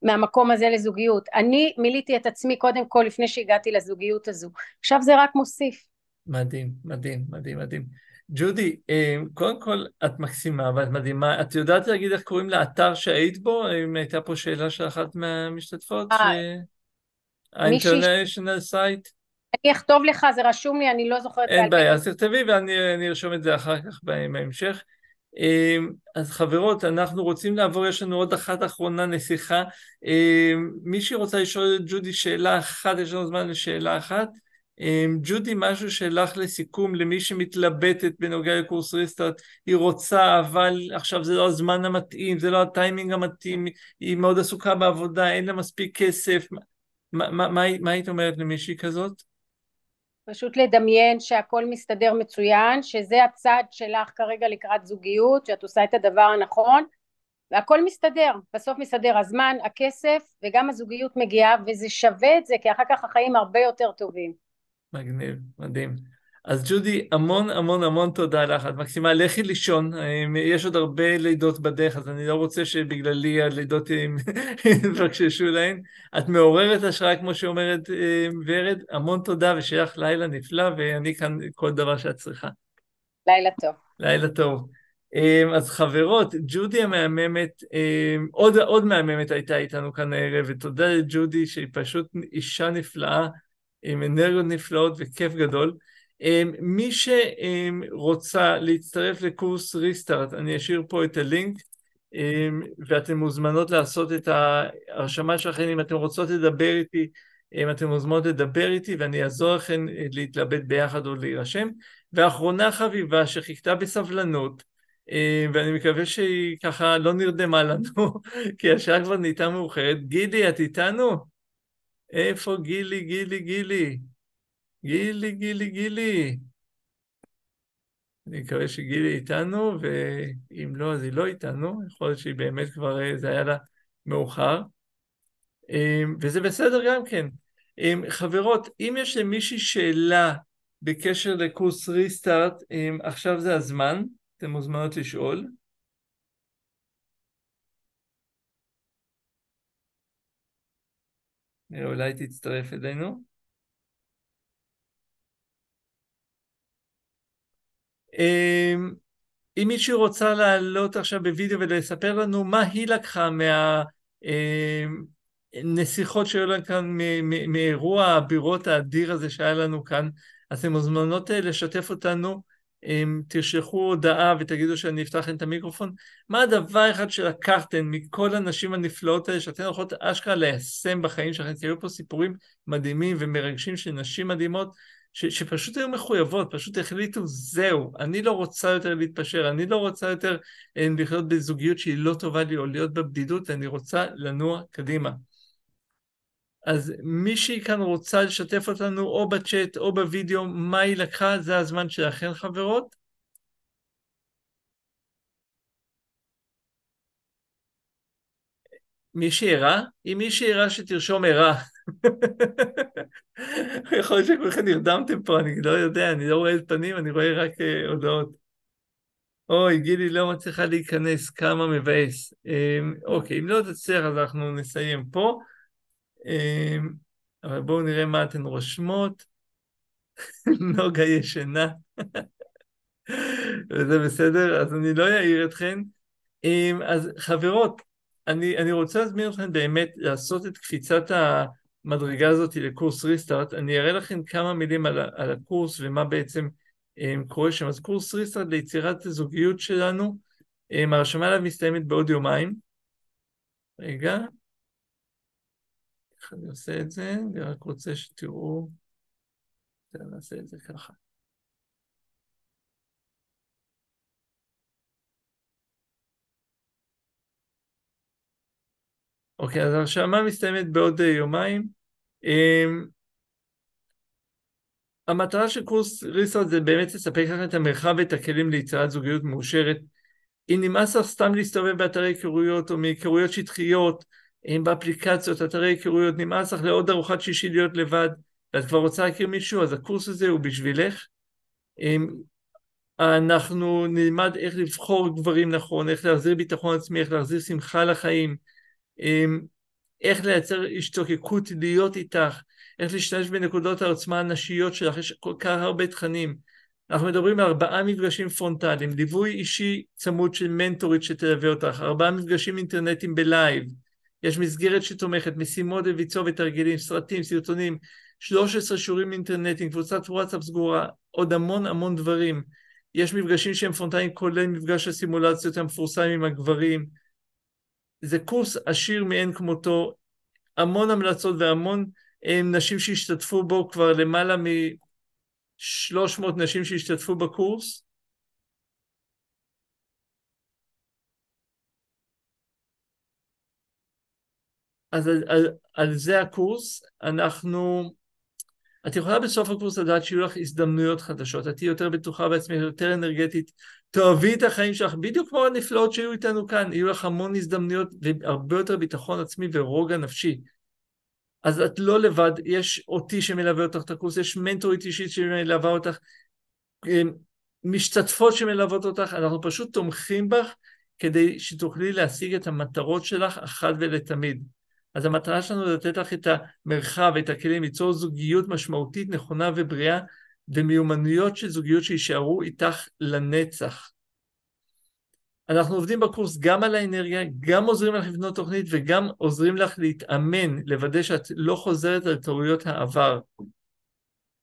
מהמקום הזה לזוגיות, אני מילאתי את עצמי קודם כל לפני שהגעתי לזוגיות הזו, עכשיו זה רק מוסיף. מדהים, מדהים, מדהים, מדהים. ג'ודי, אה, קודם כל את מקסימה ואת מדהימה, את יודעת להגיד איך קוראים לאתר שהיית בו? אם הייתה פה שאלה של אחת מהמשתתפות? אה, ה-International site? אני אכתוב לך, זה רשום לי, אני לא זוכרת. אין בעיה, אז תכתבי ואני ארשום את זה אחר כך בהמשך. אז חברות, אנחנו רוצים לעבור, יש לנו עוד אחת אחרונה נסיכה. אמ, מישהי רוצה לשאול את ג'ודי שאלה אחת, יש לנו זמן לשאלה אחת. אמ, ג'ודי, משהו שלך לסיכום למי שמתלבטת בנוגע לקורס ריסטארט, היא רוצה, אבל עכשיו זה לא הזמן המתאים, זה לא הטיימינג המתאים, היא מאוד עסוקה בעבודה, אין לה מספיק כסף. מה, היית אומרת למישהי כזאת? פשוט לדמיין שהכל מסתדר מצוין, שזה הצד שלך כרגע לקראת זוגיות, שאת עושה את הדבר הנכון, והכל מסתדר, בסוף מסתדר הזמן, הכסף וגם הזוגיות מגיעה וזה שווה את זה כי אחר כך החיים הרבה יותר טובים. מגניב, מדהים. אז ג'ודי, המון המון המון תודה לך, את מקסימה, לכי לישון, יש עוד הרבה לידות בדרך, אז אני לא רוצה שבגללי הלידות יבקששו להן. את מעוררת השראה, כמו שאומרת אה, ורד, המון תודה ושיהיה לך לילה נפלא, ואני כאן כל דבר שאת צריכה. לילה טוב. לילה טוב. אה, אז חברות, ג'ודי המהממת, אה, עוד, עוד מהממת הייתה איתנו כאן הערב, ותודה לג'ודי שהיא פשוט אישה נפלאה, עם אנרגיות נפלאות וכיף גדול. אמ, מי שרוצה להצטרף לקורס ריסטארט, אני אשאיר פה את הלינק אמ, ואתן מוזמנות לעשות את ההרשמה שלכם אם אתן רוצות לדבר איתי, אם אתן מוזמנות לדבר איתי ואני אעזור לכם להתלבט ביחד או להירשם. ואחרונה חביבה שחיכתה בסבלנות אמ, ואני מקווה שהיא ככה לא נרדמה לנו כי השעה כבר נהייתה מאוחרת. גילי, את איתנו? איפה גילי, גילי, גילי? גילי, גילי, גילי. אני מקווה שגילי איתנו, ואם לא, אז היא לא איתנו. יכול להיות שהיא באמת כבר, אה, זה היה לה מאוחר. אמ, וזה בסדר גם כן. אמ, חברות, אם יש למישהי שאלה בקשר לקורס ריסטארט, אמ, עכשיו זה הזמן, אתן מוזמנות לשאול. אולי תצטרף אלינו. אמ, אם מישהו רוצה לעלות עכשיו בווידאו ולספר לנו מה היא לקחה מהנסיכות שהיו לנו כאן, מאירוע הבירות האדיר הזה שהיה לנו כאן, אז אתן מוזמנות אה, לשתף אותנו, תרשכו הודעה ותגידו שאני אפתח את המיקרופון. מה הדבר אחד שלקחתם מכל הנשים הנפלאות האלה שאתן הולכות אשכרה ליישם בחיים שלכם? כי היו פה סיפורים מדהימים ומרגשים של נשים מדהימות. ש, שפשוט היו מחויבות, פשוט החליטו, זהו, אני לא רוצה יותר להתפשר, אני לא רוצה יותר אה, לחיות בזוגיות שהיא לא טובה לי, או להיות בבדידות, אני רוצה לנוע קדימה. אז מישהי כאן רוצה לשתף אותנו או בצ'אט או בווידאו, מה היא לקחה, זה הזמן שלכן חברות. מישהי ערה? אם מישהי ערה שתרשום ערה. יכול להיות שכולכם נרדמתם פה, אני לא יודע, אני לא רואה את פנים, אני רואה רק uh, הודעות. אוי, גילי לא מצליחה להיכנס, כמה מבאס. Um, אוקיי, אם לא תצליח אז אנחנו נסיים פה. Um, אבל בואו נראה מה אתן רושמות. נוגה ישנה. וזה בסדר, אז אני לא אעיר אתכן. Um, אז חברות, אני, אני רוצה להזמין אתכם באמת לעשות את קפיצת המדרגה הזאת לקורס ריסטארט. אני אראה לכם כמה מילים על, על הקורס ומה בעצם um, קורה שם. אז קורס ריסטארט ליצירת הזוגיות שלנו, הרשמה עליו מסתיימת בעוד יומיים. רגע, אני עושה את זה? אני רק רוצה שתראו. נעשה את זה ככה. אוקיי, אז ההרשמה מסתיימת בעוד אה, יומיים. אמ, המטרה של קורס ריסרד זה באמת לספק לכם את המרחב ואת הכלים ליצירת זוגיות מאושרת. אם נמאס לך סתם להסתובב באתרי היכרויות או מהיכרויות שטחיות, באפליקציות, אתרי היכרויות, נמאס לך לעוד ארוחת שישי להיות לבד, ואת כבר רוצה להכיר מישהו, אז הקורס הזה הוא בשבילך. אנחנו נלמד איך לבחור גברים נכון, איך להחזיר ביטחון עצמי, איך להחזיר שמחה לחיים, איך לייצר השתוקקות להיות איתך, איך להשתמש בנקודות העוצמה הנשיות שלך, יש כל כך הרבה תכנים. אנחנו מדברים על ארבעה מפגשים פרונטליים, ליווי אישי צמוד של מנטורית שתלווה אותך, ארבעה מפגשים אינטרנטיים בלייב, יש מסגרת שתומכת, משימות לביצוע ותרגילים, סרטים, סרטונים, 13 שיעורים אינטרנטיים, קבוצת וואטסאפ סגורה, עוד המון המון דברים. יש מפגשים שהם פרונטליים, כולל מפגש הסימולציות המפורסם עם הגברים, זה קורס עשיר מאין כמותו, המון המלצות והמון הם, אה, נשים שהשתתפו בו, כבר למעלה מ-300 נשים שהשתתפו בקורס. אז על, על, על זה הקורס, אנחנו את יכולה בסוף הקורס לדעת שיהיו לך הזדמנויות חדשות, את תהיי יותר בטוחה בעצמך, יותר אנרגטית, תאהבי את החיים שלך, בדיוק כמו הנפלאות שהיו איתנו כאן, יהיו לך המון הזדמנויות והרבה יותר ביטחון עצמי ורוגע נפשי. אז את לא לבד, יש אותי שמלווה אותך את הקורס, יש מנטורית אישית שמלווה אותך, אמ, משתתפות שמלוות אותך, אנחנו פשוט תומכים בך כדי שתוכלי להשיג את המטרות שלך אחת ולתמיד. אז המטרה שלנו לתת לך את המרחב, את הכלים, ליצור זוגיות משמעותית, נכונה ובריאה, ומיומנויות של זוגיות שיישארו איתך לנצח. אנחנו עובדים בקורס גם על האנרגיה, גם עוזרים לך לבנות תוכנית וגם עוזרים לך להתאמן, לוודא שאת לא חוזרת על טעויות העבר.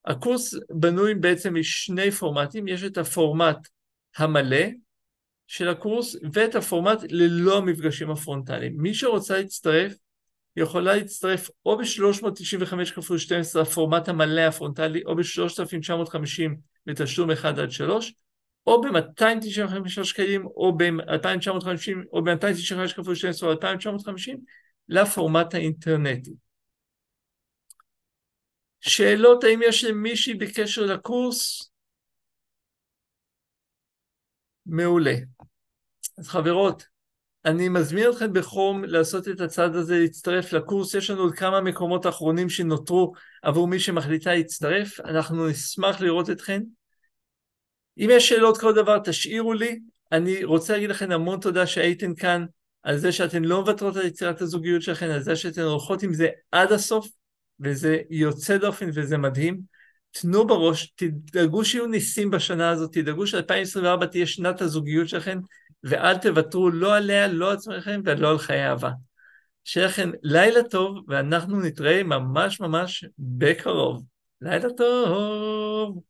הקורס בנוי בעצם משני פורמטים, יש את הפורמט המלא של הקורס ואת הפורמט ללא המפגשים הפרונטליים. מי שרוצה להצטרף, יכולה להצטרף או ב-395 כפול 12 הפורמט המלא הפרונטלי, או ב-3,950 בתשלום 1 עד 3, או ב-295 שקלים, או ב-2,950, או ב-295 כפול 12 או 2,950 לפורמט האינטרנטי. שאלות האם יש למישהי בקשר לקורס? מעולה. אז חברות, אני מזמין אתכם בחום לעשות את הצעד הזה, להצטרף לקורס, יש לנו עוד כמה מקומות אחרונים שנותרו עבור מי שמחליטה להצטרף, אנחנו נשמח לראות אתכם. אם יש שאלות כל דבר, תשאירו לי. אני רוצה להגיד לכם המון תודה שהייתם כאן, על זה שאתן לא מוותרות על יצירת הזוגיות שלכם, על זה שאתן הולכות עם זה עד הסוף, וזה יוצא דופן וזה מדהים. תנו בראש, תדאגו שיהיו ניסים בשנה הזאת, תדאגו ש-2024 תהיה שנת הזוגיות שלכם, ואל תוותרו לא עליה, לא עצמכם ולא על חיי אהבה. שיהיה לכם לילה טוב, ואנחנו נתראה ממש ממש בקרוב. לילה טוב.